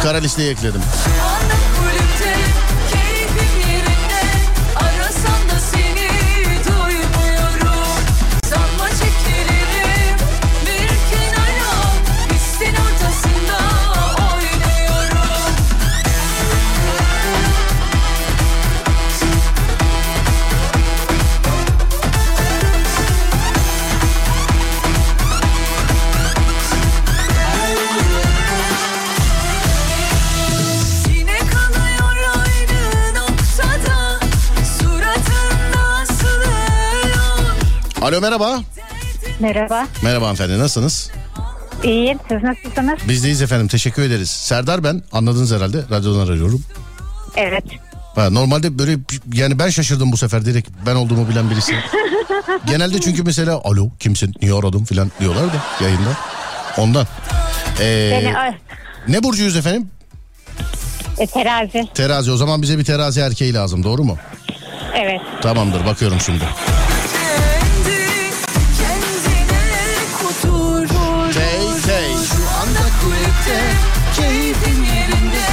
Kara listeye ekledim. Alo merhaba. Merhaba. Merhaba hanımefendi nasılsınız? İyiyim. Siz nasılsınız? Bizdeyiz efendim teşekkür ederiz. Serdar ben anladınız herhalde radyodan arıyorum. Evet. Ha, normalde böyle yani ben şaşırdım bu sefer direkt ben olduğumu bilen birisi. Genelde çünkü mesela alo kimsin niye aradım filan diyorlar da yayında. Ondan. Ee, Beni ne burcuyuz efendim? e, terazi. Terazi o zaman bize bir terazi erkeği lazım doğru mu? Evet. Tamamdır bakıyorum şimdi. Kulüpte keyfin yerinde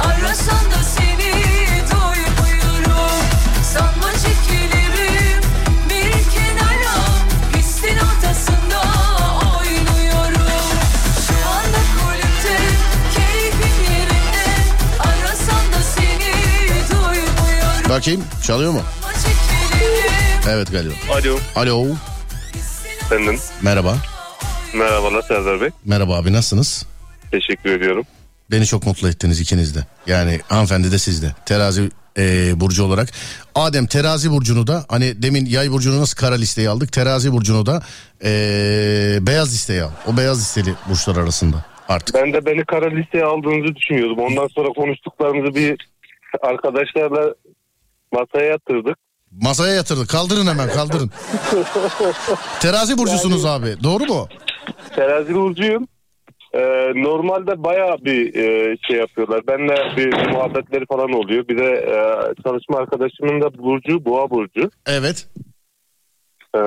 Arasan da seni doymuyorum Sanma çekilirim bir kenara Pistin ortasında oynuyorum Şu anda kulüpte keyfin yerinde Arasan da seni doymuyorum Bakayım çalıyor mu? Evet galiba. Alo. Alo. Efendim. Merhaba. Merhabalar Serdar Bey. Merhaba abi nasılsınız? Teşekkür ediyorum. Beni çok mutlu ettiniz ikiniz de. Yani hanımefendi de siz de. Terazi e, burcu olarak. Adem terazi burcunu da hani demin yay burcunu nasıl kara listeye aldık. Terazi burcunu da e, beyaz listeye al. O beyaz listeli burçlar arasında artık. Ben de beni kara listeye aldığınızı düşünüyordum. Ondan sonra konuştuklarımızı bir arkadaşlarla masaya yatırdık. Masaya yatırdık. Kaldırın hemen kaldırın. Terazi burcusunuz abi. Doğru mu? Terazi burcuyum. Ee, normalde bayağı bir e, şey yapıyorlar. Benle bir muhabbetleri falan oluyor. Bir de e, çalışma arkadaşımın da burcu boğa burcu. Evet. Ee,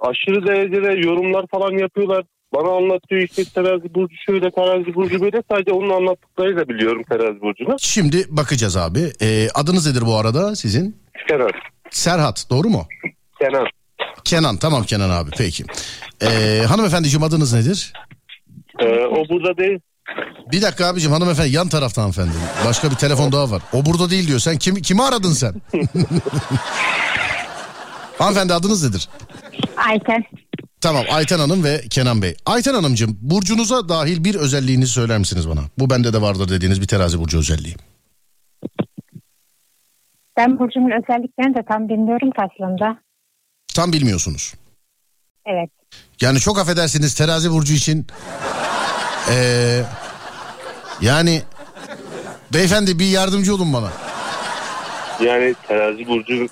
aşırı derecede yorumlar falan yapıyorlar. Bana anlatıyor işte terazi burcu şöyle terazi burcu böyle. Sadece onun anlattıklarıyla biliyorum terazi burcunu. Şimdi bakacağız abi. E, adınız nedir bu arada sizin? Kenan. Serhat doğru mu? Kenan. Kenan tamam Kenan abi peki. E, hanımefendiciğim adınız nedir? Ee, o burada değil. Bir dakika abicim hanımefendi yan tarafta hanımefendi. Başka bir telefon daha var. O burada değil diyor. Sen kim, kimi aradın sen? hanımefendi adınız nedir? Ayten. Tamam Ayten Hanım ve Kenan Bey. Ayten Hanımcığım burcunuza dahil bir özelliğinizi söyler misiniz bana? Bu bende de vardır dediğiniz bir terazi burcu özelliği. Ben Burcu'nun özelliklerini de tam bilmiyorum aslında. Tam bilmiyorsunuz. Evet. Yani çok affedersiniz terazi burcu için. Ee, yani beyefendi bir yardımcı olun bana. Yani terazi burcu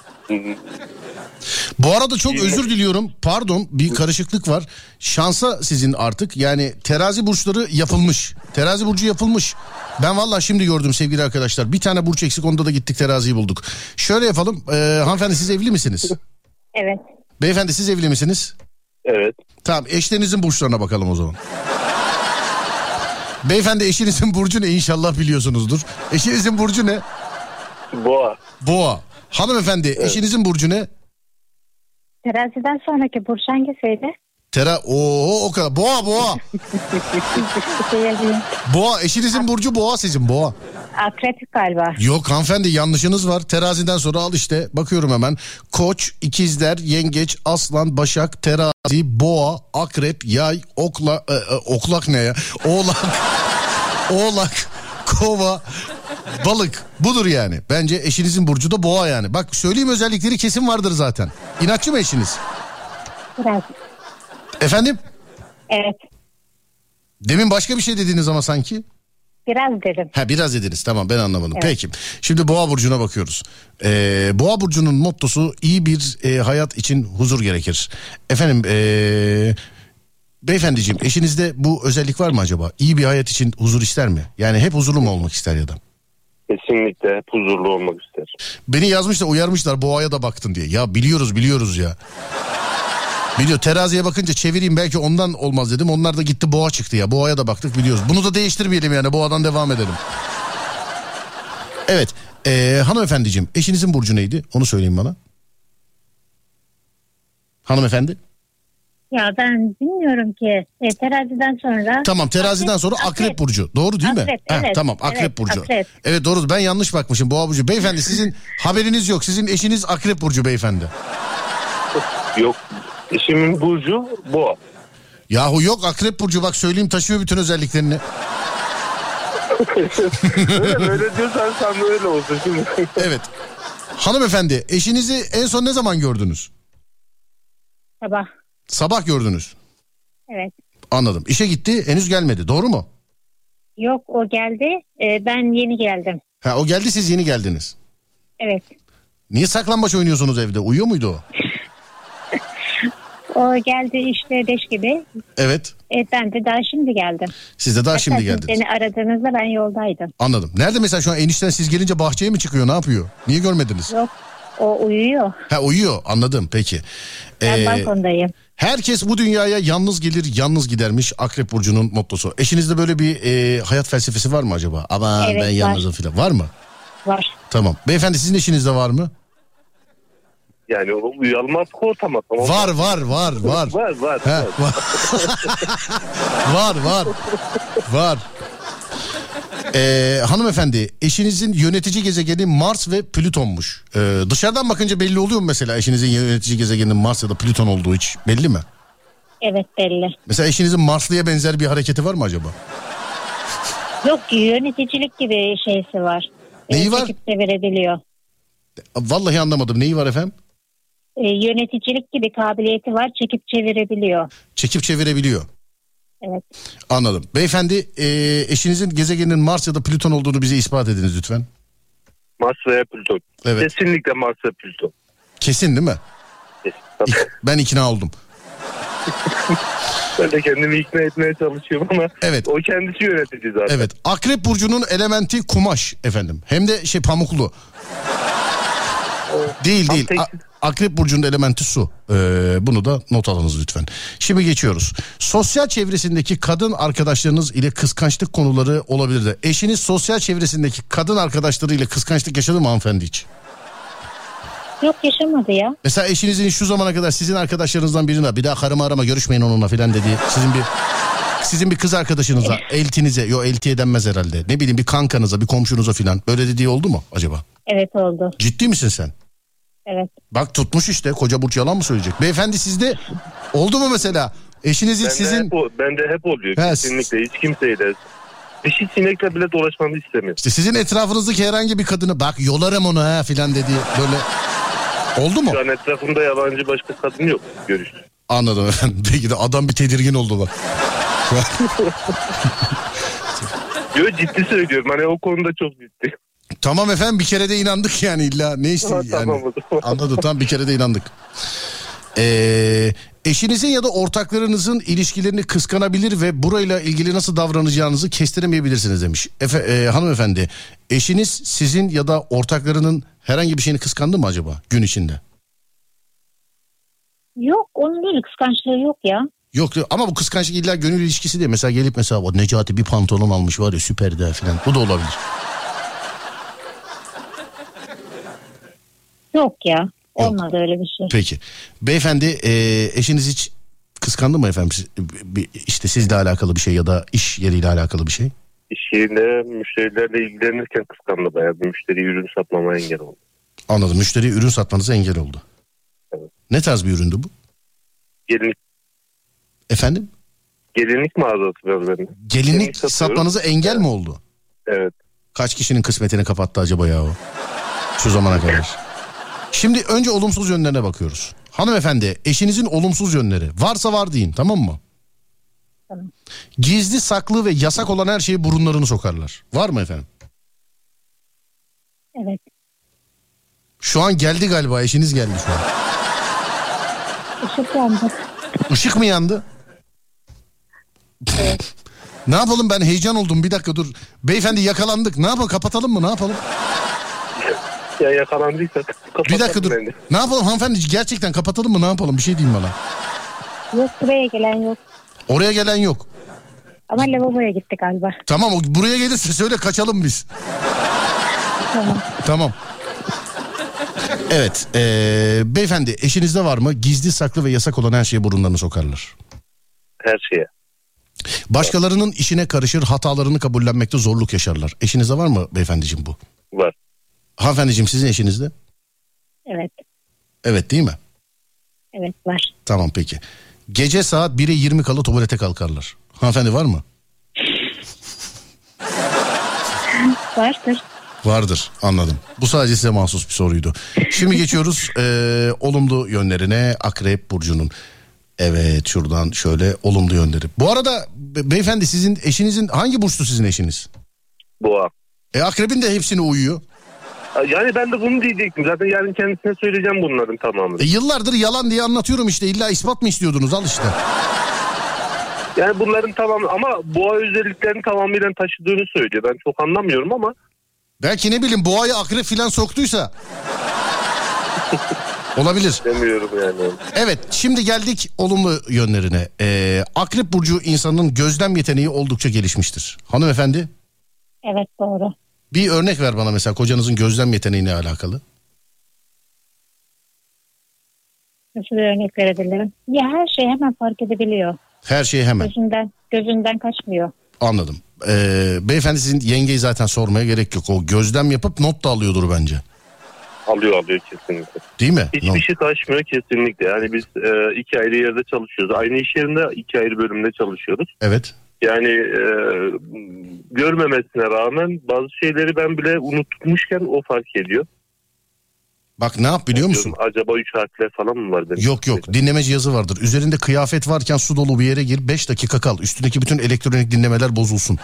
Bu arada çok özür diliyorum. Pardon bir karışıklık var. Şansa sizin artık. Yani terazi burçları yapılmış. Terazi burcu yapılmış. Ben vallahi şimdi gördüm sevgili arkadaşlar. Bir tane burç eksik onda da gittik teraziyi bulduk. Şöyle yapalım. Ee, hanımefendi siz evli misiniz? Evet. Beyefendi siz evli misiniz? Evet. Tamam eşlerinizin burçlarına bakalım o zaman. Beyefendi eşinizin burcu ne inşallah biliyorsunuzdur. Eşinizin burcu ne? boğa. Boğa. Hanımefendi eşinizin burcu ne? Teraziden sonraki Burç hangisiydi? Tera Oo o kadar. Boğa boğa. Boğa eşinizin burcu boğa sizin boğa. Akrep galiba. Yok hanımefendi yanlışınız var. Teraziden sonra al işte. Bakıyorum hemen. Koç, ikizler, yengeç, aslan, başak, terazi, boğa, akrep, yay, okla, e, e, oklak ne ya? Oğlak, oğlak, kova, balık. Budur yani. Bence eşinizin burcu da boğa yani. Bak söyleyeyim özellikleri kesin vardır zaten. İnatçı mı eşiniz? Biraz. Efendim? Evet. Demin başka bir şey dediniz ama sanki. Biraz dedim. Ha biraz dediniz tamam ben anlamadım. Evet. Peki şimdi boğa burcuna bakıyoruz. Ee, boğa burcunun mottosu iyi bir e, hayat için huzur gerekir. Efendim ee, beyefendiciğim eşinizde bu özellik var mı acaba? İyi bir hayat için huzur ister mi? Yani hep huzurlu mu olmak ister ya da? Kesinlikle hep huzurlu olmak ister. Beni yazmışlar uyarmışlar boğaya da baktın diye. Ya biliyoruz biliyoruz ya. Biliyor teraziye bakınca çevireyim belki ondan olmaz dedim. Onlar da gitti boğa çıktı ya. Boğaya da baktık biliyoruz. Bunu da değiştirmeyelim yani boğadan devam edelim. Evet ee, hanımefendiciğim eşinizin burcu neydi? Onu söyleyin bana. Hanımefendi. Ya ben bilmiyorum ki. E, teraziden sonra... Tamam teraziden sonra akrep, burcu. Doğru değil mi? Akrep, evet. tamam akrep Evet, burcu. akrep. Evet doğru ben yanlış bakmışım boğa burcu. Beyefendi sizin haberiniz yok. Sizin eşiniz akrep burcu beyefendi. Yok. Eşimin burcu boğa. Yahu yok akrep burcu bak söyleyeyim taşıyor bütün özelliklerini. öyle, öyle diyorsan sen de öyle olsun şimdi. Evet. Hanımefendi eşinizi en son ne zaman gördünüz? Sabah. Sabah gördünüz. Evet. Anladım. İşe gitti henüz gelmedi doğru mu? Yok o geldi. E, ben yeni geldim. Ha o geldi siz yeni geldiniz. Evet. Niye saklambaç oynuyorsunuz evde? Uyuyor muydu o? O geldi işte beş gibi. Evet. E, ben de daha şimdi geldim. Siz de daha Hatta şimdi geldiniz. Beni aradığınızda ben yoldaydım. Anladım. Nerede mesela şu an enişten siz gelince bahçeye mi çıkıyor ne yapıyor? Niye görmediniz? Yok o uyuyor. Ha uyuyor anladım peki. Ben Ee, balkondayım. herkes bu dünyaya yalnız gelir yalnız gidermiş Akrep Burcu'nun mottosu. Eşinizde böyle bir e, hayat felsefesi var mı acaba? Ama Evet, ben yalnızım filan var mı? Var. Tamam. Beyefendi sizin eşinizde var mı? Yani o uyalmaz ortama. Tamam. Var var var var. Var var. He, var. var var var. Ee, hanımefendi eşinizin yönetici gezegeni Mars ve Plüton'muş. Ee, dışarıdan bakınca belli oluyor mu mesela eşinizin yönetici gezegeninin Mars ya da Plüton olduğu hiç belli mi? Evet belli. Mesela eşinizin Marslı'ya benzer bir hareketi var mı acaba? Yok yöneticilik gibi şeysi var. Neyi E, var? çekip de verebiliyor. Vallahi anlamadım. Neyi var efendim? E, yöneticilik gibi kabiliyeti var. Çekip çevirebiliyor. Çekip çevirebiliyor. Evet. Anladım. Beyefendi e, eşinizin gezegeninin Mars ya da Plüton olduğunu bize ispat ediniz lütfen. Mars veya Plüton. Evet. Kesinlikle Mars ve Plüton. Kesin değil mi? Kesin. Tabii. Ben ikna oldum. ben de kendimi ikna etmeye çalışıyorum ama Evet. o kendisi yönetici zaten. Evet. Akrep burcunun elementi kumaş efendim. Hem de şey pamuklu. Değil değil. A- Akrep burcunun elementi su. Ee, bunu da not alınız lütfen. Şimdi geçiyoruz. Sosyal çevresindeki kadın arkadaşlarınız ile kıskançlık konuları olabilir de. Eşiniz sosyal çevresindeki kadın arkadaşları ile kıskançlık yaşadı mı hanımefendi hiç? Yok yaşamadı ya. Mesela eşinizin şu zamana kadar sizin arkadaşlarınızdan birine bir daha karımı arama görüşmeyin onunla filan dediği sizin bir sizin bir kız arkadaşınıza, eltinize, yo eltiye denmez herhalde. Ne bileyim bir kankanıza, bir komşunuza filan böyle dediği oldu mu acaba? Evet oldu. Ciddi misin sen? Evet. Bak tutmuş işte koca burç yalan mı söyleyecek? Beyefendi sizde oldu mu mesela? Eşinizin Bende, sizin hep, o- bende hep oluyor. He, Kesinlikle hiç kimseyle. Dişi sinekle bile dolaşmamı istemiyor. işte sizin etrafınızdaki herhangi bir kadını bak yolarım onu ha filan dediği böyle oldu mu? Şu an etrafımda yabancı başka kadın yok. Görüş. Anladım efendim. Peki de adam bir tedirgin oldu bak. Yo ciddi söylüyorum. Hani o konuda çok ciddi. Tamam efendim bir kere de inandık yani illa ne Ha, yani. Anladım tamam bir kere de inandık. Ee, eşinizin ya da ortaklarınızın ilişkilerini kıskanabilir ve burayla ilgili nasıl davranacağınızı kestiremeyebilirsiniz demiş. Efe, e, hanımefendi eşiniz sizin ya da ortaklarının herhangi bir şeyini kıskandı mı acaba gün içinde? Yok onun böyle kıskançlığı yok ya. Yok yok ama bu kıskançlık illa gönül ilişkisi değil. Mesela gelip mesela o Necati bir pantolon almış var ya süper de falan. Bu da olabilir. Yok ya. Olmadı öyle bir şey. Peki. Beyefendi e, eşiniz hiç kıskandı mı efendim? İşte sizle alakalı bir şey ya da iş yeriyle alakalı bir şey? İş yerinde müşterilerle ilgilenirken kıskandı bayağı. Bir müşteri ürün satmama engel oldu. Anladım. Müşteriye ürün satmanıza engel oldu. Evet. Ne tarz bir üründü bu? Gelinlik, Efendim? gelinlik mağazası var benim. Gelinlik Gelinlik satmanıza engel mi oldu? Evet. Kaç kişinin kısmetini kapattı acaba ya o? Şu zamana kadar. Şimdi önce olumsuz yönlerine bakıyoruz. Hanımefendi eşinizin olumsuz yönleri varsa var deyin tamam mı? Tamam. Gizli saklı ve yasak olan her şeye burunlarını sokarlar. Var mı efendim? Evet. Şu an geldi galiba eşiniz geldi şu an. Işık yandı. Işık mı yandı? ne yapalım ben heyecan oldum bir dakika dur. Beyefendi yakalandık ne yapalım kapatalım mı ne yapalım? Ya yakalandıysak Bir dakika dur. beni. Ne yapalım hanımefendi gerçekten kapatalım mı ne yapalım bir şey diyeyim bana. Yok buraya gelen yok. Oraya gelen yok. Ama lavaboya gitti galiba. Tamam o buraya gelirse söyle kaçalım biz. Tamam. Tamam. Evet ee, beyefendi eşinizde var mı gizli saklı ve yasak olan her şeye burunlarını sokarlar. Her şeye. Başkalarının işine karışır hatalarını kabullenmekte zorluk yaşarlar. Eşinizde var mı beyefendiciğim bu? Var. Hanımefendiciğim sizin eşinizde? Evet. Evet değil mi? Evet var. Tamam peki. Gece saat 1'e 20 kala tuvalete kalkarlar. Hanımefendi var mı? Vardır. Vardır anladım. Bu sadece size mahsus bir soruydu. Şimdi geçiyoruz eee, olumlu yönlerine Akrep Burcu'nun. Evet şuradan şöyle olumlu yönleri. Bu arada be- beyefendi sizin eşinizin hangi burçtu sizin eşiniz? Boğa. E akrebin de hepsine uyuyor. Yani ben de bunu diyecektim. Zaten yarın kendisine söyleyeceğim bunların tamamını. E yıllardır yalan diye anlatıyorum işte illa ispat mı istiyordunuz al işte. Yani bunların tamamı ama boğa özelliklerini tamamıyla taşıdığını söylüyor. Ben çok anlamıyorum ama Belki ne bileyim boğayı akrep filan soktuysa. Olabilir. demiyorum yani. Evet şimdi geldik olumlu yönlerine. Ee, Akrep Burcu insanın gözlem yeteneği oldukça gelişmiştir. Hanımefendi Evet doğru. Bir örnek ver bana mesela kocanızın gözlem yeteneğine alakalı. Nasıl bir örnek verebilirim? Ya her şeyi hemen fark edebiliyor. Her şeyi hemen Gözünden, gözünden kaçmıyor. anladım. Ee, beyefendi sizin yengeyi zaten sormaya gerek yok. O gözlem yapıp not da alıyordur bence. Alıyor alıyor kesinlikle. Değil mi? Hiçbir şey taşmıyor kesinlikle. Yani biz e, iki ayrı yerde çalışıyoruz. Aynı iş yerinde iki ayrı bölümde çalışıyoruz. Evet. Yani e, görmemesine rağmen bazı şeyleri ben bile unutmuşken o fark ediyor. Bak ne yap biliyor musun? Acaba 3 harfler falan mı var benim? Yok yok dinleme cihazı vardır. Üzerinde kıyafet varken su dolu bir yere gir 5 dakika kal. Üstündeki bütün elektronik dinlemeler bozulsun.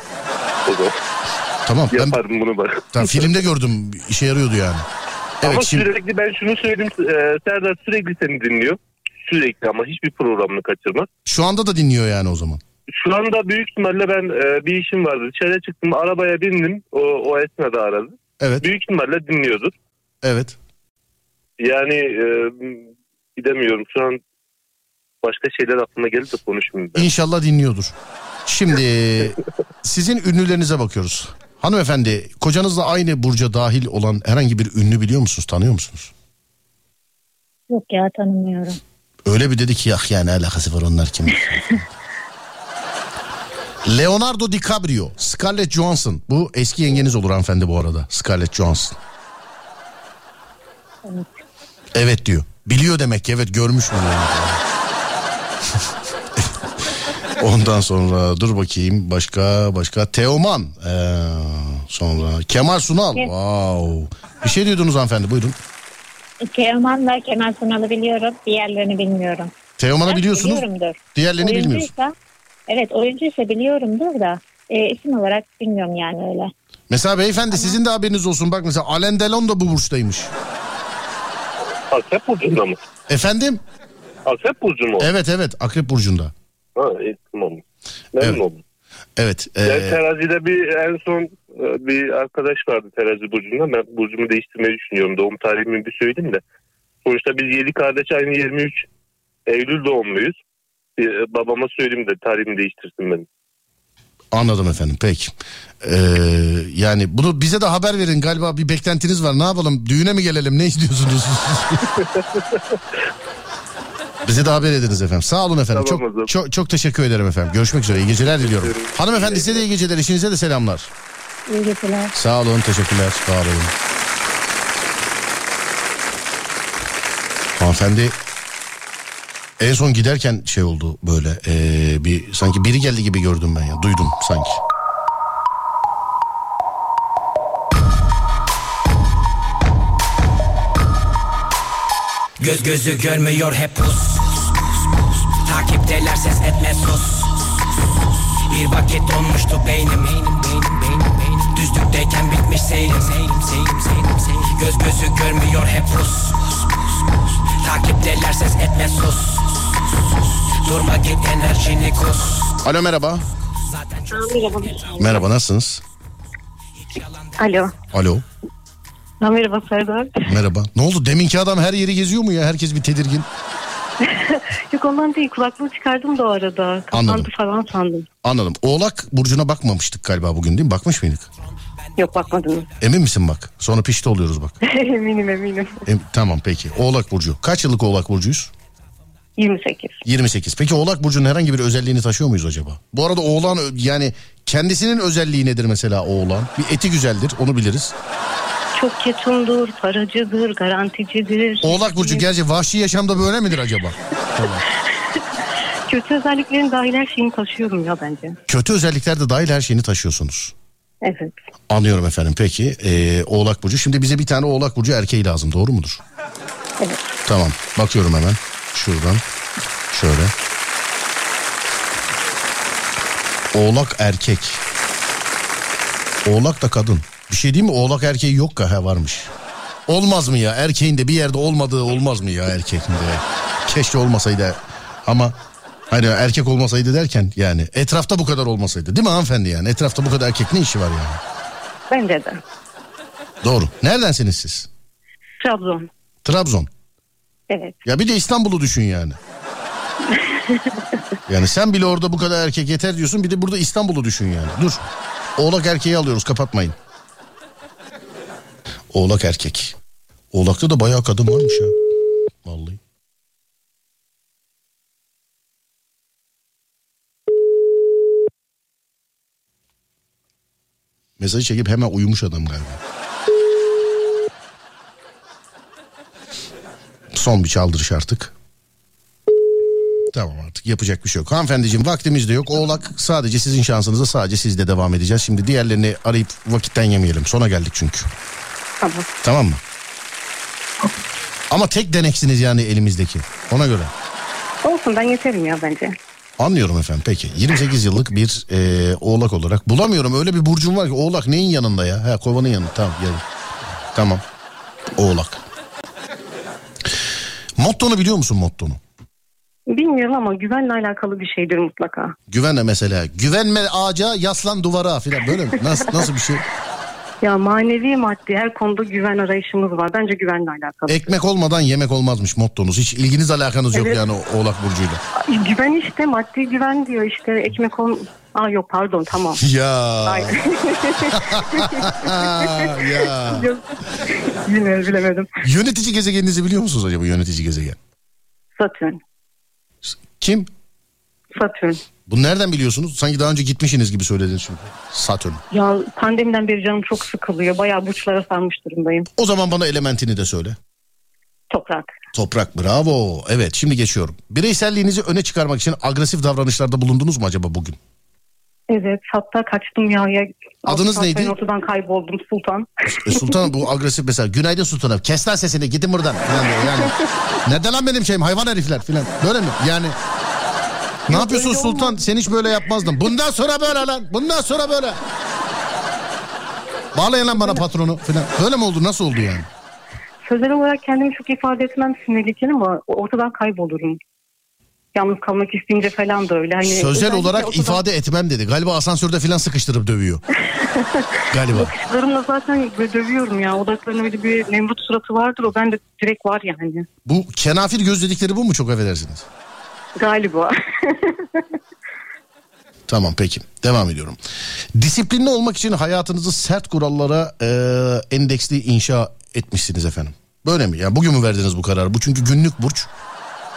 Tamam ben yaparım bunu bak. tamam, filmde gördüm işe yarıyordu yani. Evet ama şimdi sürekli ben şunu söyleyeyim. e, Serdar sürekli seni dinliyor. Sürekli ama hiçbir programını kaçırmaz. şu anda da dinliyor yani o zaman. Şu anda büyük ihtimalle ben e, bir işim vardı. Dışarıya çıktım arabaya bindim. O, o esnada aradı. Evet Büyük ihtimalle dinliyordur. evet. Yani e, gidemiyorum. Şu an başka şeyler aklıma geldi de konuşmayayım ben. İnşallah dinliyordur. Şimdi sizin ünlülerinize bakıyoruz. Hanımefendi kocanızla aynı burca dahil olan herhangi bir ünlü biliyor musunuz tanıyor musunuz? Yok ya tanımıyorum. Öyle bir dedi ki ya yani alakası var onlar kim? Leonardo DiCaprio, Scarlett Johansson. Bu eski yengeniz olur hanımefendi bu arada. Scarlett Johansson. Evet. Evet diyor. Biliyor demek ki evet görmüş bunu. yani. Ondan sonra dur bakayım başka başka Teoman ee, sonra Kemal Sunal Evet. wow bir şey diyordunuz hanımefendi buyurun Teoman'la Kemal Sunal'ı biliyorum. Diğerlerini bilmiyorum. Teoman'ı biliyorsunuz Biliyorumdur. diğerlerini bilmiyorsunuz Oyuncuysa- Evet oyuncuysa biliyorumdur da e, isim olarak bilmiyorum yani öyle. mesela beyefendi sizin de haberiniz olsun bak mesela Alain Delon da bu burçtaymış Akrep burcunda mı? efendim Akrep burcu mu? evet evet Akrep burcunda Ha, iyi, tamam. Memnun Evet. oldum. evet ee, Yani terazide bir en son e, bir arkadaş vardı terazi burcunda. Ben burcumu değiştirmeyi düşünüyorum. Doğum tarihimi bir söyleyeyim de. Sonuçta biz yedi kardeş aynı 23 Eylül doğumluyuz. Bir, e, babama söyleyeyim de tarihimi değiştirsin benim. Anladım efendim peki. Ee, yani bunu bize de haber verin galiba bir beklentiniz var ne yapalım düğüne mi gelelim ne istiyorsunuz? bize de haber ediniz efendim. Sağ olun efendim. Tamam çok, çok çok teşekkür ederim efendim. Görüşmek üzere. İyi geceler diliyorum. Hanımefendi size de iyi geceler. İşinize de selamlar. İyi geceler. Sağ olun. Teşekkürler. Var olun. Hanımefendi en son giderken şey oldu böyle ee, bir sanki biri geldi gibi gördüm ben ya duydum sanki. Göz gözü görmüyor hep pus. Takipteler ses etme sus. Bir vakit donmuştu beynim. Beynim beynim Düzlükteyken bitmiş seyrim. Seyrim Göz gözü görmüyor hep pus. Takipteler ses etme sus Durma git enerjini kus Alo merhaba. Merhaba nasılsınız? Alo. Alo Ha, merhaba Serdar. merhaba. Ne oldu deminki adam her yeri geziyor mu ya? Herkes bir tedirgin. Yok ondan değil kulaklığı çıkardım da o arada. Kapandı Anladım. falan sandım. Anladım. Oğlak burcuna bakmamıştık galiba bugün değil mi? Bakmış mıydık? Yok bakmadım. Emin misin bak? Sonra pişti oluyoruz bak. eminim eminim. Em- tamam peki. Oğlak burcu. Kaç yıllık oğlak burcuyuz? 28. 28. Peki oğlak burcunun herhangi bir özelliğini taşıyor muyuz acaba? Bu arada oğlan yani kendisinin özelliği nedir mesela oğlan? Bir eti güzeldir onu biliriz. Çok ketumdur, paracıdır, garanticidir. Oğlak burcu gerçi vahşi yaşamda böyle midir acaba? Kötü özelliklerin dahil her şeyini taşıyorum ya bence. Kötü özellikler de dahil her şeyini taşıyorsunuz. Evet. Anlıyorum efendim peki. Ee, oğlak burcu. Şimdi bize bir tane oğlak burcu erkeği lazım doğru mudur? Evet. Tamam bakıyorum hemen. Şuradan şöyle. Oğlak erkek. Oğlak da kadın. Bir şey değil mi? Oğlak erkeği yok ka ha varmış. Olmaz mı ya? Erkeğin de bir yerde olmadığı olmaz mı ya erkeğin de? Keşke olmasaydı ama hani erkek olmasaydı derken yani etrafta bu kadar olmasaydı değil mi hanımefendi yani? Etrafta bu kadar erkek ne işi var yani? Bence de. Doğru. Neredensiniz siz? Trabzon. Trabzon. Evet. Ya bir de İstanbul'u düşün yani. yani sen bile orada bu kadar erkek yeter diyorsun bir de burada İstanbul'u düşün yani. Dur. Oğlak erkeği alıyoruz kapatmayın. Oğlak erkek. Oğlakta da bayağı kadın varmış ya. Vallahi. Mesajı çekip hemen uyumuş adam galiba. Son bir çaldırış artık. Tamam artık yapacak bir şey yok. Hanımefendiciğim vaktimiz de yok. Oğlak sadece sizin şansınıza sadece sizde devam edeceğiz. Şimdi diğerlerini arayıp vakitten yemeyelim. Sona geldik çünkü. Tamam. Tamam mı? Ama tek deneksiniz yani elimizdeki. Ona göre. Olsun ben yeterim ya bence. Anlıyorum efendim peki. 28 yıllık bir e, oğlak olarak. Bulamıyorum öyle bir burcum var ki oğlak neyin yanında ya? Ha kovanın yanında tamam yarın. Tamam. Oğlak. Mottonu biliyor musun mottonu? Bilmiyorum ama güvenle alakalı bir şeydir mutlaka. Güvenle mesela. Güvenme ağaca yaslan duvara filan böyle mi? Nasıl, nasıl bir şey? Ya manevi maddi her konuda güven arayışımız var. Bence güvenle alakalı. Ekmek olmadan yemek olmazmış mottonuz. Hiç ilginiz alakanız yok Evet. yani o- oğlak burcuyla. Güven işte maddi güven diyor işte ekmek ol... Aa yok pardon tamam. Ya. Ya. Yok, Bilmiyorum bilemedim. Yönetici gezegeninizi biliyor musunuz acaba yönetici gezegen? Satürn. Kim? Satürn. Bu nereden biliyorsunuz? Sanki daha önce gitmişsiniz gibi söylediniz çünkü. Satürn. Ya pandemiden beri canım çok sıkılıyor. Bayağı burçlara sarmış durumdayım. O zaman bana elementini de söyle. Toprak. Toprak bravo. Evet şimdi geçiyorum. Bireyselliğinizi öne çıkarmak için agresif davranışlarda bulundunuz mu acaba bugün? Evet hatta kaçtım ya. ya Adınız saat neydi? ben ortadan kayboldum Sultan. E, Sultan bu agresif mesela. Günaydın sultanım. Kes lan sesini gidin buradan. Falan diyor yani. Nerede lan benim şeyim? Hayvan herifler falan böyle mi? Yani ne yapıyorsun öyle sultan? sen hiç böyle yapmazdın. Bundan sonra böyle lan. Bundan sonra böyle. Bağlayın lan bana patronu falan böyle mi oldu? Nasıl oldu yani? Sözel olarak kendimi çok ifade etmem sinirliken ama ortadan kaybolurum. Yalnız kalmak isteyince falan da öyle. Hani sözel olarak ortadan- ifade etmem dedi galiba asansörde falan sıkıştırıp dövüyor galiba Bakışlarımla zaten dövüyorum ya. Odaklarında öyle bir Nemrut suratı vardır. O bende direkt var yani. bu kenafir göz dedikleri bu mu çok affedersiniz Galiba. Tamam peki devam ediyorum. Disiplinli olmak için hayatınızı sert kurallara e, endeksli inşa etmişsiniz efendim. Böyle mi? Yani bugün mü verdiniz bu kararı? Bu çünkü günlük burç.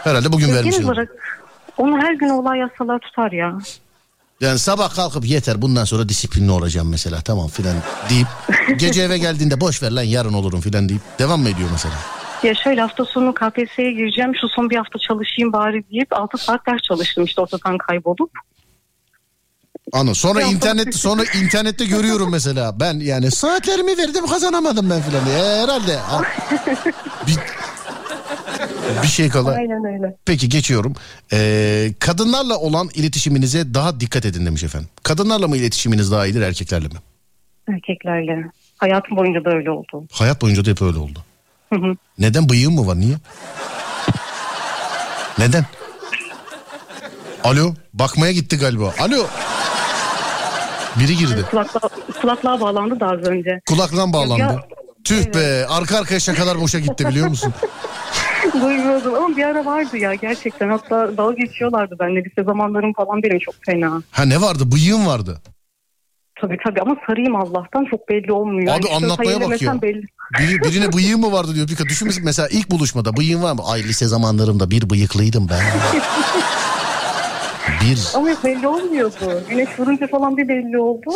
Herhalde bugün Genel vermişsiniz. olarak onu her gün olay yazsalar tutar ya. Yani sabah kalkıp yeter bundan sonra disiplinli olacağım mesela tamam filan deyip gece eve geldiğinde boş ver lan yarın olurum filan deyip devam mı ediyor mesela? Ya şöyle hafta sonu KPSS'ye gireceğim. Şu son bir hafta çalışayım bari deyip 6 saat ders çalıştım işte ortadan kaybolup. Anı sonra Ya, internet sonra internette görüyorum mesela ben yani saatlerimi verdim kazanamadım ben filan diye. Herhalde. Ha. bir, bir şey kala. Aynen öyle. Peki geçiyorum. Ee, kadınlarla olan iletişiminize daha dikkat edin demiş efendim. Kadınlarla mı iletişiminiz daha iyidir erkeklerle mi? Erkeklerle. Hayatım boyunca da öyle oldu. Hayat boyunca da hep öyle oldu. Hı hı. Neden bıyığın mı var niye? Neden? Alo bakmaya gitti galiba. Alo. Biri girdi. Kulaklığa, kulaklığa bağlandı da az önce. Kulaktan bağlandı. Ya- Tüh be arka arkaya şakalar boşa gitti biliyor musun? Duymuyordum ama bir ara vardı ya gerçekten. Hatta dalga geçiyorlardı benimle. Lise zamanlarım falan benim çok fena. Ha ne vardı bıyığın vardı. Tabii tabii ama sarıyım Allah'tan çok belli olmuyor. Abi Yani anlatmaya bak ya. Belli. Biri, birine bıyığın mı vardı diyor. Bir kadın düşün mesela ilk buluşmada bıyığın var mı? Ay lise zamanlarımda bir bıyıklıydım ben. bir. Ama yok belli olmuyordu. Güneş vurunca falan bir belli oldu.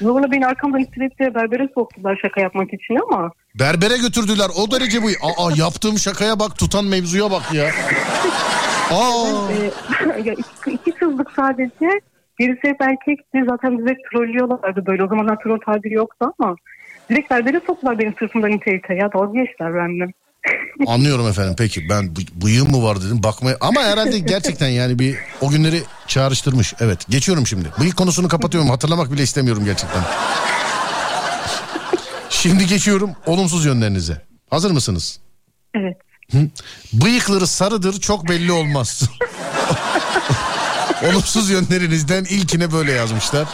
Zorla beni arkamdan ittirip de berbere soktular şaka yapmak için ama. Berbere götürdüler o derece bu. Aa yaptığım şakaya bak tutan mevzuya bak ya. Aa. Ee, ya iki, iki kızlık sadece. Birisi hep erkekti. Zaten bize trollüyorlardı böyle. O zamanlar troll tabiri yoktu ama. Direkt berbere soktular benim sırtımdan ite ite. Ya dalga geçtiler benimle. Anlıyorum efendim peki ben bı- bıyığım mı var dedim bakmaya ama herhalde gerçekten yani bir o günleri çağrıştırmış. Evet geçiyorum şimdi. Bıyık konusunu kapatıyorum hatırlamak bile istemiyorum gerçekten. Şimdi geçiyorum olumsuz yönlerinize. Hazır mısınız? Evet. Hı? Bıyıkları sarıdır çok belli olmaz. olumsuz yönlerinizden ilkine böyle yazmışlar.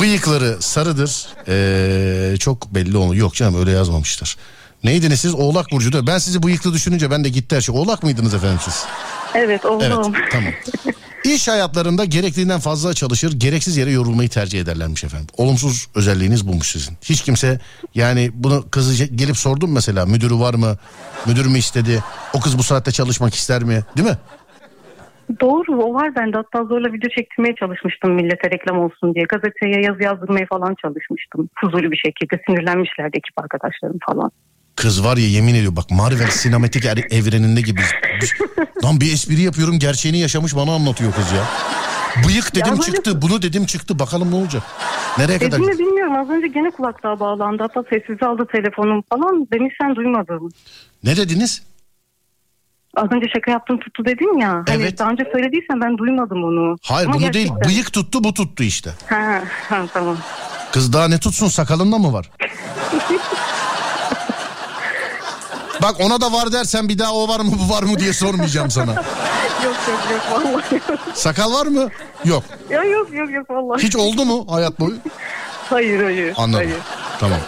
Bıyıkları sarıdır. Ee, çok belli olmuyor. Yok canım öyle yazmamışlar. Neydiniz siz? Oğlak Burcu da. Ben sizi bıyıklı düşününce ben de gitti her şey. Oğlak mıydınız efendim siz? Evet oldum. Evet tamam. İş hayatlarında gerektiğinden fazla çalışır, gereksiz yere yorulmayı tercih ederlermiş efendim. Olumsuz özelliğiniz bulmuş sizin. Hiç kimse yani bunu kızı gelip sordum mesela müdürü var mı? Müdür mü istedi? O kız bu saatte çalışmak ister mi? Değil mi? Doğru o var bende. Hatta zorla video çektirmeye çalışmıştım millete reklam olsun diye. Gazeteye yazı yazdırmaya falan çalışmıştım. Fuzuli bir şekilde sinirlenmişlerdi ekip arkadaşlarım falan. Kız var ya yemin ediyor bak Marvel sinematik er- evreninde gibi. Lan bir espri yapıyorum gerçeğini yaşamış bana anlatıyor kız ya. Bıyık dedim Ya çıktı bunu dedim çıktı bakalım ne olacak. Nereye kadar? Dedim mi bilmiyorum az önce gene kulaklığa bağlandı. Hatta sessize aldı telefonum falan. Demiş sen duymadın. Ne dediniz? Az önce şaka yaptım tuttu dedin ya. Hani Evet. daha önce söylediysen ben duymadım onu. Hayır Ama bunu değil gerçekten- bıyık tuttu bu tuttu işte. Ha, ha tamam. Kız daha ne tutsun sakalında mı var? Bak ona da var dersen bir daha o var mı bu var mı diye sormayacağım sana. yok yok yok vallahi. yok. Sakal var mı? Yok. ya yok yok yok vallahi. Hiç oldu mu hayat boyu? Hayır hayır. Anladım. Hayır. Tamam.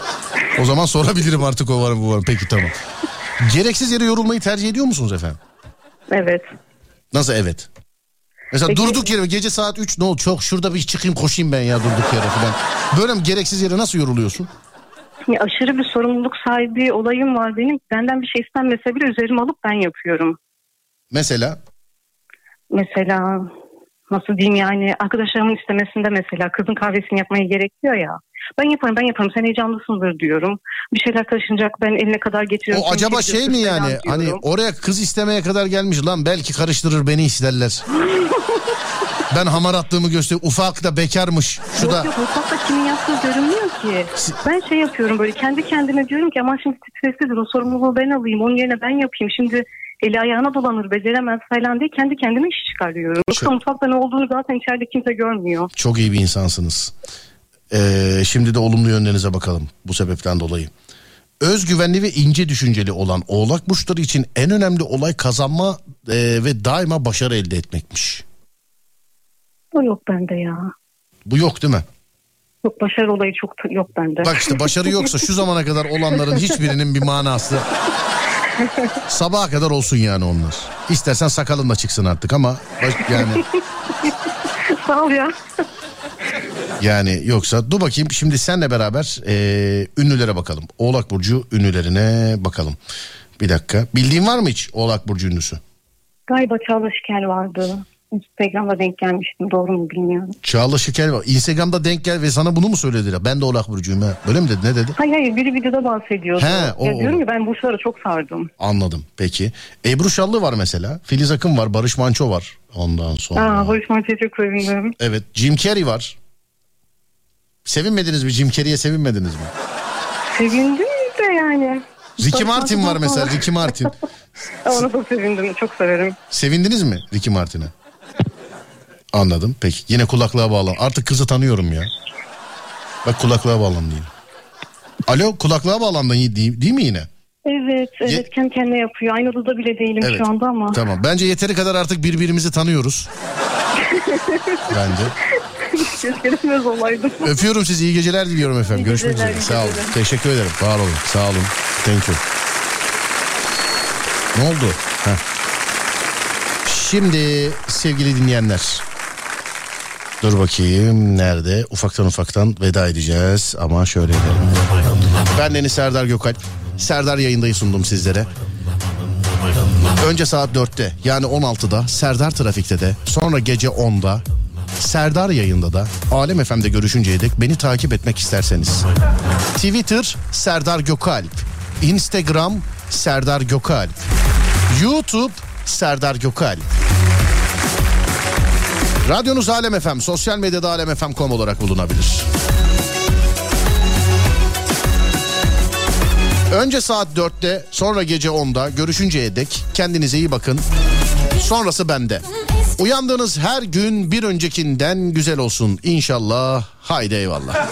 O zaman sorabilirim artık o var mı bu var mı? Peki tamam. Gereksiz yere yorulmayı tercih ediyor musunuz efendim? Evet. Nasıl evet? Mesela Peki- durduk yere gece saat 3 ne oldu çok şurada bir çıkayım koşayım ben ya durduk yere falan. Böyle mi gereksiz yere nasıl yoruluyorsun? Ya aşırı bir sorumluluk sahibi olayım var benim. Benden bir şey istenmese bile üzerime alıp ben yapıyorum. Mesela Mesela nasıl diyeyim yani arkadaşlarımın istemesinde mesela kızın kahvesini yapmayı gerekiyor ya. Ben yaparım ben yaparım sen heyecanlısındır diyorum. Bir şeyler taşınacak ben eline kadar getiriyorum. o acaba şey mi yani hani oraya kız istemeye kadar gelmiş lan belki karıştırır beni isterler. ben hamar attığımı göster ufak da bekarmış. Şu Yok da yok mutfakta kimin yaptığı görünmüyor ki. Ben şey yapıyorum böyle kendi kendime diyorum ki aman şimdi streslidir o sorumluluğu ben alayım onun yerine ben yapayım. Şimdi eli ayağına dolanır beceremez falan diye kendi kendime iş çıkarıyorum. Yoksa mutfakta ne olduğunu zaten içeride kimse görmüyor. çok iyi bir insansınız. Ee, şimdi de olumlu yönlerinize bakalım bu sebepten dolayı. Özgüvenli ve ince düşünceli olan oğlak burçları için en önemli olay kazanma e, ve daima başarı elde etmekmiş. O yok bende ya. Bu yok değil mi? Yok başarı olayı çok yok bende. Bak işte başarı yoksa şu zamana kadar olanların hiçbirinin bir manası. Sabaha kadar olsun yani onlar. İstersen sakalın da çıksın artık ama yani Sağ ol ya. yani yoksa dur bakayım şimdi senle beraber e, ünlülere bakalım. Oğlak burcu ünlülerine bakalım. Bir dakika. Bildiğin var mı hiç Oğlak burcu ünlüsü? Galiba Çağla Şikel vardı. Instagram'da denk gelmiştim doğru mu bilmiyorum. Çağla Şikel var. Instagram'da denk gel ve sana bunu mu söylediler? Ben de Oğlak burcuyum ha. Böyle mi dedi? Ne dedi? Hayır hayır biri videoda bahsediyordu. He, o- ya diyorum ya ben burçlara çok sardım. Anladım. Peki. Ebru Şallı var mesela. Filiz Akın var. Barış Manço var. Ondan sonra. Aa, Barış Manço'ya çok sevindim. Evet. Jim Carrey var. Sevinmediniz mi? Jim Carrey'e sevinmediniz mi? Sevindim de yani. Ricky Martin var mesela. Ricky Martin. Ona da sevindim. Çok severim. Sevindiniz mi Ricky Martin'e? Anladım. Peki. Yine kulaklığa bağlan. Artık kızı tanıyorum ya. Bak kulaklığa bağlandı yine. Alo kulaklığa bağlandın değil, değil mi yine? Evet, evet Ye- kendi kendine yapıyor. Aynı odada bile değilim Evet. şu anda ama. Tamam. Bence yeteri kadar artık birbirimizi tanıyoruz. Bence. Keşke olaydım. Öpüyorum sizi. iyi geceler diliyorum efendim. İyi Görüşmek geceler, üzere. Sağ olun. geceler. Teşekkür ederim. Var olun. Sağ olun. Thank you. Ne oldu? Heh. Şimdi sevgili dinleyenler. Dur bakayım nerede? Ufaktan ufaktan veda edeceğiz ama şöyle edelim. Ben Deniz Serdar Gökalp. Serdar yayındayı sundum sizlere. Önce saat 4'te yani 16'da Serdar Trafik'te de sonra gece 10'da Serdar yayında da Alem FM'de görüşünceye dek beni takip etmek isterseniz. Twitter Serdar Gökalp. Instagram Serdar Gökalp. YouTube Serdar Gökalp. Radyonuz Alem FM, sosyal medyada alemfm.com olarak bulunabilir. Önce saat 4'te, sonra gece 10'da görüşünceye dek kendinize iyi bakın. Sonrası bende. Uyandığınız her gün bir öncekinden güzel olsun inşallah. Haydi eyvallah.